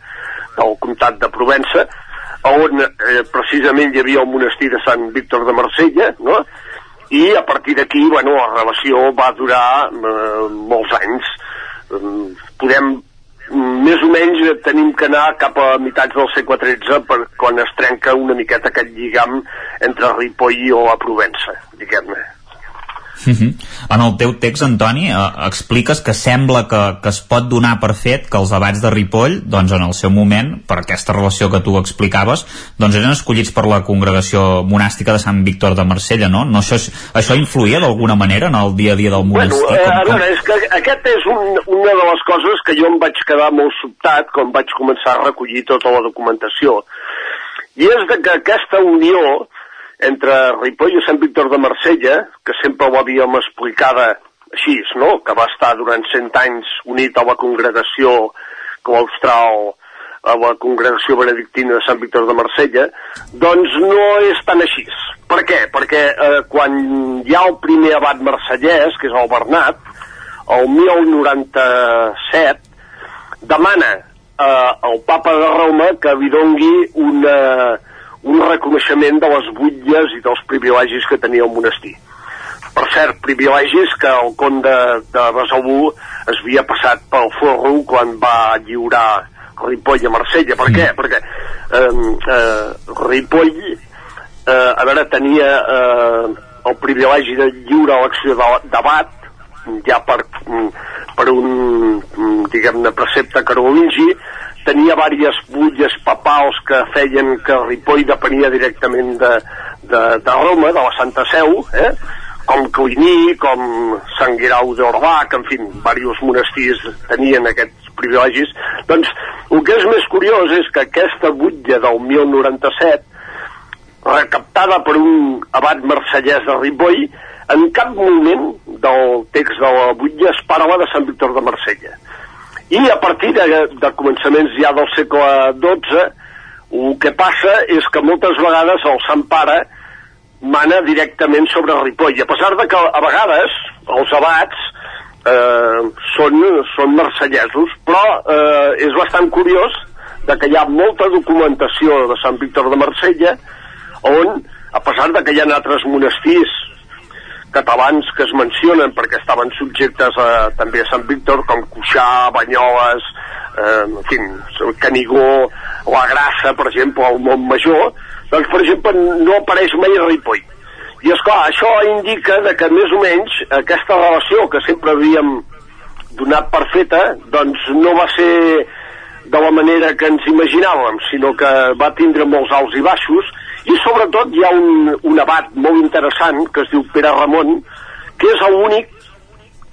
del comtat de Provença, on eh, precisament hi havia el monestir de Sant Víctor de Marsella, no? i a partir d'aquí, bueno, la relació va durar eh, molts anys. Mm, Podem, més o menys, tenim que anar cap a mitats del segle XIII per quan es trenca una miqueta aquest lligam entre Ripoll i la Provença, diguem-ne. Mhm. En el teu text, Antoni, eh, expliques que sembla que, que es pot donar per fet que els abats de Ripoll, doncs en el seu moment, per aquesta relació que tu explicaves, doncs eren escollits per la congregació monàstica de Sant Víctor de Marsella, no? no això, això influïa d'alguna manera en el dia a dia del Bueno, monestir? eh, Com- a com- veure, és que aquest és un, una de les coses que jo em vaig quedar molt sobtat quan vaig començar a recollir tota la documentació. I és de que aquesta unió entre Ripoll i Sant Víctor de Marsella, que sempre ho havíem explicada així, no? que va estar durant 100 anys unit a la congregació claustral a la congregació benedictina de Sant Víctor de Marsella, doncs no és tan així. Per què? Perquè eh, quan hi ha el primer abat marsellès, que és el Bernat, el 1097, demana eh, al papa de Roma que li dongui una, un reconeixement de les butlles i dels privilegis que tenia el monestir. Per cert, privilegis que el conde de Besalú es havia passat pel forro quan va lliurar Ripoll a Marsella. Per què? Perquè eh, eh, Ripoll, eh, a veure, tenia eh, el privilegi de lliure elecció de- d'abat, ja per, mm, per un, mm, diguem-ne, precepte carolingi, tenia diverses butlles papals que feien que Ripoll depenia directament de, de, de Roma, de la Santa Seu, eh? com Cliní, com Sant Guirau d'Orbac, en fi, diversos monestirs tenien aquests privilegis. Doncs el que és més curiós és que aquesta butlla del 1097, recaptada per un abat marsellès de Ripoll, en cap moment del text de la butlla es parla de Sant Víctor de Marsella. I a partir de, de començaments ja del segle XII, el que passa és que moltes vegades el Sant Pare mana directament sobre Ripoll. A pesar de que a vegades els abats eh, són, són marcellesos, però eh, és bastant curiós de que hi ha molta documentació de Sant Víctor de Marsella on, a pesar de que hi ha altres monestirs catalans que es mencionen perquè estaven subjectes a, també a Sant Víctor, com Cuixà, Banyoles, eh, en fi, Canigó, la Grassa, per exemple, el Montmajor, doncs, per exemple, no apareix mai Ripoll. I, és clar, això indica que més o menys aquesta relació que sempre havíem donat per feta, doncs no va ser de la manera que ens imaginàvem, sinó que va tindre molts alts i baixos, i sobretot hi ha un, un abat molt interessant que es diu Pere Ramon, que és l'únic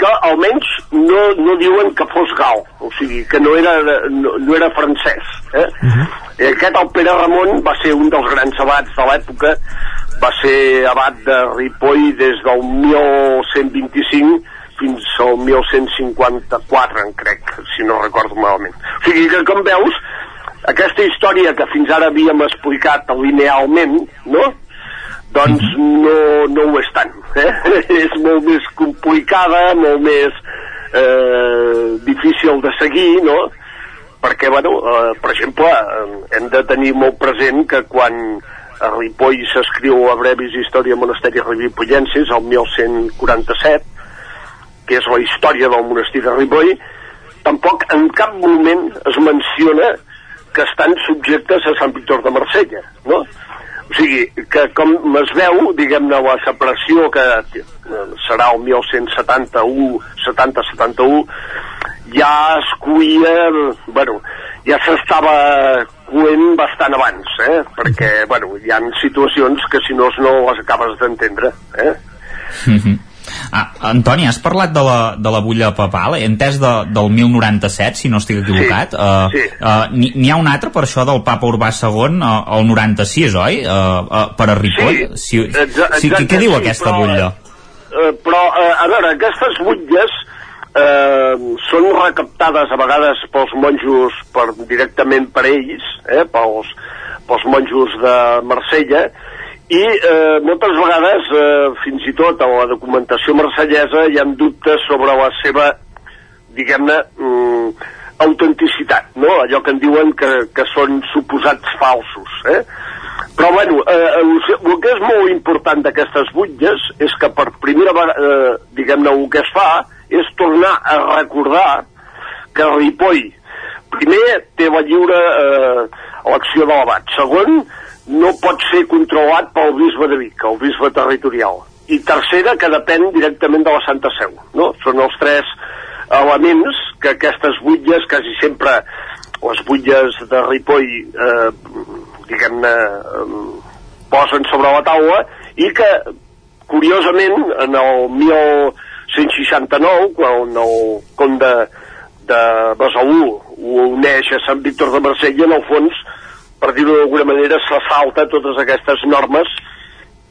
que almenys no, no diuen que fos gal, o sigui, que no era, no, no era francès. Eh? Uh -huh. I aquest, el Pere Ramon, va ser un dels grans abats de l'època, va ser abat de Ripoll des del 1125 fins al 1154, en crec, si no recordo malament. O sigui que, com veus, aquesta història que fins ara havíem explicat linealment, no? Doncs no, no ho és tant. Eh? és molt més complicada, molt més eh, difícil de seguir, no? Perquè, bueno, eh, per exemple, eh, hem de tenir molt present que quan a Ripoll s'escriu a Brevis Història Monasteri Rivipollensis, el 1147, que és la història del monestir de Ripoll, tampoc en cap moment es menciona que estan subjectes a Sant Víctor de Marsella, no? O sigui, que com es veu, diguem-ne, la separació que serà el 1171, 70-71, ja es cuia, bueno, ja s'estava coent bastant abans, eh? Perquè, bueno, hi ha situacions que si no, no les acabes d'entendre, eh? Mm -hmm. Ah, Antoni, has parlat de la, de la bulla papal, he entès de, del 1097, si no estic equivocat. Sí, uh, sí. Uh, N'hi ha un altre per això del papa Urbà II, uh, el 96, oi? Uh, uh, per a Ripoll? Sí, si, exacte, si, què diu sí, aquesta però, butlla? Uh, però, uh, a veure, aquestes butlles eh, són recaptades a vegades pels monjos per, directament per ells, eh, pels, pels monjos de Marsella, i eh, moltes vegades, eh, fins i tot a la documentació marsellesa, hi ha dubtes sobre la seva, diguem-ne, mm, autenticitat, no? allò que en diuen que, que són suposats falsos. Eh? Però, bueno, eh, el, el que és molt important d'aquestes butlles és que per primera vegada, eh, diguem-ne, el que es fa és tornar a recordar que Ripoll, primer, té la lliure eh, elecció de l'abat. Segon, no pot ser controlat pel bisbe de Vic, el bisbe territorial. I tercera, que depèn directament de la Santa Seu. No? Són els tres elements que aquestes butlles, quasi sempre les butlles de Ripoll, eh, diguem-ne, eh, posen sobre la taula i que, curiosament, en el 1169, quan el comte de Besalú ho uneix a Sant Víctor de Marsella, en el fons, per dir-ho d'alguna manera, s'assalta totes aquestes normes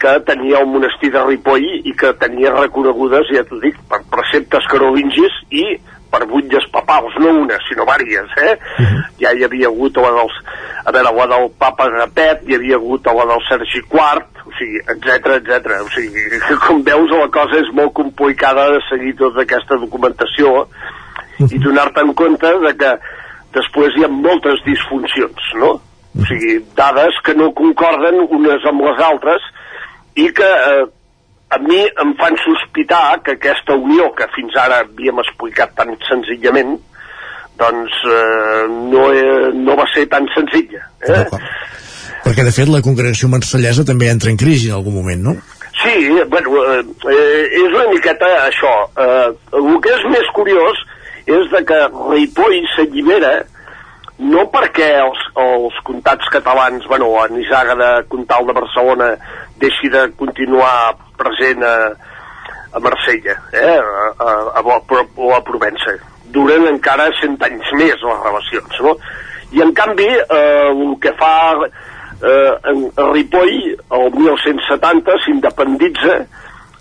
que tenia el monestir de Ripoll i que tenia reconegudes, ja t'ho dic, per preceptes carolingis i per butlles papals, no una, sinó vàries, eh? Uh -huh. Ja hi havia hagut la dels, a veure, la del papa Gapet, hi havia hagut la del Sergi IV, o sigui, etc etc. O sigui, com veus, la cosa és molt complicada de seguir tota aquesta documentació uh -huh. i donar-te en compte de que després hi ha moltes disfuncions, no? O sigui, dades que no concorden unes amb les altres i que eh, a mi em fan sospitar que aquesta unió que fins ara havíem explicat tan senzillament doncs eh, no, eh, no va ser tan senzilla eh? perquè de fet la congregació marsellesa també entra en crisi en algun moment, no? Sí, bueno, eh, eh, és una miqueta això. Eh, el que és més curiós és de que Ripoll s'allibera no perquè els, els comtats catalans, bueno, a Nisaga de Comtal de Barcelona deixi de continuar present a, a Marsella, eh, a, a, a, o a Provença. Duren encara 100 anys més les relacions, no? I en canvi, eh, el que fa eh, en, a Ripoll, el 1970, s'independitza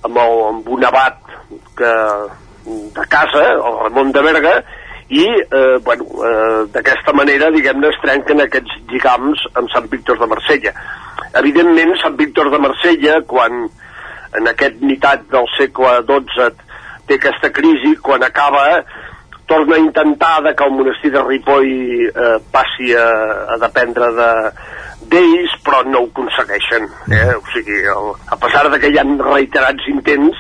amb, el, amb un abat que, de casa, el Ramon de Berga, i eh, bueno, eh, d'aquesta manera diguem-ne es trenquen aquests lligams amb Sant Víctor de Marsella evidentment Sant Víctor de Marsella quan en aquest mitat del segle XII té aquesta crisi quan acaba torna a intentar de que el monestir de Ripoll eh, passi a, a dependre de d'ells però no ho aconsegueixen eh? o sigui, el, a pesar de que hi ha reiterats intents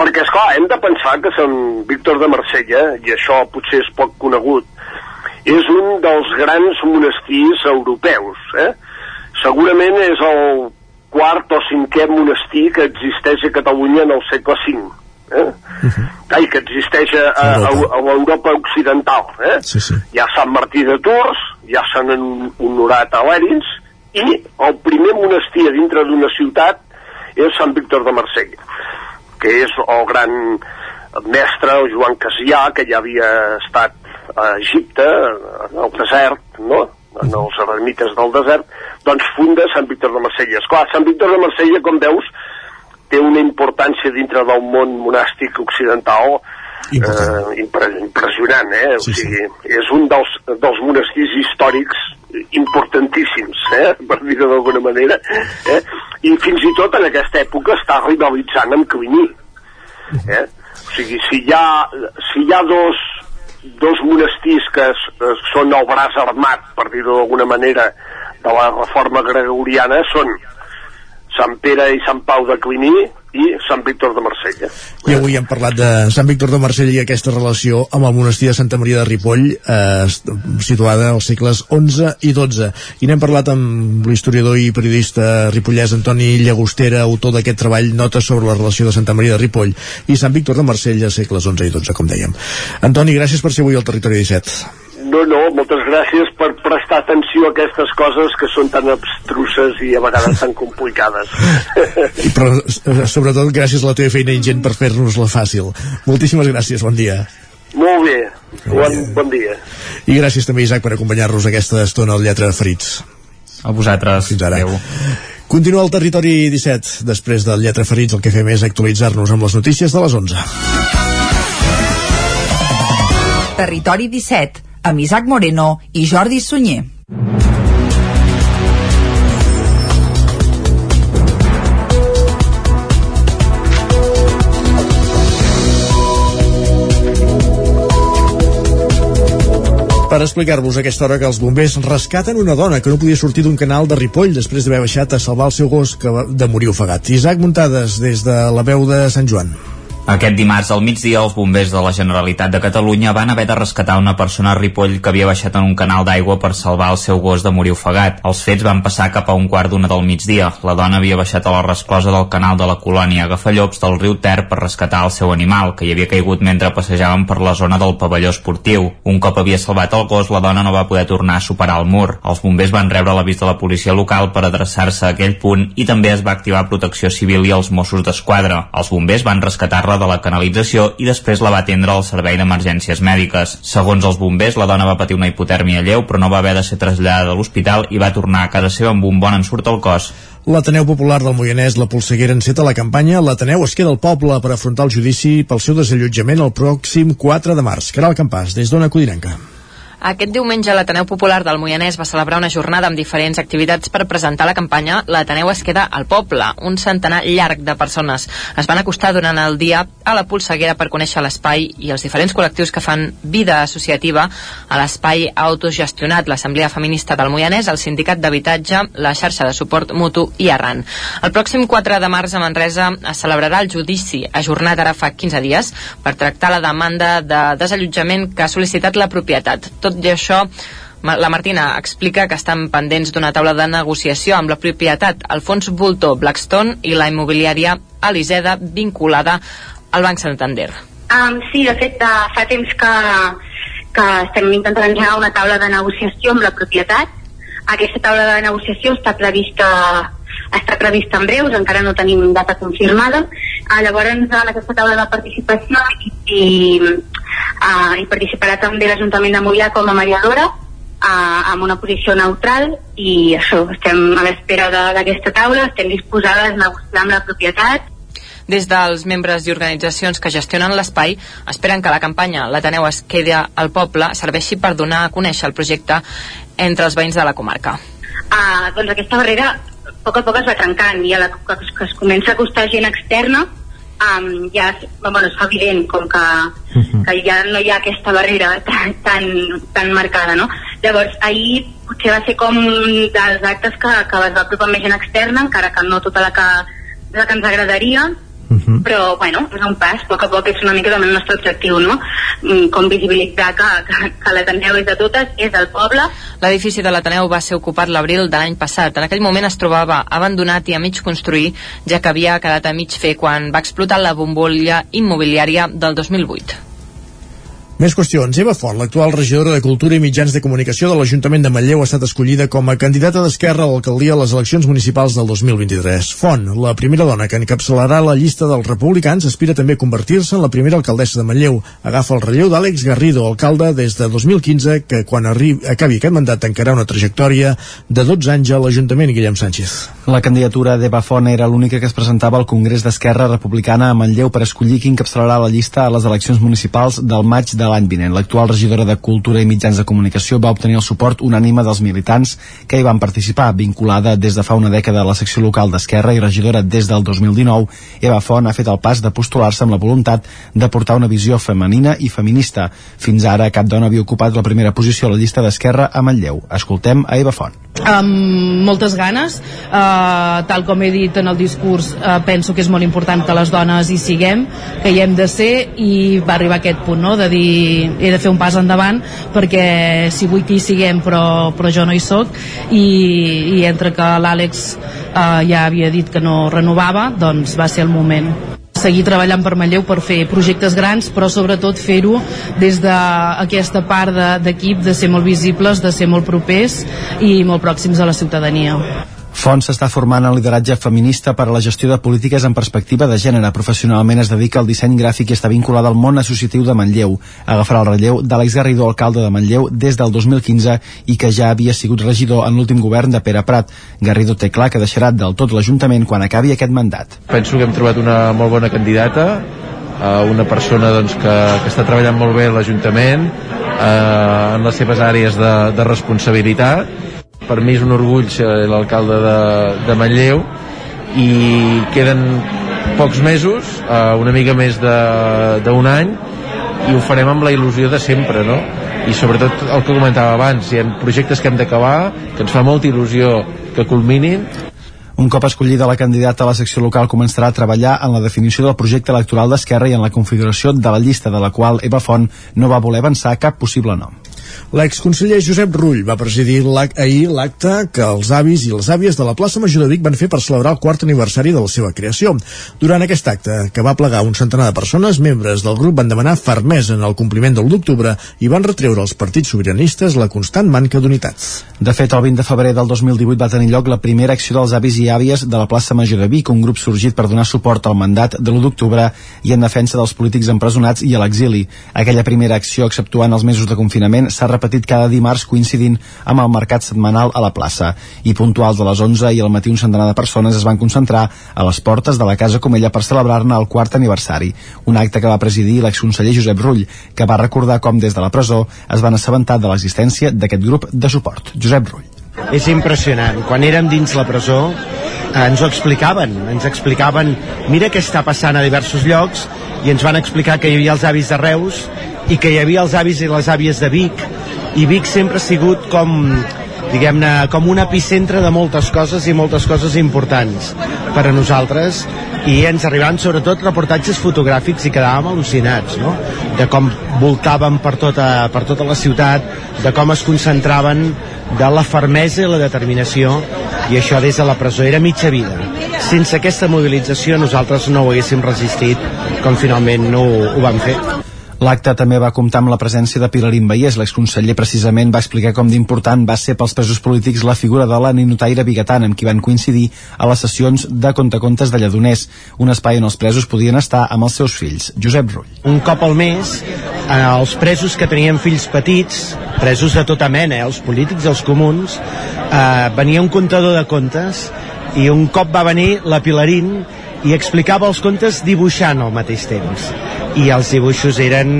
perquè, és clar hem de pensar que Sant Víctor de Marsella, i això potser és poc conegut, és un dels grans monestirs europeus. Eh? Segurament és el quart o cinquè monestir que existeix a Catalunya en el segle V. Eh? Uh -huh. Ai, que existeix a, a, a, a l'Europa occidental. Eh? Sí, sí. Hi ha Sant Martí de Tours, hi ha Sant Honorat a Lèrins, i el primer monestir dintre d'una ciutat és Sant Víctor de Marsella que és el gran mestre, el Joan Casià, que ja havia estat a Egipte, al desert, no? en els eremites del desert, doncs funda Sant Víctor de Marsella. Esclar, Sant Víctor de Marsella, com veus, té una importància dintre del món monàstic occidental eh, impre impressionant, eh? Sí, o sigui, sí. és un dels, dels monestirs històrics importantíssims, eh? per dir-ho d'alguna manera, eh? i fins i tot en aquesta època està rivalitzant amb Cliní. Eh? O sigui, si hi ha, si hi ha dos, dos monestirs que es, es, són el braç armat, per dir-ho d'alguna manera, de la reforma gregoriana, són Sant Pere i Sant Pau de Cliní i Sant Víctor de Marsella. I avui hem parlat de Sant Víctor de Marsella i aquesta relació amb el monestir de Santa Maria de Ripoll, eh, situada als segles XI i XII. I n'hem parlat amb l'historiador i periodista ripollès Antoni Llagostera, autor d'aquest treball, Notes sobre la relació de Santa Maria de Ripoll i Sant Víctor de Marsella, segles XI i XII, com dèiem. Antoni, gràcies per ser avui al Territori 17. No, no, moltes gràcies per prestar atenció a aquestes coses que són tan abstruses i a vegades tan complicades. I però, eh, sobretot, gràcies a la teva feina ingent per fer-nos-la fàcil. Moltíssimes gràcies, bon dia. Molt bé, bon, bon dia. I gràcies també, Isaac, per acompanyar-nos aquesta estona al Lletra de Ferits. A vosaltres. Fins ara. Adeu. Continua el territori 17. Després del Lletra Ferits el que fem és actualitzar-nos amb les notícies de les 11. Territori 17 amb Isaac Moreno i Jordi Sunyer. Per explicar-vos aquesta hora que els bombers rescaten una dona que no podia sortir d'un canal de Ripoll després d'haver baixat a salvar el seu gos que de morir ofegat. Isaac Muntades, des de la veu de Sant Joan. Aquest dimarts al migdia els bombers de la Generalitat de Catalunya van haver de rescatar una persona a Ripoll que havia baixat en un canal d'aigua per salvar el seu gos de morir ofegat. Els fets van passar cap a un quart d'una del migdia. La dona havia baixat a la resclosa del canal de la colònia Agafallops del riu Ter per rescatar el seu animal, que hi havia caigut mentre passejaven per la zona del pavelló esportiu. Un cop havia salvat el gos, la dona no va poder tornar a superar el mur. Els bombers van rebre l'avís de la policia local per adreçar-se a aquell punt i també es va activar protecció civil i els Mossos d'Esquadra. Els bombers van rescatar-la de la canalització i després la va atendre al servei d'emergències mèdiques. Segons els bombers, la dona va patir una hipotèrmia lleu, però no va haver de ser traslladada a l'hospital i va tornar a casa seva amb un bon ensurt al cos. L'Ateneu Popular del Moianès, la Polseguera, enceta la campanya L'Ateneu es queda al poble per afrontar el judici pel seu desallotjament el pròxim 4 de març. Caral Campàs, des d'Ona Codinenca. Aquest diumenge l'Ateneu Popular del Moianès va celebrar una jornada amb diferents activitats per presentar la campanya L'Ateneu es queda al poble. Un centenar llarg de persones es van acostar durant el dia a la polseguera per conèixer l'espai i els diferents col·lectius que fan vida associativa a l'espai autogestionat, l'Assemblea Feminista del Moianès, el Sindicat d'Habitatge, la xarxa de suport mutu i Arran. El pròxim 4 de març a Manresa es celebrarà el judici, ajornat ara fa 15 dies, per tractar la demanda de desallotjament que ha sol·licitat la propietat. Tot tot i això, la Martina explica que estan pendents d'una taula de negociació amb la propietat Alfons Voltor Blackstone i la immobiliària Eliseda vinculada al Banc Santander. Um, sí, de fet, uh, fa temps que, que estem intentant engegar una taula de negociació amb la propietat. Aquesta taula de negociació està prevista està prevista en breus, encara no tenim data confirmada. Uh, llavors, en aquesta taula de participació i, i, uh, hi participarà també l'Ajuntament de Mollà com a mediadora, uh, amb una posició neutral i això, estem a l'espera d'aquesta taula, estem disposades a negociar amb la propietat des dels membres i organitzacions que gestionen l'espai esperen que la campanya L'Ateneu es quedi al poble serveixi per donar a conèixer el projecte entre els veïns de la comarca. Uh, doncs aquesta barrera a poc a poc es va trencant i a la que es, que es comença a acostar gent externa um, ja bueno, és evident com que, que ja no hi ha aquesta barrera tan, tan, tan marcada no? llavors ahir potser va ser com dels actes que, que es va apropar més gent externa encara que no tota la que, la que ens agradaria Uh -huh. però bueno, és un pas, a poc a poc és una mica també el nostre objectiu, no? Mm, com visibilitzar que, que, que l'Ateneu és de totes, és del poble. L'edifici de l'Ateneu va ser ocupat l'abril de l'any passat. En aquell moment es trobava abandonat i a mig construir, ja que havia quedat a mig fer quan va explotar la bombolla immobiliària del 2008. Més qüestions. Eva Font, l'actual regidora de Cultura i Mitjans de Comunicació de l'Ajuntament de Manlleu, ha estat escollida com a candidata d'Esquerra a l'alcaldia a les eleccions municipals del 2023. Font, la primera dona que encapçalarà la llista dels republicans, aspira també a convertir-se en la primera alcaldessa de Manlleu. Agafa el relleu d'Àlex Garrido, alcalde des de 2015, que quan arribi, acabi aquest mandat tancarà una trajectòria de 12 anys a l'Ajuntament Guillem Sánchez. La candidatura d'Eva Font era l'única que es presentava al Congrés d'Esquerra Republicana a Manlleu per escollir qui encapçalarà la llista a les eleccions municipals del maig de l'any vinent. L'actual regidora de Cultura i Mitjans de Comunicació va obtenir el suport unànime dels militants que hi van participar. Vinculada des de fa una dècada a la secció local d'Esquerra i regidora des del 2019, Eva Font ha fet el pas de postular-se amb la voluntat de portar una visió femenina i feminista. Fins ara cap dona havia ocupat la primera posició a la llista d'Esquerra a Manlleu. Escoltem a Eva Font. Amb moltes ganes, uh, tal com he dit en el discurs, uh, penso que és molt important que les dones hi siguem, que hi hem de ser i va arribar aquest punt, no?, de dir he de fer un pas endavant perquè si vull que hi siguem però, però jo no hi sóc i, i entre que l'Àlex eh, ja havia dit que no renovava doncs va ser el moment seguir treballant per Manlleu per fer projectes grans però sobretot fer-ho des d'aquesta part d'equip de, de ser molt visibles, de ser molt propers i molt pròxims a la ciutadania. Fons s'està formant en lideratge feminista per a la gestió de polítiques en perspectiva de gènere. Professionalment es dedica al disseny gràfic i està vinculada al món associatiu de Manlleu. Agafarà el relleu d'Àlex Garrido, alcalde de Manlleu, des del 2015 i que ja havia sigut regidor en l'últim govern de Pere Prat. Garrido té clar que deixarà del tot l'Ajuntament quan acabi aquest mandat. Penso que hem trobat una molt bona candidata, eh, una persona doncs, que, que està treballant molt bé a l'Ajuntament eh, en les seves àrees de, de responsabilitat per mi és un orgull ser l'alcalde de, de Manlleu i queden pocs mesos, eh, una mica més d'un any i ho farem amb la il·lusió de sempre no? i sobretot el que comentava abans hi ha projectes que hem d'acabar que ens fa molta il·lusió que culminin un cop escollida la candidata a la secció local començarà a treballar en la definició del projecte electoral d'Esquerra i en la configuració de la llista de la qual Eva Font no va voler avançar cap possible nom. L'exconseller Josep Rull va presidir ahir l'acte que els avis i les àvies de la plaça Major de Vic van fer per celebrar el quart aniversari de la seva creació. Durant aquest acte, que va plegar un centenar de persones, membres del grup van demanar fermesa en el compliment del d'octubre i van retreure als partits sobiranistes la constant manca d'unitat. De fet, el 20 de febrer del 2018 va tenir lloc la primera acció dels avis i àvies de la plaça Major de Vic, un grup sorgit per donar suport al mandat de l'1 d'octubre i en defensa dels polítics empresonats i a l'exili. Aquella primera acció, exceptuant els mesos de confinament, s'ha repetit cada dimarts coincidint amb el mercat setmanal a la plaça i puntuals a les 11 i al matí un centenar de persones es van concentrar a les portes de la Casa Comella per celebrar-ne el quart aniversari, un acte que va presidir l'exconseller Josep Rull, que va recordar com des de la presó es van assabentar de l'existència d'aquest grup de suport. Josep Rull. És impressionant. Quan érem dins la presó eh, ens ho explicaven, ens explicaven mira què està passant a diversos llocs i ens van explicar que hi havia els avis de Reus i que hi havia els avis i les àvies de Vic. I Vic sempre ha sigut com diguem-ne, com un epicentre de moltes coses i moltes coses importants per a nosaltres. I ens arribaven sobretot reportatges fotogràfics i quedàvem al·lucinats no? de com voltaven per tota, per tota la ciutat de com es concentraven de la fermesa i la determinació. I això des de la presó era mitja vida. Sense aquesta mobilització nosaltres no ho haguéssim resistit com finalment no ho, ho vam fer L'acte també va comptar amb la presència de Pilarín Vallès. L'exconseller precisament va explicar com d'important va ser pels presos polítics la figura de la ninotaire biguetana amb qui van coincidir a les sessions de contacontes de Lledoners, un espai on els presos podien estar amb els seus fills. Josep Rull. Un cop al mes, eh, els presos que tenien fills petits, presos de tota mena, eh, els polítics, els comuns, eh, venia un contador de contes i un cop va venir la Pilarín i explicava els contes dibuixant al mateix temps i els dibuixos eren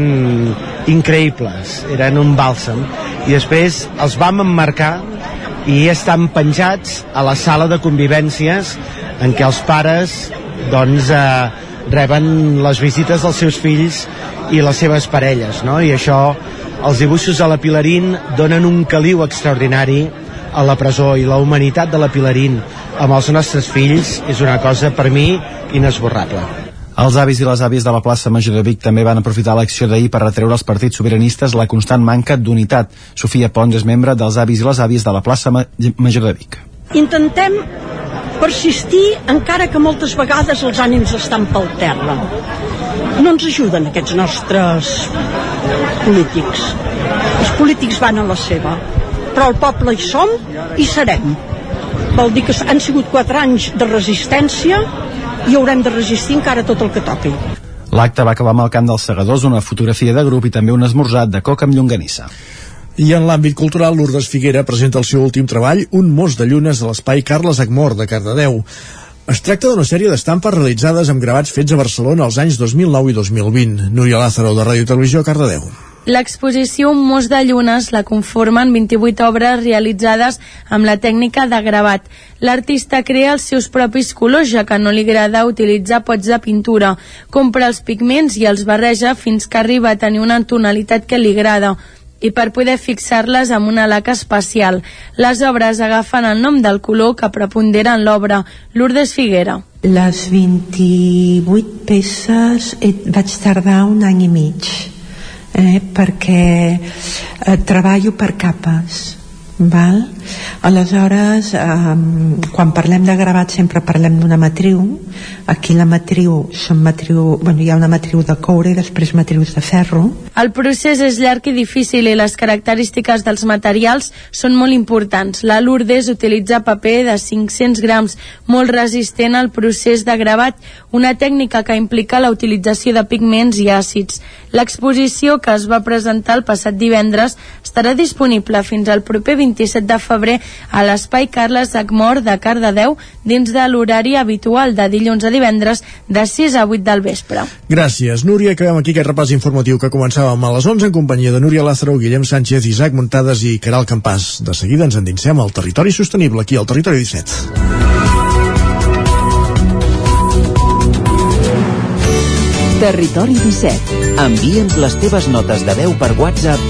increïbles, eren un bàlsam i després els vam emmarcar i estan penjats a la sala de convivències en què els pares doncs eh, reben les visites dels seus fills i les seves parelles no? i això, els dibuixos de la Pilarín donen un caliu extraordinari a la presó i la humanitat de la Pilarín amb els nostres fills és una cosa per mi inesborrable. Els avis i les àvies de la plaça Major de Vic també van aprofitar l'acció d'ahir per retreure als partits sobiranistes la constant manca d'unitat. Sofia Pons és membre dels avis i les àvies de la plaça Major de Vic. Intentem persistir encara que moltes vegades els ànims estan pel terra. No ens ajuden aquests nostres polítics. Els polítics van a la seva, però el poble hi som i serem. Vol dir que han sigut quatre anys de resistència i haurem de resistir encara tot el que toqui. L'acte va acabar amb el camp dels segadors, una fotografia de grup i també un esmorzat de coca amb llonganissa. I en l'àmbit cultural, Lourdes Figuera presenta el seu últim treball, Un mos de llunes a l'espai Carles Agmor de Cardedeu. Es tracta d'una sèrie d'estampes realitzades amb gravats fets a Barcelona als anys 2009 i 2020. Núria Lázaro, de Ràdio Televisió, Cardedeu. L'exposició mos de llunes la conformen 28 obres realitzades amb la tècnica de gravat. L'artista crea els seus propis colors, ja que no li agrada utilitzar pots de pintura. Compra els pigments i els barreja fins que arriba a tenir una tonalitat que li agrada i per poder fixar-les amb una laca especial. Les obres agafen el nom del color que prepondera en l'obra. Lourdes Figuera. Les 28 peces vaig tardar un any i mig eh, perquè eh, treballo per capes val? Aleshores eh, quan parlem de gravat sempre parlem d'una matriu. Aquí la matriu, són matriu bueno, hi ha una matriu de coure i després matrius de ferro. El procés és llarg i difícil i les característiques dels materials són molt importants. La Lourdes utilitza paper de 500 grams molt resistent al procés de gravat una tècnica que implica la utilització de pigments i àcids. L'exposició que es va presentar el passat divendres estarà disponible fins al proper 27 de febrer a l'espai Carles Agmor de Cardedeu dins de l'horari habitual de dilluns a divendres de 6 a 8 del vespre. Gràcies, Núria. Acabem aquí aquest repàs informatiu que començàvem a les 11 en companyia de Núria Lázaro, Guillem Sánchez, Isaac Montades i Caral Campàs. De seguida ens endinsem al territori sostenible, aquí al Territori 17. Territori 17. Envia'ns les teves notes de veu per WhatsApp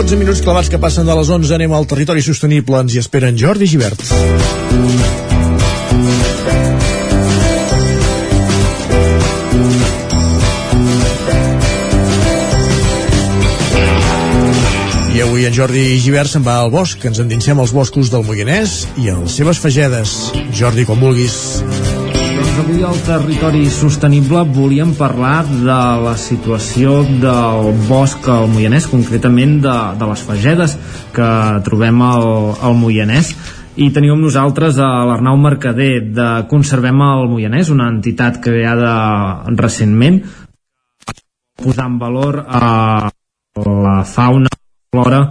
12 minuts clavats que passen de les 11 anem al territori sostenible ens hi esperen Jordi Givert I avui en Jordi Givert se'n va al bosc, ens endinsem als boscos del Moianès i a les seves fagedes. Jordi, com vulguis. Avui al territori sostenible volíem parlar de la situació del bosc al Moianès, concretament de, de les fagedes que trobem al, al Moianès. I teníem amb nosaltres a l'Arnau Mercader de Conservem el Moianès, una entitat creada recentment posar en valor a la fauna flora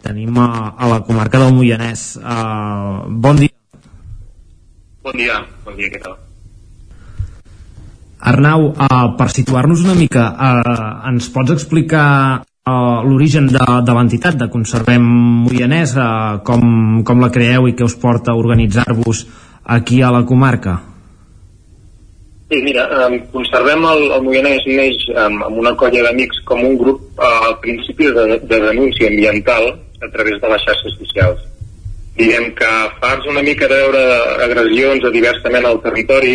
tenim a, a la comarca del Moianès. Uh, bon dia Bon dia, bon dia, què tal? Arnau, uh, per situar-nos una mica uh, ens pots explicar uh, l'origen de, de l'entitat de Conservem Moianès uh, com, com la creeu i què us porta a organitzar-vos aquí a la comarca? Sí, mira, um, conservem el, el Moianès neix um, amb una colla d'amics com un grup uh, al principi de, de denúncia ambiental a través de les xarxes socials. Diguem que fars una mica de veure agressions a diversament al territori,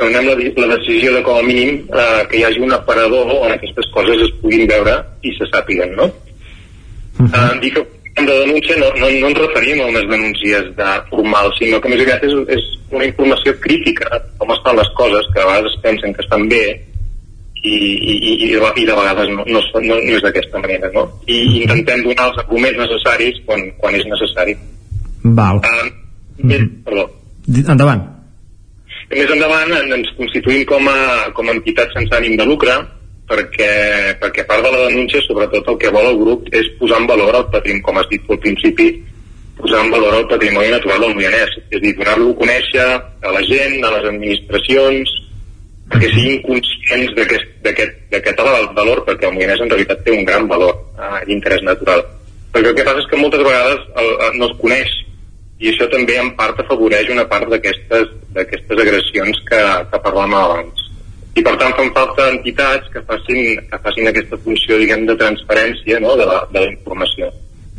prenem la, la decisió de com a mínim eh, que hi hagi un aparador on aquestes coses es puguin veure i se sàpiguen, no? Uh -huh. eh, dir que de denúncia no, no, no ens referim a unes denúncies de formal, sinó que més aviat és, és una informació crítica com estan les coses, que a vegades es pensen que estan bé i, i, i, i de, vegades no, no, no, no és d'aquesta manera, no? I intentem donar els arguments necessaris quan, quan és necessari. Val. Uh, més, perdó. Endavant. Més endavant ens constituïm com a, com a entitat sense ànim de lucre perquè, perquè part de la denúncia, sobretot el que vol el grup, és posar en valor el patrimoni, com has dit al principi, posar en valor el patrimoni natural del Moianès, és a dir, donar-lo a conèixer a la gent, a les administracions, perquè siguin conscients d'aquest valor, perquè el Moianès en realitat té un gran valor eh, d'interès natural. Perquè el que passa és que moltes vegades el, el, no es coneix i això també en part afavoreix una part d'aquestes agressions que, que parlàvem abans i per tant fan falta entitats que facin, que facin aquesta funció diguem de transparència no? de, la, de la informació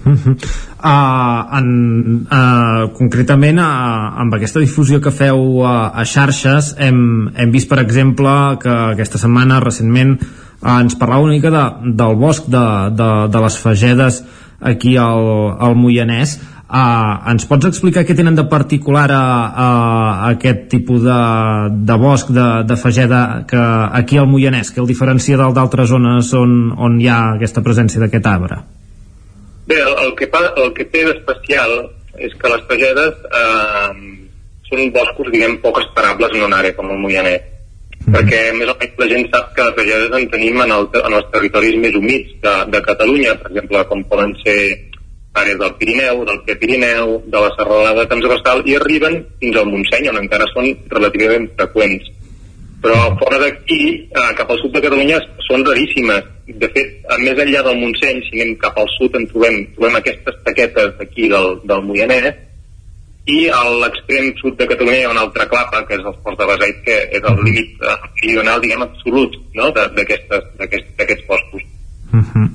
Uh -huh. uh, en, uh, concretament uh, amb aquesta difusió que feu uh, a xarxes hem, hem vist per exemple que aquesta setmana recentment uh, ens parlava una mica de, del bosc de, de, de les Fagedes aquí al, al Moianès Uh, ens pots explicar què tenen de particular a, a, a aquest tipus de, de bosc, de, de fageda que aquí al Moianès, que el diferencia d'altres zones on, on hi ha aquesta presència d'aquest arbre? Bé, el, el, que, el que té d'especial és que les fagedes eh, són boscos, diguem, poc esperables en una àrea com el Moianès. Mm. perquè més o menys la gent sap que les fagedes en tenim en, el, en els territoris més humits de, de Catalunya, per exemple, com poden ser àrees del Pirineu, del Prepirineu, de la serralada transversal i arriben fins al Montseny, on encara són relativament freqüents. Però fora d'aquí, eh, cap al sud de Catalunya, són raríssimes. De fet, més enllà del Montseny, si anem cap al sud, en trobem, trobem aquestes taquetes d'aquí del, del Moianès, i a l'extrem sud de Catalunya hi ha una altra clapa, que és el Ports de Beseit, que és el límit eh, meridional, diguem, absolut no? d'aquests boscos. Uh -huh.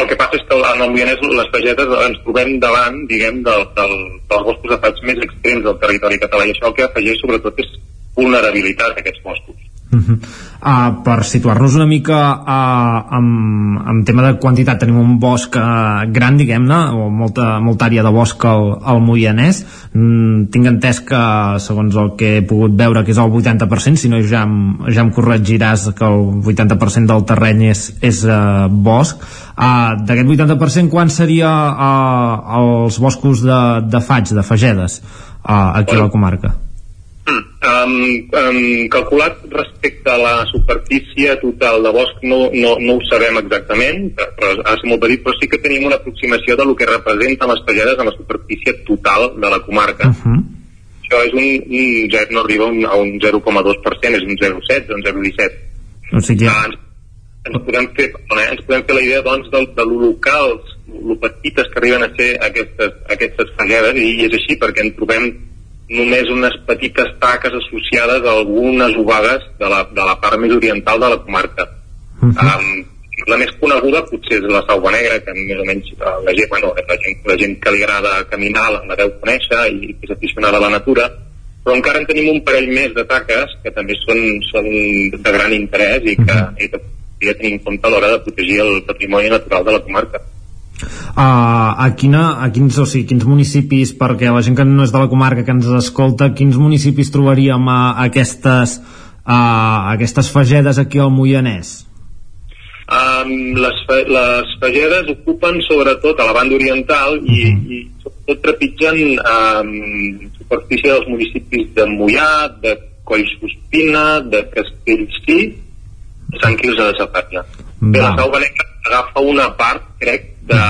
el que passa és que en el Moianès les pagetes ens trobem davant, diguem, del, del, dels boscos de faigs més extrems del territori català i això el que afegeix sobretot és vulnerabilitat a aquests boscos. Uh -huh. uh, per situar-nos una mica uh, amb, amb tema de quantitat tenim un bosc uh, gran diguem-ne o molta, molta àrea de bosc al, al Moianès mm, tinc entès que segons el que he pogut veure que és el 80% si no ja em, ja em corregiràs que el 80% del terreny és, és uh, bosc uh, d'aquest 80% quan seria uh, els boscos de, de faig, de fagedes uh, aquí a la comarca? Um, um, calculat respecte a la superfície total de bosc no, no, no ho sabem exactament, però ha ser molt petit, però sí que tenim una aproximació de lo que representen les pagedes en la superfície total de la comarca. Uh -huh. Això és un, un no arriba a un 0,2%, és un 0,7, un 0,17. O sigui... Uh, ens, ens, podem fer, eh, ens podem fer la idea doncs, de, de lo locals, lo petites que arriben a ser aquestes, aquestes pagedes, i és així perquè en trobem només unes petites taques associades a algunes ovades de la, de la part més oriental de la comarca. Uh -huh. um, la més coneguda potser és la Sauva Negra, que més o menys uh, la gent, bueno, la gent, la gent que li agrada caminar la, la deu conèixer i que és aficionada a la natura, però encara en tenim un parell més de taques que també són, són de gran interès i que, uh -huh. i que podria tenir en compte a l'hora de protegir el patrimoni natural de la comarca. Uh, a, quina, a quins, o sigui, quins municipis, perquè la gent que no és de la comarca que ens escolta, quins municipis trobaríem a, a aquestes, a, a aquestes fagedes aquí al Moianès? Um, les, les fagedes ocupen sobretot a la banda oriental i, uh -huh. i sobretot trepitgen um, superfície dels municipis de Mollà, de Collsospina, de Castellcí, de Sant Quirze de Safaria. Bé, la Sau València agafa una part, crec, de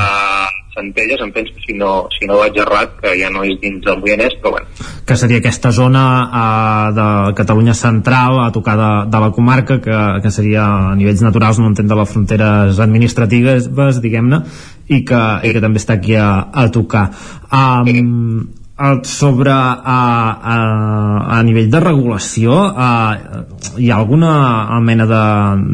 Centelles, em penso, si no, si no vaig errat, que ja no és dins del Moianès, però bueno. Que seria aquesta zona uh, de Catalunya central, a tocar de, de la comarca, que, que seria a nivells naturals, no entenc de les fronteres administratives, diguem-ne, i, que, i que també està aquí a, a tocar. Um, sobre a, a, a nivell de regulació a, hi ha alguna mena de,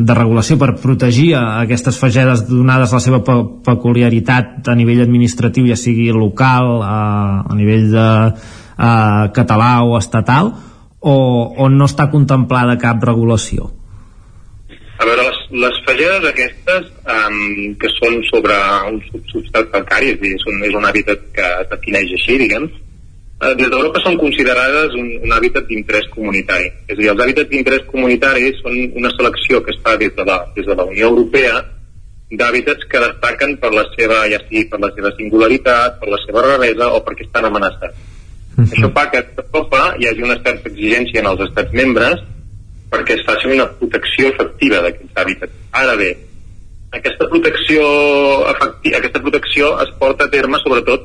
de regulació per protegir aquestes fagedes donades la seva pe peculiaritat a nivell administratiu ja sigui local a, a nivell de a, català o estatal o, o no està contemplada cap regulació? A veure, les, les fagedes aquestes, um, que són sobre un substrat calcari, és dir, són, és un hàbitat que defineix així, diguem, des d'Europa són considerades un, un hàbitat d'interès comunitari. És a dir, els hàbitats d'interès comunitari són una selecció que es fa des de la, des de la Unió Europea d'hàbitats que destaquen per la seva, ja sigui per la seva singularitat, per la seva raresa o perquè estan amenaçats. Uh -huh. Això fa que a Europa hi hagi una certa exigència en els estats membres perquè es faci una protecció efectiva d'aquests hàbitats. Ara bé, aquesta protecció, efectiva, aquesta protecció es porta a terme sobretot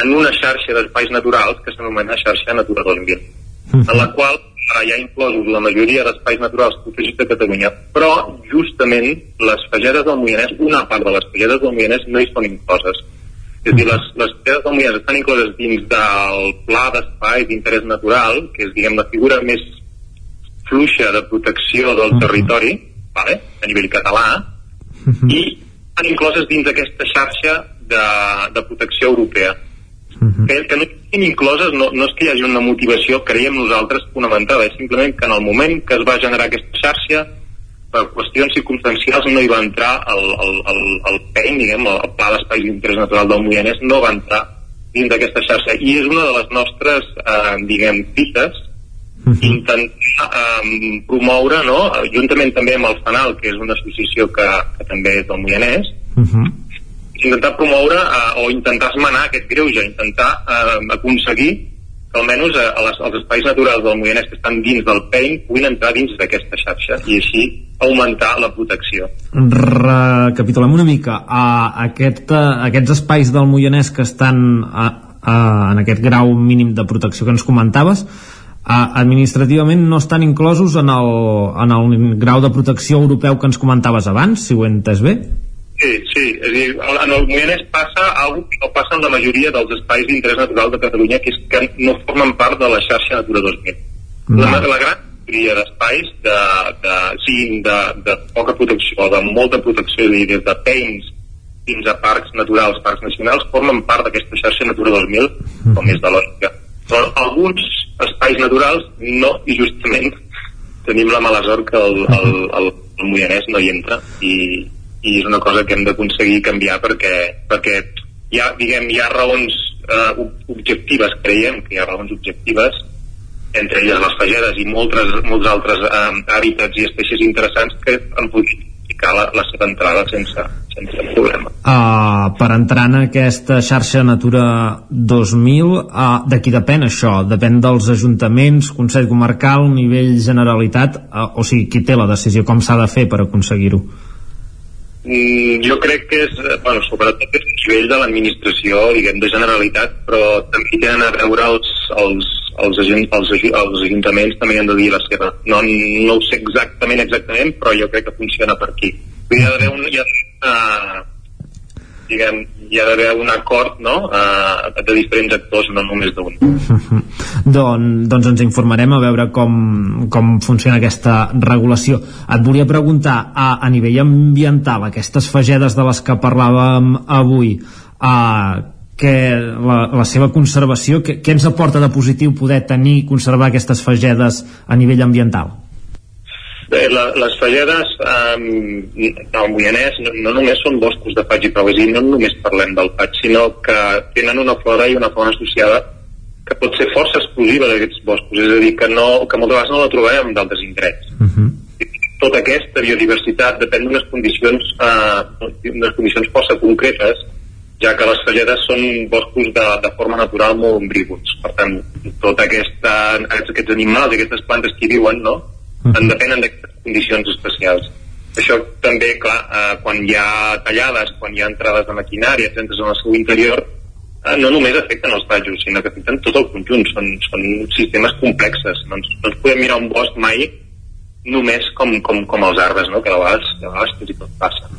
en una xarxa d'espais naturals que s'anomena xarxa Natura 2000, en la qual hi ha inclosos la majoria d'espais naturals protegits de Catalunya, però justament les fagedes del Moianès, una part de les fagedes del Moianès no hi són incloses. És a dir, les, les fagedes del Moianès estan incloses dins del pla d'espais d'interès natural, que és, diguem, la figura més fluixa de protecció del territori vale? a nivell català i han incloses dins d'aquesta xarxa de, de protecció europea que, que no estiguin incloses no, no és que hi hagi una motivació creiem nosaltres fonamental, és simplement que en el moment que es va generar aquesta xarxa per qüestions circumstancials no hi va entrar el, el, el, el PEN, diguem, el Pla d'Espais d'Interès Natural del Moianès no va entrar dins d'aquesta xarxa i és una de les nostres eh, diguem, fites uh -huh. intentar um, promoure, no? juntament també amb el FANAL, que és una associació que, que també és del Moianès, uh -huh. Intentar promoure uh, o intentar esmenar aquest greuge, intentar uh, aconseguir que almenys uh, les, els espais naturals del Moianès que estan dins del PEIN puguin entrar dins d'aquesta xarxa i així augmentar la protecció. Recapitulem una mica. Uh, aquest, uh, aquests espais del Moianès que estan uh, uh, en aquest grau mínim de protecció que ens comentaves, Uh, administrativament no estan inclosos en el, en el grau de protecció europeu que ens comentaves abans, si ho he entès bé? Sí, sí, és dir, en el Moianès passa alguna que no passa en la majoria dels espais d'interès natural de Catalunya, que és que no formen part de la xarxa Natura 2000. No. La, la gran majoria d'espais, de, de, siguin de, de poca protecció o de molta protecció, dir, des de peins fins a parcs naturals, parcs nacionals, formen part d'aquesta xarxa Natura 2000, com és de lògica però alguns espais naturals no, i justament tenim la mala sort que el, el, el, el Moianès no hi entra i, i és una cosa que hem d'aconseguir canviar perquè, perquè hi ha, diguem, hi ha raons eh, objectives, creiem que hi ha raons objectives entre elles les fagedes i moltes, molts altres eh, hàbitats i espècies interessants que han pogut justificar la, la seva entrada sense, sense problema. Uh, per entrar en aquesta xarxa Natura 2000, uh, de qui depèn això? Depèn dels ajuntaments, Consell Comarcal, nivell Generalitat, uh, o sigui, qui té la decisió, com s'ha de fer per aconseguir-ho? Jo crec que és, bueno, sobretot és nivell de l'administració, diguem, de Generalitat, però també tenen a veure els, els, els, agent, els, els ajuntaments també han de dir la seva. No, no ho sé exactament, exactament, però jo crec que funciona per aquí. Hi ha d'haver un, hi ha una, diguem, hi ha d'haver un acord no? uh, de diferents actors, no només d'un. Don, doncs ens informarem a veure com, com funciona aquesta regulació. Et volia preguntar, a, a nivell ambiental, aquestes fagedes de les que parlàvem avui, uh, que la, la seva conservació, què ens aporta de positiu poder tenir i conservar aquestes fagedes a nivell ambiental? Bé, la, les falleres um, del Moianès no, no només són boscos de faig i prou, no només parlem del faig, sinó que tenen una flora i una fauna associada que pot ser força exclusiva d'aquests boscos, és a dir, que, no, que moltes vegades no la trobem d'altres indrets. Uh -huh. Tota aquesta biodiversitat depèn d'unes condicions, uh, unes condicions força concretes, ja que les falleres són boscos de, de forma natural molt ombrívols. Per tant, tota aquesta, aquests animals, aquestes plantes que hi viuen, no? En depenen d'aquestes condicions especials. Això també, clar, eh, quan hi ha tallades, quan hi ha entrades de maquinària, entres en el seu interior, eh, no només afecten els tallos, sinó que afecten tot el conjunt. Són, són sistemes complexes. No ens, no ens podem mirar un bosc mai només com, com, com els arbres, no? que a vegades, a vegades fins i tot passa.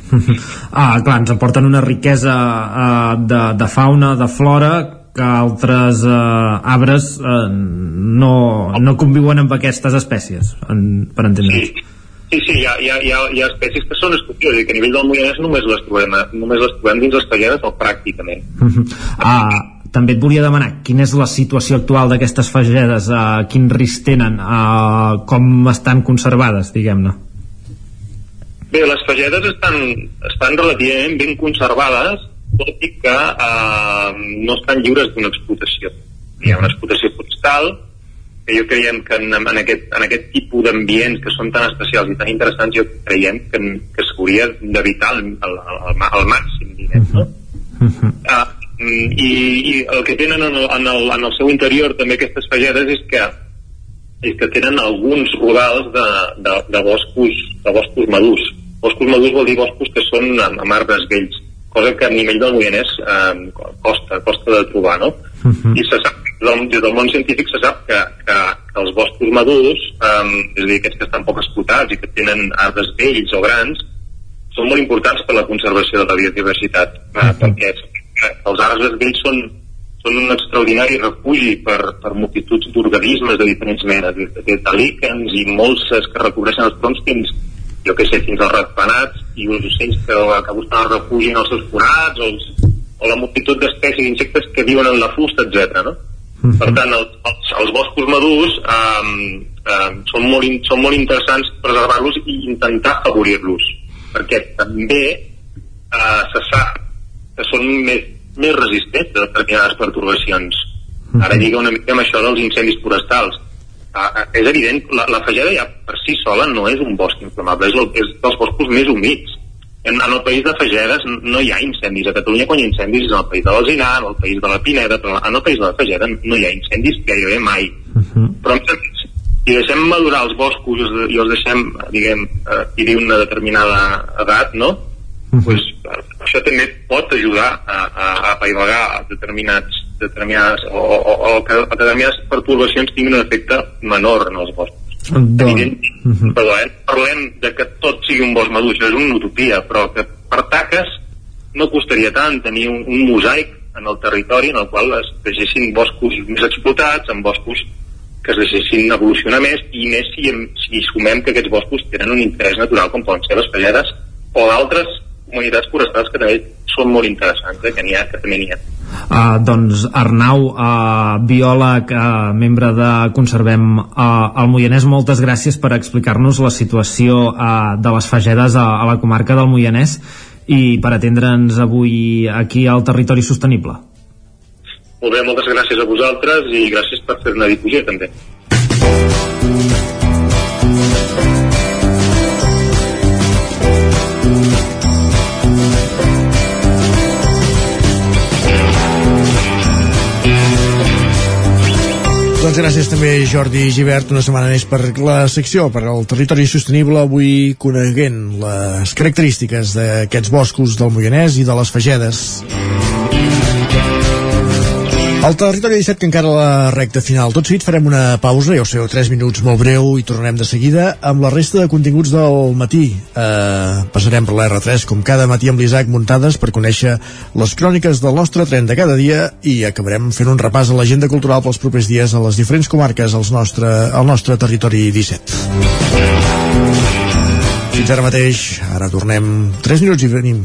Ah, clar, ens aporten una riquesa uh, de, de fauna, de flora, que altres eh, arbres eh, no, no conviuen amb aquestes espècies, en, per entendre'ns. Sí. Sí, sí, hi ha, hi ha, hi ha, hi ha espècies que són exclusives i que a nivell del Moianès només les trobem, només les trobem dins les talleres o pràcticament. Uh -huh. ah, també et volia demanar quina és la situació actual d'aquestes fagedes, uh, quin risc tenen, uh, com estan conservades, diguem-ne. Bé, les fagedes estan, estan relativament ben conservades, tot i que uh, no estan lliures d'una explotació. Hi ha una explotació forestal, que jo creiem que en, en, aquest, en aquest tipus d'ambients que són tan especials i tan interessants, jo creiem que, que s'hauria d'evitar al, al, al màxim, diguem, no? Uh -huh. uh, i, I el que tenen en el, en, el, en el seu interior també aquestes fagedes és que és que tenen alguns rodals de, de, de boscos de boscos madurs. Boscos madurs vol dir boscos que són amb, amb arbres vells, cosa que a nivell del Moianès eh, costa, costa de trobar, no? Uh -huh. I se sap del, des del món científic se sap que, que, que els boscos madurs, um, és a dir, aquests que estan poc explotats i que tenen arbres vells o grans, són molt importants per la conservació de la biodiversitat, uh -huh. perquè els arbres vells són, són un extraordinari refugi per, per multituds d'organismes de diferents menes, des de líquens i molses que recobreixen els troncs fins, jo què sé, fins als ratpenats i els ocells que, que busquen el refugi en els seus forats o, els, o la multitud d'espècies d'insectes que viuen en la fusta, etc. no? -huh. Per tant, el, els, els boscos madurs um, um, són, molt, són molt interessants preservar-los i intentar afavorir-los, perquè també uh, se sap que són més, més resistents a determinades perturbacions. Uh -huh. Ara lliga una mica amb això dels incendis forestals. Uh, és evident, la, la fageda ja per si sola no és un bosc inflamable, és, el, és dels boscos més humits en, en el país de Fagedes no hi ha incendis. A Catalunya quan hi ha incendis és en el país de l'Alzinar, en el país de la Pineda, però en el país de la Fageda no hi ha incendis gairebé mai. Uh -huh. Però si deixem madurar els boscos i els deixem, diguem, adquirir una determinada edat, no? Uh -huh. pues, això també pot ajudar a, a, a apaivagar determinats, determinades, o, o, o que determinades perturbacions tinguin un efecte menor en els boscos. Don... Evident, uh -huh. perdó, eh? parlem de que tot sigui un bosc madur, això és una utopia, però que per taques no costaria tant tenir un, un mosaic en el territori en el qual es deixessin boscos més explotats, amb boscos que es deixessin evolucionar més i més si, si sumem que aquests boscos tenen un interès natural com poden ser les falleres o d'altres comunitats forestals que també són molt interessants, eh, que n'hi ha, que també n'hi ha. Uh, doncs Arnau, uh, biòleg, uh, membre de Conservem uh, el Moianès, moltes gràcies per explicar-nos la situació uh, de les fagedes a, a la comarca del Moianès i per atendre'ns avui aquí al Territori Sostenible. Molt bé, moltes gràcies a vosaltres i gràcies per fer una difusió també. Doncs gràcies també Jordi Givert una setmana més per la secció per al territori sostenible avui coneguent les característiques d'aquests boscos del Moianès i de les fagedes. El territori 17 que encara la recta final. Tot seguit farem una pausa, ja ho sé, 3 minuts molt breu i tornarem de seguida amb la resta de continguts del matí. Eh, passarem per l'R3 com cada matí amb l'Isaac muntades per conèixer les cròniques del nostre tren de cada dia i acabarem fent un repàs a l'agenda cultural pels propers dies a les diferents comarques al nostre, al nostre territori 17. Fins ara mateix, ara tornem 3 minuts i venim.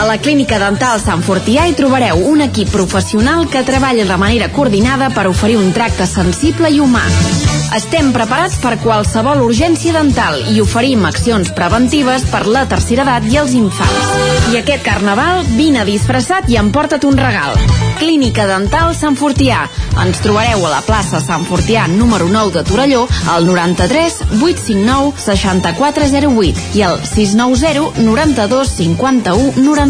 A la Clínica Dental Sant Fortià hi trobareu un equip professional que treballa de manera coordinada per oferir un tracte sensible i humà. Estem preparats per qualsevol urgència dental i oferim accions preventives per la tercera edat i els infants. I aquest carnaval, vine disfressat i emporta't un regal. Clínica Dental Sant Fortià. Ens trobareu a la plaça Sant Fortià número 9 de Torelló al 93 859 6408 i al 690 92 51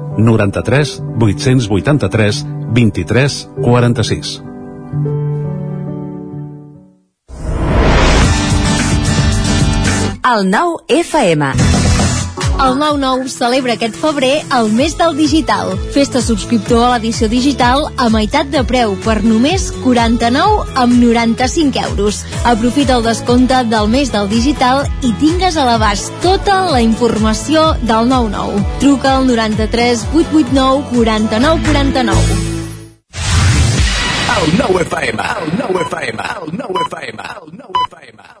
93 883 23 46. El nou FM. El 9-9 celebra aquest febrer el mes del digital. Festa subscriptor a l'edició digital a meitat de preu per només 49 amb 95 euros. Aprofita el descompte del mes del digital i tingues a l'abast tota la informació del 9-9. Truca al 93 889 49 49. El 9 FM, el 9 FM, el 9 FM, el 9 FM, el 9 FM.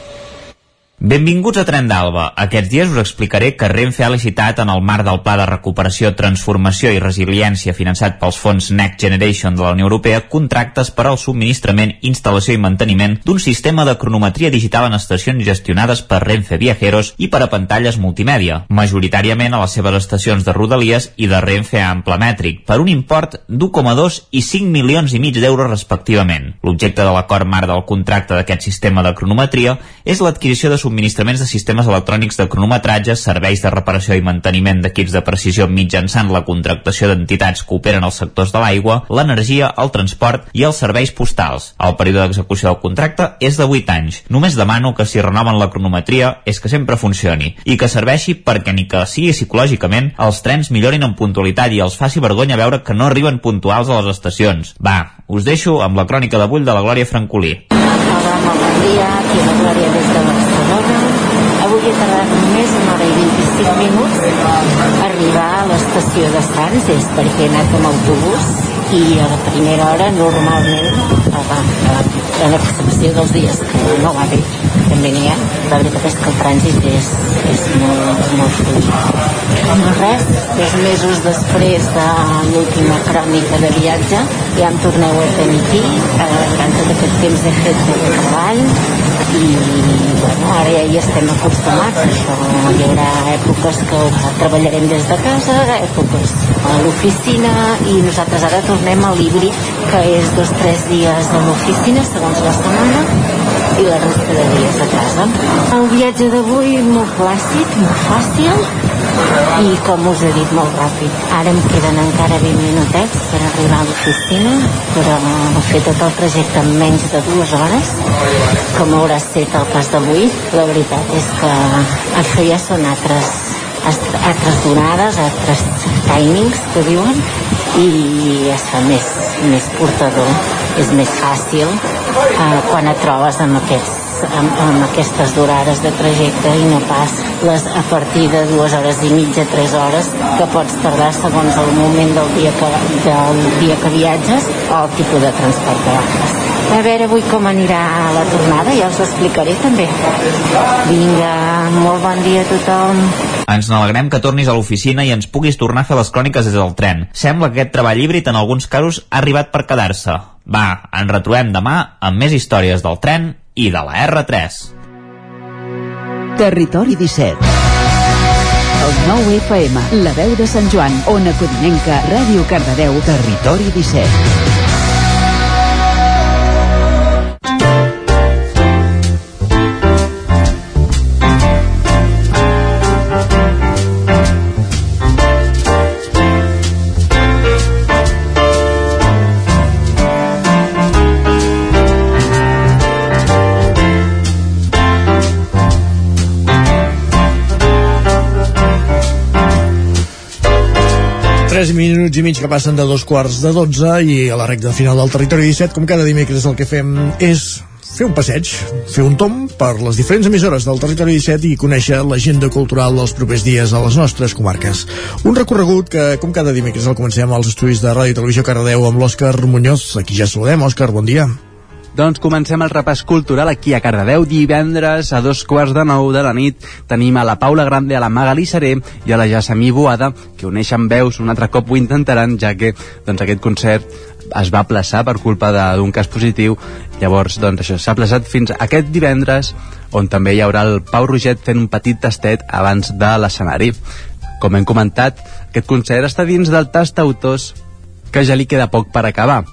Benvinguts a Tren d'Alba. Aquests dies us explicaré que Renfe ha licitat en el marc del Pla de Recuperació, Transformació i Resiliència finançat pels fons Next Generation de la Unió Europea contractes per al subministrament, instal·lació i manteniment d'un sistema de cronometria digital en estacions gestionades per Renfe Viajeros i per a pantalles multimèdia, majoritàriament a les seves estacions de Rodalies i de Renfe Amplemètric, per un import d'1,2 i 5 milions i mig d'euros respectivament. L'objecte de l'acord marc del contracte d'aquest sistema de cronometria és l'adquisició de subministraments de sistemes electrònics de cronometratge, serveis de reparació i manteniment d'equips de precisió mitjançant la contractació d'entitats que operen als sectors de l'aigua, l'energia, el transport i els serveis postals. El període d'execució del contracte és de 8 anys. Només demano que si renoven la cronometria és que sempre funcioni i que serveixi perquè ni que sigui psicològicament els trens millorin en puntualitat i els faci vergonya veure que no arriben puntuals a les estacions. Va, us deixo amb la crònica d'avui de la Glòria Francolí. Hola, bon dia, aquí la Glòria de 20 minuts arribar a l'estació de Sants és perquè he anat amb autobús i a la primera hora normalment abans de la, a l'excepció dels dies. Que no va bé. També n'hi ha. La veritat és que el trànsit és, és molt, molt fluix no res, dos mesos després de l'última crònica de viatge ja em torneu a tenir aquí eh, durant tot aquest temps he fet de treball i bueno, ara ja hi estem acostumats. Això hi haurà èpoques que treballarem des de casa èpoques a l'oficina i nosaltres ara tornem a l'híbrid que és dos o tres dies a l'oficina segons la setmana i la resta de dies a casa. El viatge d'avui molt clàssic, molt fàcil i com us he dit molt ràpid. Ara em queden encara 20 minutets per arribar a l'oficina, però fer tot el trajecte en menys de dues hores, com haurà estat el cas d'avui. La veritat és que això ja són altres altres donades, altres timings que diuen i es fa més, més portador és més fàcil eh, quan et trobes amb, aquests, amb, amb aquestes durades de trajecte i no pas les a partir de dues hores i mitja, tres hores que pots tardar segons el moment del dia que, del dia que viatges o el tipus de transport que agafes A veure avui com anirà la tornada, ja us ho explicaré també. Vinga, molt bon dia a tothom. Ens n'alegrem que tornis a l'oficina i ens puguis tornar a fer les cròniques des del tren. Sembla que aquest treball híbrid en alguns casos ha arribat per quedar-se. Va, ens retrobem demà amb més històries del tren i de la R3. Territori 17 El 9 FM, la veu de Sant Joan, Ona Codinenca, Ràdio Cardedeu, Territori 17 3 minuts i mig que passen de dos quarts de 12 i a la recta final del territori 17, com cada dimecres el que fem és fer un passeig, fer un tom per les diferents emissores del territori 17 i conèixer l'agenda cultural dels propers dies a les nostres comarques. Un recorregut que, com cada dimecres, el comencem als estudis de Ràdio i Televisió Cardedeu amb l'Òscar Muñoz. Aquí ja saludem. Òscar, bon dia. Doncs comencem el repàs cultural aquí a Cardedeu. Divendres a dos quarts de nou de la nit tenim a la Paula Grande, a la Magali Seré i a la Jassamí Boada, que uneixen veus, un altre cop ho intentaran, ja que doncs, aquest concert es va plaçar per culpa d'un cas positiu. Llavors, doncs això s'ha plaçat fins aquest divendres, on també hi haurà el Pau Roget fent un petit tastet abans de l'escenari. Com hem comentat, aquest concert està dins del tast autors que ja li queda poc per acabar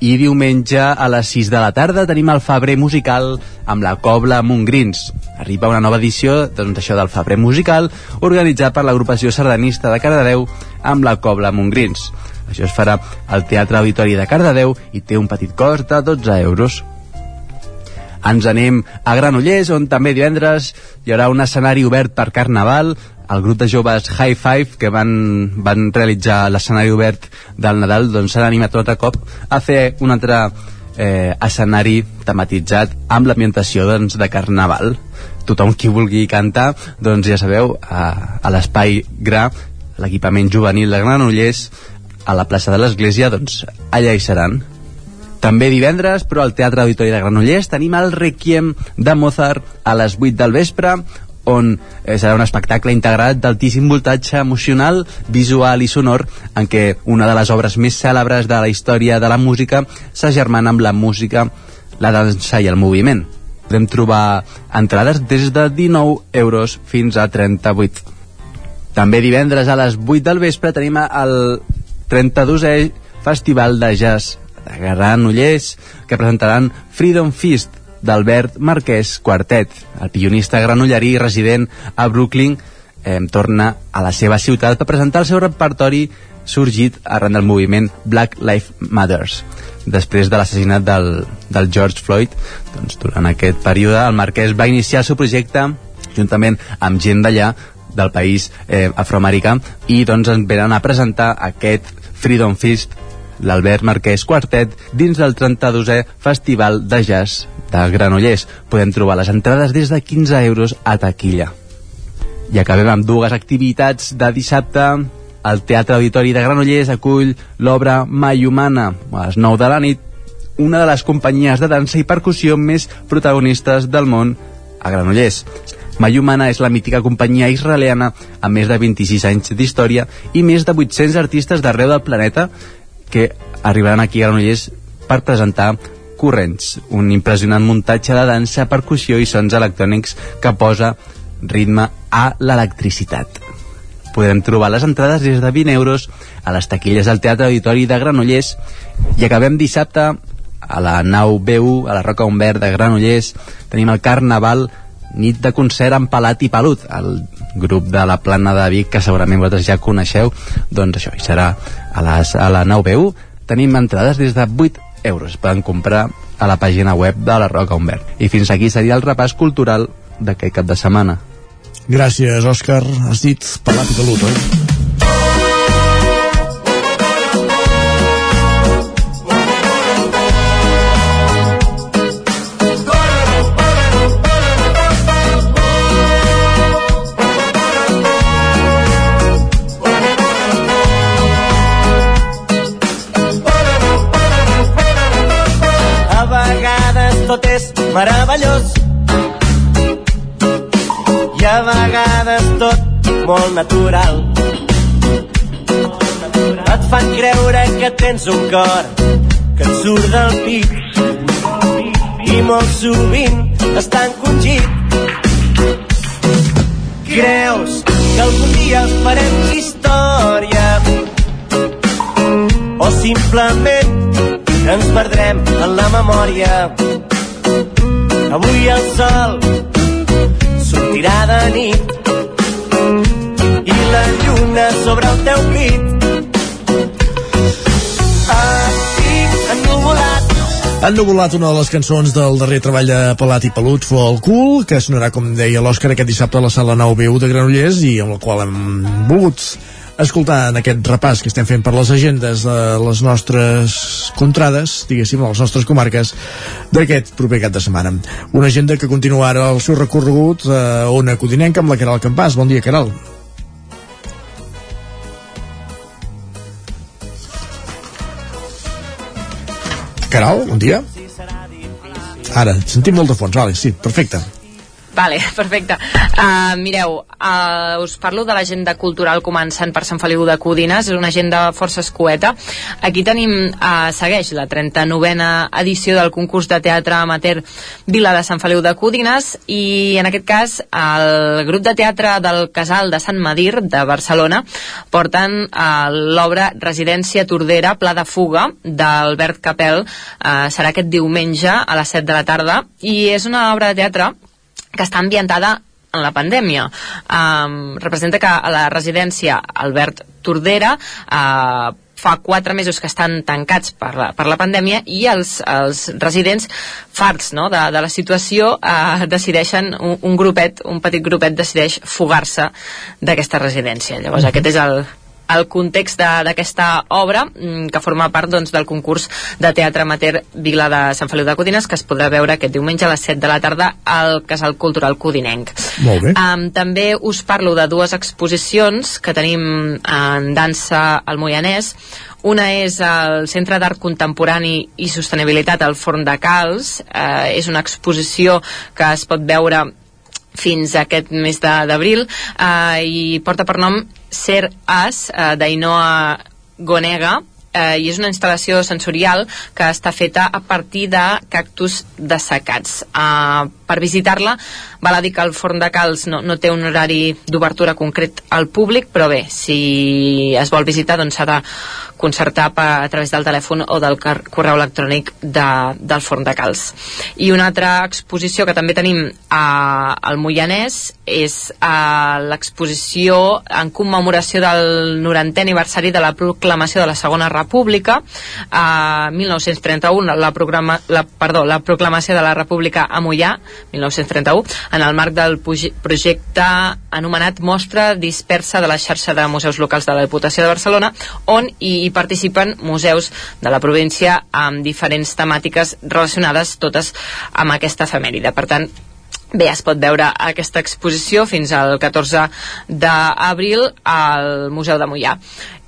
i diumenge a les 6 de la tarda tenim el Febrer Musical amb la Cobla Montgrins. Arriba una nova edició doncs, això del Febrer Musical organitzat per l'agrupació sardanista de Cardedeu amb la Cobla Montgrins. Això es farà al Teatre Auditori de Cardedeu i té un petit cost de 12 euros. Ens anem a Granollers, on també divendres hi haurà un escenari obert per Carnaval el grup de joves High Five que van, van realitzar l'escenari obert del Nadal doncs s'han animat tot a cop a fer un altre eh, escenari tematitzat amb l'ambientació doncs, de Carnaval. Tothom qui vulgui cantar doncs ja sabeu a, a l'espai Gra l'equipament juvenil de Granollers a la plaça de l'Església doncs allà hi seran. També divendres, però al Teatre Auditori de Granollers tenim el Requiem de Mozart a les 8 del vespre, on eh, serà un espectacle integrat d'altíssim voltatge emocional, visual i sonor, en què una de les obres més cèlebres de la història de la música s'agermana amb la música, la dansa i el moviment. Podem trobar entrades des de 19 euros fins a 38. També divendres a les 8 del vespre tenim el 32è Festival de Jazz de Granollers que presentaran Freedom Feast, d'Albert Marquès Quartet. El pionista granollerí resident a Brooklyn eh, torna a la seva ciutat per presentar el seu repertori sorgit arran del moviment Black Lives Matters. Després de l'assassinat del, del George Floyd, doncs, durant aquest període, el Marquès va iniciar el seu projecte juntament amb gent d'allà del país eh, afroamericà i doncs ens venen a presentar aquest Freedom Feast l'Albert Marquès Quartet dins del 32è Festival de Jazz de Granollers. Podem trobar les entrades des de 15 euros a taquilla. I acabem amb dues activitats de dissabte. El Teatre Auditori de Granollers acull l'obra Mai Humana a les 9 de la nit, una de les companyies de dansa i percussió més protagonistes del món a Granollers. Mayumana és la mítica companyia israeliana amb més de 26 anys d'història i més de 800 artistes d'arreu del planeta que arribaran aquí a Granollers per presentar Corrents, un impressionant muntatge de dansa, percussió i sons electrònics que posa ritme a l'electricitat. Podrem trobar les entrades des de 20 euros a les taquilles del Teatre Auditori de Granollers i acabem dissabte a la nau B1, a la Roca Humbert de Granollers, tenim el Carnaval nit de concert amb Palat i Pelut, el grup de la plana de Vic que segurament vosaltres ja coneixeu, doncs això, hi serà a, les, a la 9 tenim entrades des de 8 euros, poden comprar a la pàgina web de la Roca Humbert. I fins aquí seria el repàs cultural d'aquest cap de setmana. Gràcies, Òscar. Has dit i Pelut, oi? Tot és meravellós i a vegades tot molt natural. Et fan creure que tens un cor que et surt del pit i molt sovint està encongit. Creus que algun dia farem història o simplement ens perdrem en la memòria. Avui el sol sortirà de nit i la lluna sobre el teu pit. Han nuvolat una de les cançons del darrer treball de Pelat i Pelut, Fo el cul, que sonarà, com deia l'Òscar, aquest dissabte a la sala 9 de Granollers i amb la qual hem volgut escoltar en aquest repàs que estem fent per les agendes de les nostres contrades, diguéssim, les nostres comarques d'aquest proper cap de setmana. Una agenda que continua ara el seu recorregut a Ona Codinenca amb la Caral Campàs. Bon dia, Caral. Caral, bon dia. Ara, sentim molt de fons, vale, sí, perfecte. Vale, perfecte. Uh, mireu, uh, us parlo de l'agenda cultural començant per Sant Feliu de Codines, és una agenda força escueta. Aquí tenim, uh, segueix la 39a edició del concurs de teatre amateur Vila de Sant Feliu de Codines i en aquest cas el grup de teatre del Casal de Sant Madir de Barcelona porten uh, l'obra Residència Tordera, Pla de Fuga d'Albert Capel, uh, serà aquest diumenge a les 7 de la tarda i és una obra de teatre que està ambientada en la pandèmia. Um, representa que a la residència Albert Tordera uh, fa quatre mesos que estan tancats per la, per la pandèmia i els, els residents farts no, de, de la situació eh, decideixen, un, un grupet, un petit grupet decideix fugar-se d'aquesta residència. Llavors aquest és el, el context de- d'aquesta obra mm, que forma part doncs, del concurs de teatre amateur Vila de Sant Feliu de Codines que es podrà veure aquest diumenge a les 7 de la tarda al Casal Cultural Codinenc. Molt bé. Um, també us parlo de dues exposicions que tenim en dansa al Moianès. Una és el Centre d'Art Contemporani i Sostenibilitat al Forn de Cals. Eh, és una exposició que es pot veure fins a aquest mes de- d'abril eh, i porta per nom Ser As eh, d'Ainoa Gonega eh, i és una instal·lació sensorial que està feta a partir de cactus dessecats. Eh, per visitar-la val a dir que el Forn de Calç no, no té un horari d'obertura concret al públic, però bé, si es vol visitar doncs s'ha de concertar per, a través del telèfon o del correu electrònic de, del Forn de Calç. I una altra exposició que també tenim a, al Moianès és l'exposició en commemoració del 90è aniversari de la proclamació de la Segona República a 1931 la, programa, la, perdó, la proclamació de la República a Mollà 1931 en el marc del projecte anomenat Mostra Dispersa de la xarxa de museus locals de la Diputació de Barcelona on hi participen museus de la província amb diferents temàtiques relacionades totes amb aquesta efemèride. Per tant, Bé, es pot veure aquesta exposició fins al 14 d'abril al Museu de Mollà.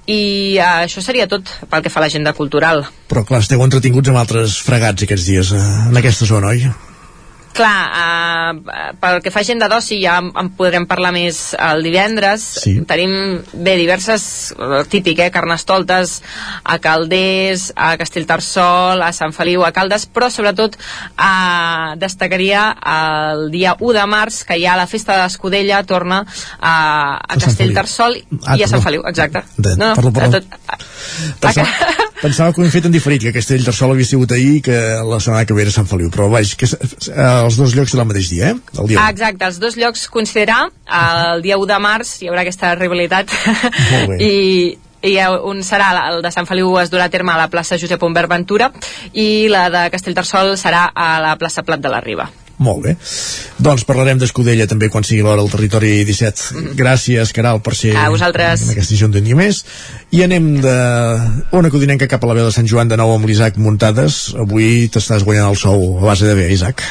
I eh, això seria tot pel que fa a l'agenda cultural. Però clar, esteu entretinguts amb altres fregats aquests dies, eh, en aquesta zona, oi? Clar, eh, pel que fa a agenda d'oci ja en, podrem parlar més el divendres. Sí. Tenim, bé, diverses, eh, típic, eh, carnestoltes a Calders, a Castellterçol, a Sant Feliu, a Caldes, però sobretot eh, destacaria el dia 1 de març, que ja la festa de l'Escudella torna a, a Sant Castellterçol Ah, i a Sant. Feliu, exacte. De- no, perdó, perdó. a Tot, Pensava, pensava que ho hem fet en diferit, que Castell Tarsol havia sigut ahir i que la setmana que ve era Sant Feliu, però vaig, que els dos llocs seran el mateix dia, eh? El dia Ah, exacte, els dos llocs considerar el dia 1 de març hi haurà aquesta rivalitat. I, i un serà el de Sant Feliu es durà a terme a la plaça Josep Humbert Ventura i la de Castellterçol serà a la plaça Plat de la Riba Molt bé. Doncs parlarem d'Escudella també quan sigui l'hora al territori 17. Gràcies, Caral, per ser A vosaltres. en aquesta edició d'un dia més. I anem de una codinenca cap a la veu de Sant Joan de nou amb l'Isaac Muntades. Avui t'estàs guanyant el sou a base de bé, Isaac.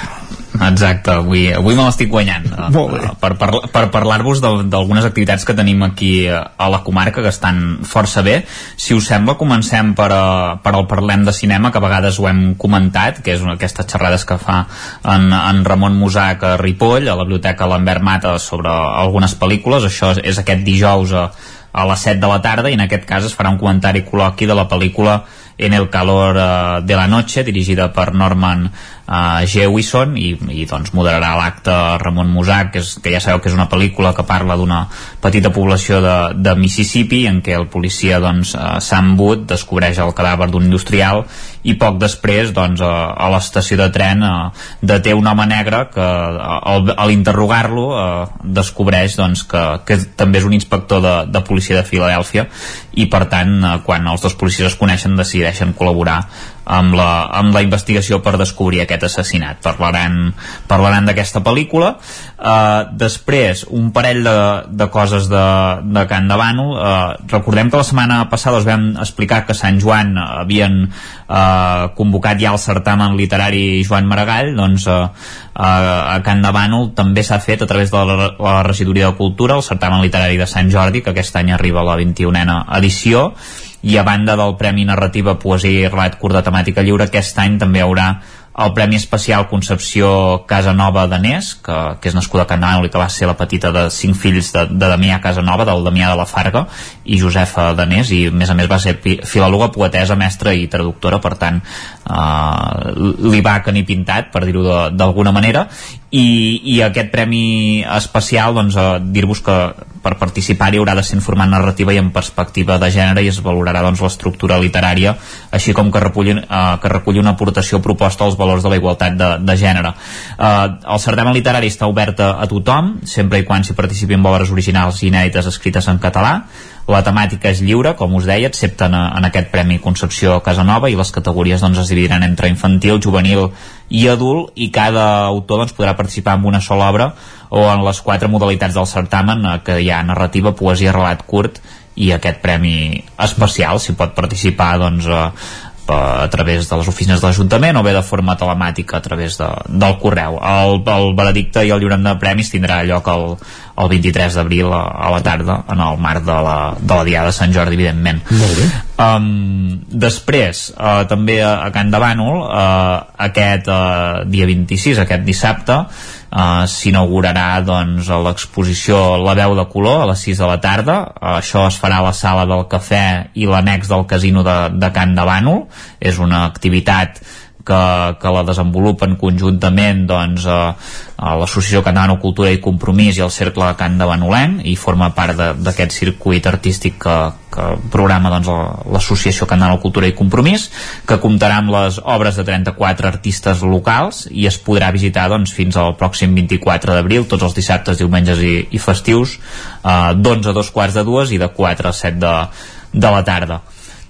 Exacte, avui, avui me l'estic guanyant uh, Molt bé. per, per, per parlar-vos de- d'algunes activitats que tenim aquí eh, a la comarca que estan força bé. Si us sembla, comencem per, per el Parlem de Cinema, que a vegades ho hem comentat, que és una d'aquestes xerrades que fa en, en Ramon Musac a Ripoll, a la Biblioteca Lambert Mata, sobre algunes pel·lícules. Això és, és aquest dijous a, a les 7 de la tarda i en aquest cas es farà un comentari col·loqui de la pel·lícula En el calor eh, de la noche, dirigida per Norman uh, Jewison i, i doncs moderarà l'acte Ramon Musac, que, és, que ja sabeu que és una pel·lícula que parla d'una petita població de, de Mississippi en què el policia doncs, uh, Sam Wood descobreix el cadàver d'un industrial i poc després doncs, a, a l'estació de tren uh, deté un home negre que uh, al, a l'interrogar-lo uh, descobreix doncs, que, que també és un inspector de, de policia de Filadèlfia i per tant uh, quan els dos policies es coneixen decideixen col·laborar amb la, amb la investigació per descobrir aquest assassinat. Parlaran, parlaran d'aquesta pel·lícula. Uh, després, un parell de, de coses de, de Can Bànol. Uh, recordem que la setmana passada us vam explicar que Sant Joan havien uh, convocat ja el certamen literari Joan Maragall, doncs uh, a Can Bànol també s'ha fet a través de la, la regidoria de Cultura el certamen literari de Sant Jordi, que aquest any arriba a la 21a edició i a banda del Premi Narrativa Poesia i Relat Curt de Temàtica Lliure aquest any també hi haurà el Premi Especial Concepció Casanova Danés, que, que és nascuda a Can Dànol i que va ser la petita de cinc fills de, de Damià Casanova, del Damià de la Farga i Josefa Danés, i a més a més va ser filòloga, poetesa, mestra i traductora, per tant eh, li va que ni pintat, per dir-ho d'alguna manera, i, i aquest premi especial doncs, eh, dir-vos que per participar-hi haurà de ser en format narrativa i en perspectiva de gènere i es valorarà doncs, l'estructura literària així com que reculli, eh, que reculli una aportació proposta als valors de la igualtat de, de gènere. Eh, el certamen literari està obert a, a tothom sempre i quan s'hi participi en obres originals i inèdites escrites en català la temàtica és lliure, com us deia, excepte en, en aquest Premi Concepció Casanova i les categories doncs, es dividiran entre infantil, juvenil i adult i cada autor doncs, podrà participar en una sola obra o en les quatre modalitats del certamen eh, que hi ha narrativa, poesia, relat curt i aquest premi especial s'hi pot participar doncs, eh, a través de les oficines de l'Ajuntament o bé de forma telemàtica a través de, del correu. El, el veredicte i el lliurament de premis tindrà lloc el, el 23 d'abril a, a la tarda en el marc de la, de la Diada de Sant Jordi, evidentment. Molt bé. Um, després, uh, també a, a Can de Bànol, uh, aquest uh, dia 26, aquest dissabte, uh, s'inaugurarà doncs, l'exposició La veu de color a les 6 de la tarda. Uh, això es farà a la sala del cafè i l'annex del casino de, de Can de Bànol. És una activitat que, que la desenvolupen conjuntament doncs, a l'Associació Catalana Cultura i Compromís i el Cercle Can de Banolenc i forma part d'aquest circuit artístic que, que programa doncs, la- l'Associació Catalana Cultura i Compromís que comptarà amb les obres de 34 artistes locals i es podrà visitar doncs, fins al pròxim 24 d'abril tots els dissabtes, diumenges i, i festius eh, d'11 a dos quarts de dues i de 4 a 7 de, de la tarda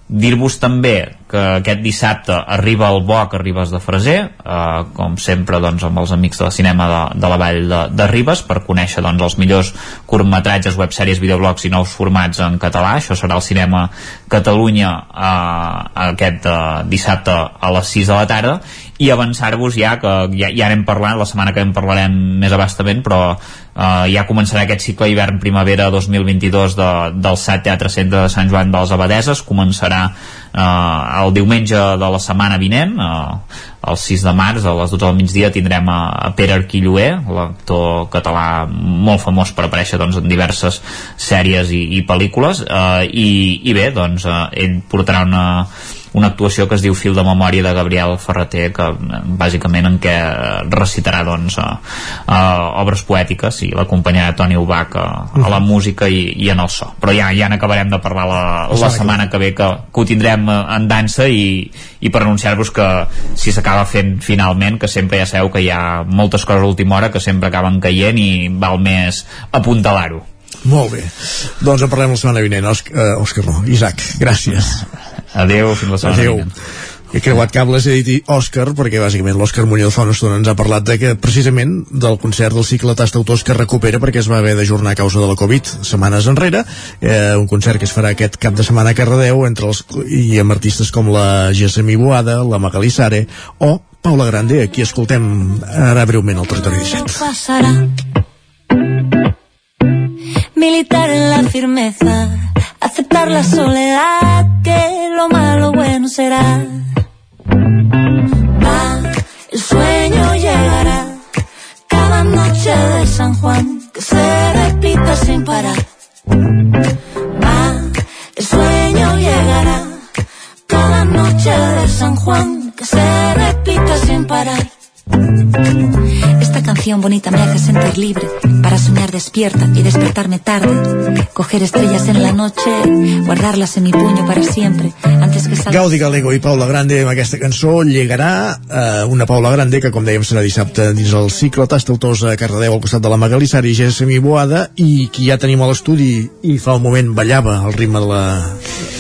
dir-vos també que aquest dissabte arriba el Boc a Ribes de Freser eh, com sempre doncs, amb els amics de la cinema de, de la Vall de, de Ribes per conèixer doncs, els millors curtmetratges, websèries, videoblogs i nous formats en català. Això serà el cinema Catalunya eh, aquest eh, dissabte a les 6 de la tarda. I avançar-vos ja que ja, ja anem parlant, la setmana que en parlarem més abastament però eh, ja començarà aquest cicle hivern-primavera 2022 de, del SAT Teatre Centre de Sant Joan de les Abadeses començarà eh, el diumenge de la setmana vinent eh, el 6 de març a les 12 del migdia tindrem a, a Pere Arquilloé l'actor català molt famós per aparèixer doncs, en diverses sèries i, i pel·lícules. Eh, i, i bé, doncs eh, ell portarà una una actuació que es diu Fil de Memòria de Gabriel Ferreter que eh, bàsicament en què recitarà doncs, uh, uh, obres poètiques i l'acompanyarà Toni Ubach a, a la música i, i en el so però ja ja n'acabarem de parlar la, la setmana que ve que, que ho tindrem eh, en dansa i, i per anunciar-vos que si s'acaba fent finalment que sempre ja sabeu que hi ha moltes coses a última hora que sempre acaben caient i val més apuntalar-ho Molt bé. Doncs en parlem la setmana vinent. Òscar, uh, Òscar no, Isaac, gràcies. Adéu, fins la setmana Adéu. He creuat cables he dit Òscar perquè bàsicament l'Òscar Muñoz fa una estona ens ha parlat de que precisament del concert del cicle Tastautors que es recupera perquè es va haver d'ajornar a causa de la Covid setmanes enrere, eh, un concert que es farà aquest cap de setmana a Cardedeu entre els, i amb artistes com la Gessamí Boada, la Magali Sare o Paula Grande, aquí escoltem ara breument el territori 17. pasará. Militar en la firmeza, aceptar la soledad, que lo malo bueno será. Va, el sueño llegará, cada noche de San Juan, que se repita sin parar. Va, el sueño llegará, cada noche de San Juan, que se repita sin parar. Esta canción bonita me hace sentir libre para soñar despierta y despertarme tarde. Coger estrellas en la noche, guardarlas en mi puño para siempre, antes que salga. Gaudi Galego i Paula Grande amb aquesta cançó llegarà eh, una Paula Grande que com dèiem serà dissabte dins el cicle Tastautors a Cardedeu al costat de la Magali Sari i Gessemi Boada i qui ja tenim a l'estudi i fa un moment ballava al ritme de la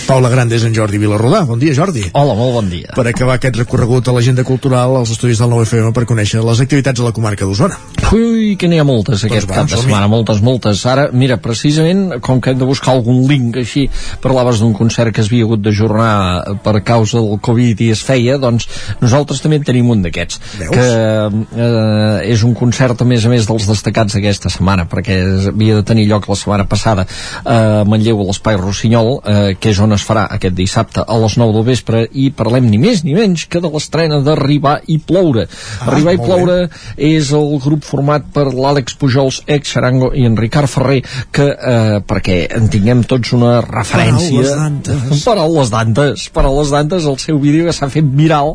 Paula Grande és en Jordi Vilarrodà. Bon dia, Jordi. Hola, molt bon dia. Per acabar aquest recorregut a l'agenda cultural als estudis del 9FM per conèixer les activitats a la comarca d'Osona. Ui, que n'hi ha moltes aquest Doncs va, cap de setmana, moltes, moltes. Ara, mira, precisament, com que hem de buscar algun link així, parlaves d'un concert que es havia hagut d'ajornar per causa del Covid i es feia, doncs nosaltres també en tenim un d'aquests, que eh, és un concert a més a més dels destacats d'aquesta setmana, perquè havia de tenir lloc la setmana passada a Manlleu, a l'Espai Rossinyol, eh, que és on es farà aquest dissabte a les 9 del vespre, i parlem ni més ni menys que de l'estrena d'Arribar i Ploure. Ah, Arribar i molt bé. Ploure és el grup format per l'Àlex Pujols, ex Xarango i en Ricard Ferrer que eh, perquè en tinguem tots una referència Paraules d'antes. paraules d'antes paraules d'antes, el seu vídeo que s'ha fet viral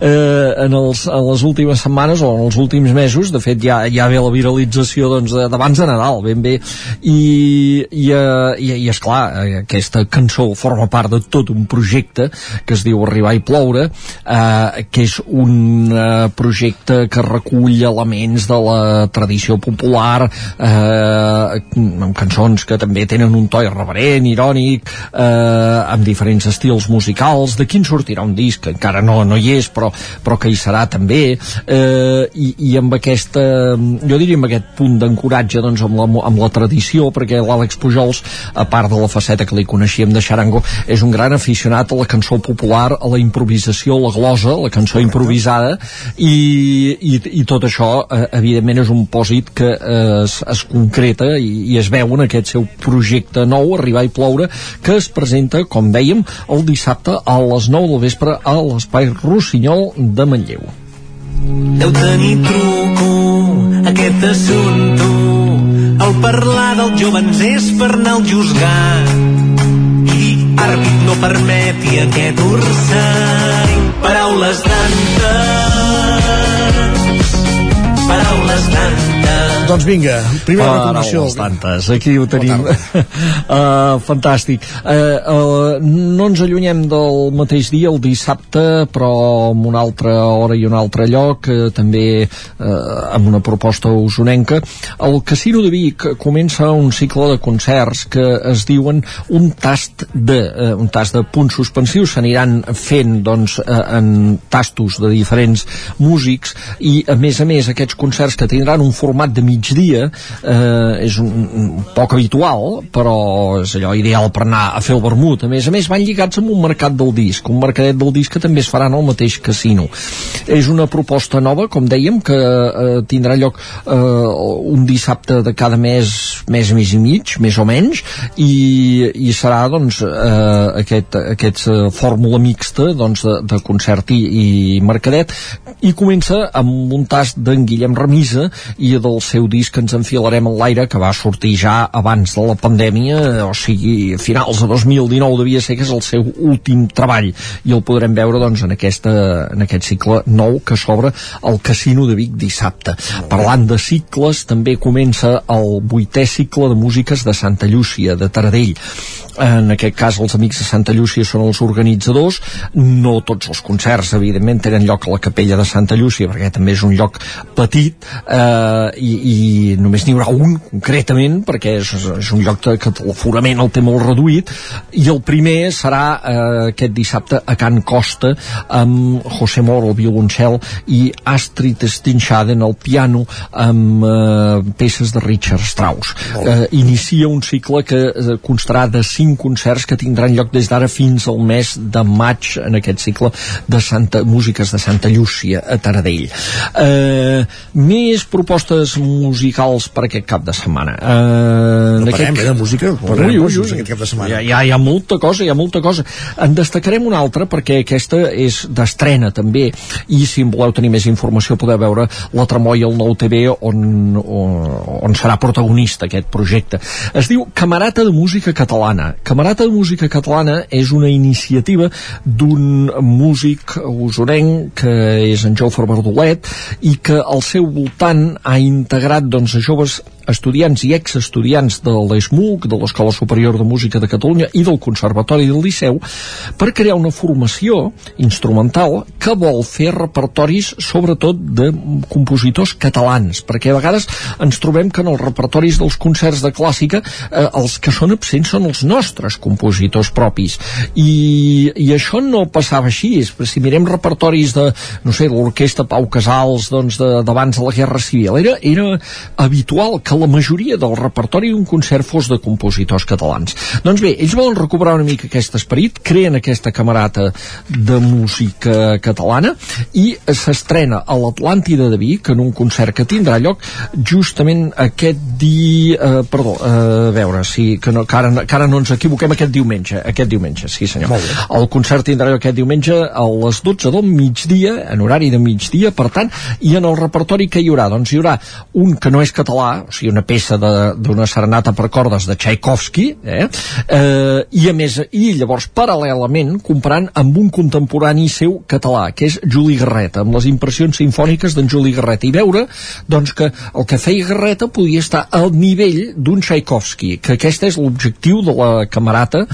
eh, en, els, en les últimes setmanes o en els últims mesos de fet ja, ja ve la viralització doncs, de- d'abans de Nadal, ben bé i, i, eh, i, i esclar eh, aquesta cançó forma part de tot un projecte que es diu Arribar i Ploure eh, que és un eh, projecte que recull elements de la tradició popular eh, amb cançons que també tenen un to irreverent, irònic eh, amb diferents estils musicals. D'aquí en sortirà un disc que encara no, no hi és però, però que hi serà també. Eh, i, i amb aquesta jo diria amb aquest punt d'encoratge doncs, amb, la, amb la tradició perquè l'Àlex Pujols a part de la faceta que li coneixíem de Xarango és un gran aficionat a la cançó popular a la improvisació, a la glosa la cançó improvisada i, i, i tot això eh, evidentment és un pòsit que eh, es, es concreta i, i es veu en aquest seu projecte nou, Arribar i Ploure que es presenta, com dèiem el dissabte a les 9 del vespre a l'espai Rossinyol de Manlleu Deu tenir truco aquest assumpte. El parlar dels jovens és per anar al juzgat. I àrbit no permeti aquest ursany. Paraules d'antes. Paraules d'antes. Doncs vinga, primera recomanació. Paraules tantes, aquí ho tenim. Uh, fantàstic. Uh, uh, no ens allunyem del mateix dia, el dissabte però amb una altra hora i un altre lloc uh, també uh, amb una proposta usonenca. El Casino de Vic comença un cicle de concerts que es diuen un tast de, uh, un tast de punts suspensius. S'aniran fent doncs, uh, en tastos de diferents músics i a més a més aquests concerts que tindran un format de migdia eh, és un, un poc habitual però és allò ideal per anar a fer el vermut. A més a més van lligats amb un mercat del disc un mercadet del disc que també es farà en el mateix casino. És una proposta nova com dèiem que eh, tindrà lloc eh, un dissabte de cada mes mes, mes i mig, més o menys i, i serà doncs eh, aquest, aquest eh, fórmula mixta doncs, de, de concert i, i mercadet. I comença amb un tast d'en Guillem Remisa i del seu disc ens enfilarem en l'aire que va sortir ja abans de la pandèmia o sigui, a finals de 2019 devia ser que és el seu últim treball. I el podrem veure doncs en, aquesta, en aquest cicle nou que s'obre al Casino de Vic dissabte. Parlant de cicles també comença el vuitè cicle de músiques de Santa Llúcia de Taradell en aquest cas els amics de Santa Llúcia són els organitzadors. No tots els concerts evidentment tenen lloc a la capella de Santa Llúcia perquè també és un lloc petit eh, i, i només n'hi haurà un concretament perquè és, és un lloc que l'aforament el té molt reduït. I el primer serà eh, aquest dissabte a Can Costa amb José Moro al violoncel i Astrid Stinchaden al piano amb eh, peces de Richard Strauss. Eh, inicia un cicle que eh, constarà de 5 cinc concerts que tindran lloc des d'ara fins al mes de maig en aquest cicle de Santa, músiques de Santa Llúcia a Taradell. Eh, més propostes musicals per aquest cap de setmana. Eh, No parem, eh, de música? Ui, Parem ui, coses ui. aquest cap de setmana. Hi ha, hi, ha, hi ha molta cosa, hi ha molta cosa. En destacarem una altra perquè aquesta és d'estrena també i si en voleu tenir més informació podeu veure la Tremolla al nou TV on, on, on serà protagonista aquest projecte. Es diu Camarata de Música Catalana. Camarata de Música Catalana és una iniciativa d'un músic usonenc que és en Jofre Verdolet i que al seu voltant ha integrat doncs, joves estudiants i exestudiants de l'ESMUC, de l'Escola Superior de Música de Catalunya i del Conservatori del Liceu per crear una formació instrumental que vol fer repertoris sobretot de compositors catalans, perquè a vegades ens trobem que en els repertoris dels concerts de clàssica eh, els que són absents són els nostres compositors propis. I, i això no passava així si mirem repertoris de, no sé, l'orquestra Pau Casals doncs d'abans de, de la Guerra Civil. Era, era habitual que la majoria del repertori d'un concert fos de compositors catalans. Doncs bé, ells volen recuperar una mica aquest esperit creen aquesta camarata de música catalana i s'estrena a l'Atlàntida de Vic en un concert que tindrà lloc justament aquest dia eh, perdó, eh, a veure si, que, no, que, ara, que ara no ens equivoquem aquest diumenge aquest diumenge, sí senyor. El concert tindrà lloc aquest diumenge a les 12 del migdia, en horari de migdia per tant, i en el repertori que hi haurà doncs hi haurà un que no és català o sigui, una peça d'una serenata per cordes de Tchaikovsky eh? Eh, i a més, i llavors paral·lelament comparant amb un contemporani seu català, que és Juli Garreta amb les impressions sinfòniques d'en Juli Garreta. I veure doncs que el que feia Garreta podia estar al nivell d'un Tchaikovsky, que aquest és l'objectiu de la camarata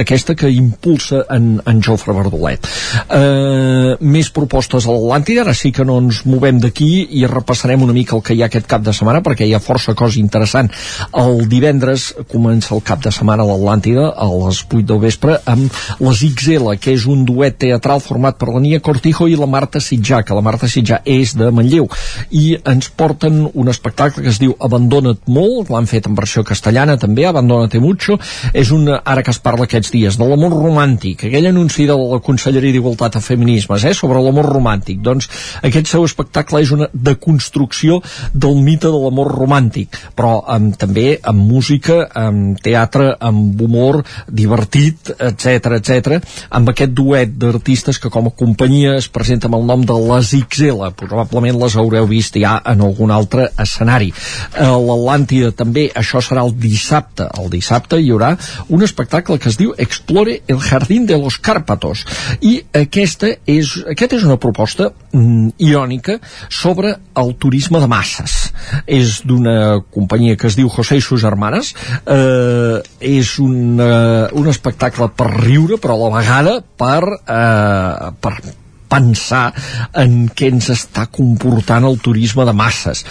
aquesta que impulsa en, en Jofre Verdolet. Eh, més propostes a l'Atlàntida. Ara sí que no ens movem d'aquí i repassarem una mica el que hi ha aquest cap de setmana perquè hi ha força cosa interessant. El divendres comença el cap de setmana a l'Atlàntida a les 8 del vespre amb les XL que és un duet teatral format per la Nia Cortijo i la Marta Sitjà que la Marta Sitjà és de Manlleu. I ens porten un espectacle que es diu Abandona't molt, l'han fet en versió castellana també, Abandonate mucho. És un, ara que es parla aquests dies de l'amor romàntic, aquell anunci de la Conselleria d'Igualtat a Feminismes eh, sobre l'amor romàntic, doncs aquest seu espectacle és una deconstrucció del mite de l'amor romàntic però amb, també amb música amb teatre, amb humor divertit, etc etc amb aquest duet d'artistes que com a companyia es presenta amb el nom de les XL probablement les haureu vist ja en algun altre escenari. A l'Atlàntida també això serà el dissabte. El dissabte hi haurà un espectacle que es diu Explore el Jardín de los Cárpatos. I aquesta és, aquesta és una proposta mm, irònica sobre el turisme de masses. És d'una companyia que es diu José i sus hermanes eh, és una, un espectacle per riure però a la vegada per, eh, per pensar en què ens està comportant el turisme de masses.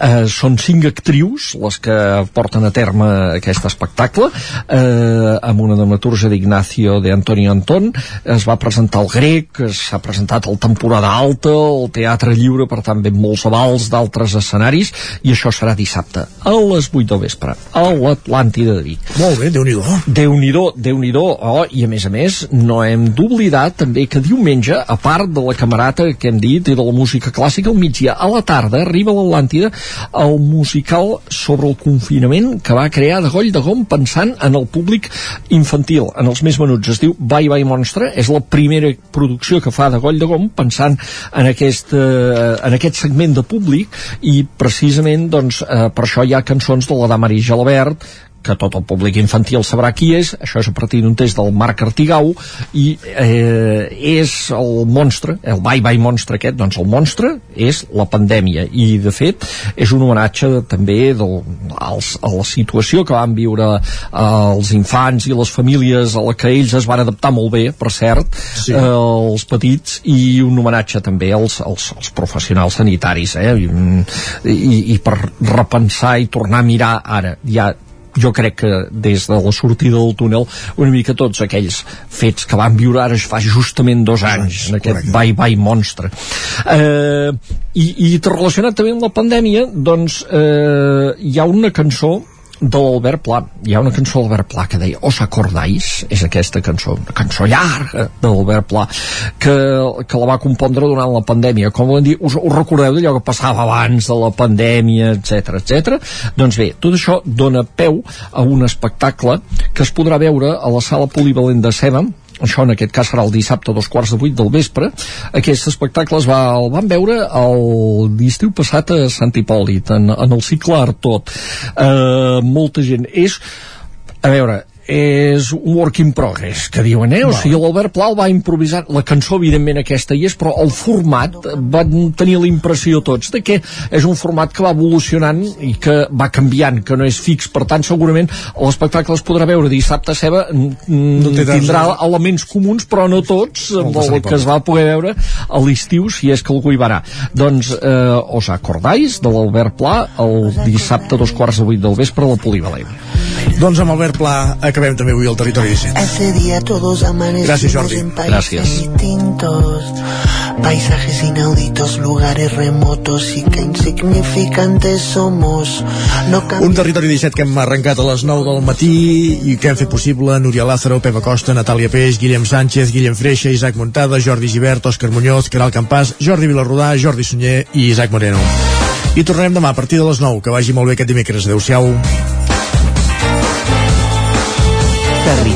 Eh, són cinc actrius les que porten a terme aquest espectacle. Eh, amb una dramaturgia d'Ignacio de Antonio Antón es va presentar el grec s'ha presentat el temporada alta el teatre lliure, per tant ben molts avals d'altres escenaris i això serà dissabte a les 8 del vespre a l'Atlàntida de Vic. Molt bé, Déu-n'hi-do. Déu-n'hi-do, déu nhi déu oh, i a més a més no hem d'oblidar també que diumenge, a part de la camarata que hem dit i de la música clàssica al migdia, a la tarda arriba a l'Atlàntida el musical sobre el confinament que va crear de Goll de Gom pensant en el públic infantil, en els més menuts. Es diu Bye Bye Monstre, és la primera producció que fa de Goll de Gom pensant en aquest, eh, en aquest segment de públic i precisament doncs, eh, per això hi ha cançons de la Damaris Gelabert que tot el públic infantil sabrà qui és, això és a partir d'un test del Marc Artigau i eh, és el monstre, el Bye Bye Monstre aquest, doncs el monstre és la pandèmia i de fet és un homenatge també del, als, a la situació que van viure eh, els infants i les famílies a la que ells es van adaptar molt bé, per cert, sí. eh, els petits i un homenatge també als, als, als professionals sanitaris eh, i, i, i per repensar i tornar a mirar ara ja jo crec que des de la sortida del túnel una mica tots aquells fets que van viure ara es fa justament dos anys en aquest bye bye monstre. Eh, i, i relacionat també amb la pandèmia doncs eh, hi ha una cançó de l'Albert Pla. Hi ha una cançó d'Albert Pla que deia Os acordáis? És aquesta cançó, una cançó llarga de l'Albert Pla, que, que la va compondre durant la pandèmia. Com volen dir, us, us recordeu d'allò que passava abans de la pandèmia, etc etc. Doncs bé, tot això dona peu a un espectacle que es podrà veure a la sala polivalent de Seva, això en aquest cas serà el dissabte a dos quarts de vuit del vespre. Aquest espectacle es va, el van veure el l'estiu passat a Sant Hipòlit en, en el cicle Artot eh, molta gent. És a veure, és un work in progress, que diuen, eh? O sigui, l'Albert Pla el va improvisar, la cançó evidentment aquesta hi és, però el format van tenir la impressió tots de que és un format que va evolucionant i que va canviant, que no és fix, per tant segurament l'espectacle es podrà veure dissabte a Ceba no tindrà elements comuns, però no tots amb el que es va poder veure a l'estiu si és que algú hi va anar. Doncs eh, os acordáis de l'Albert Pla el dissabte a dos quarts de vuit del vespre a la Polivalent. Doncs amb Albert Pla acabem també avui el Territori 17. Ese día todos amanecimos Gracias, Jordi. Gracias. distintos, paisajes inauditos, lugares remotos y qué insignificantes somos. No Un territori 17 que hem arrencat a les 9 del matí i que hem fet possible Núria Lázaro, Pepa Costa, Natàlia Peix, Guillem Sánchez, Guillem Freixa, Isaac Montada, Jordi Givert, Òscar Muñoz, Caral Campàs, Jordi Vilarrodà, Jordi Sunyer i Isaac Moreno. I tornarem demà a partir de les 9. Que vagi molt bé aquest dimecres. Adéu-siau.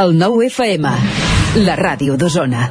El nou FM, la ràdio d'Osona.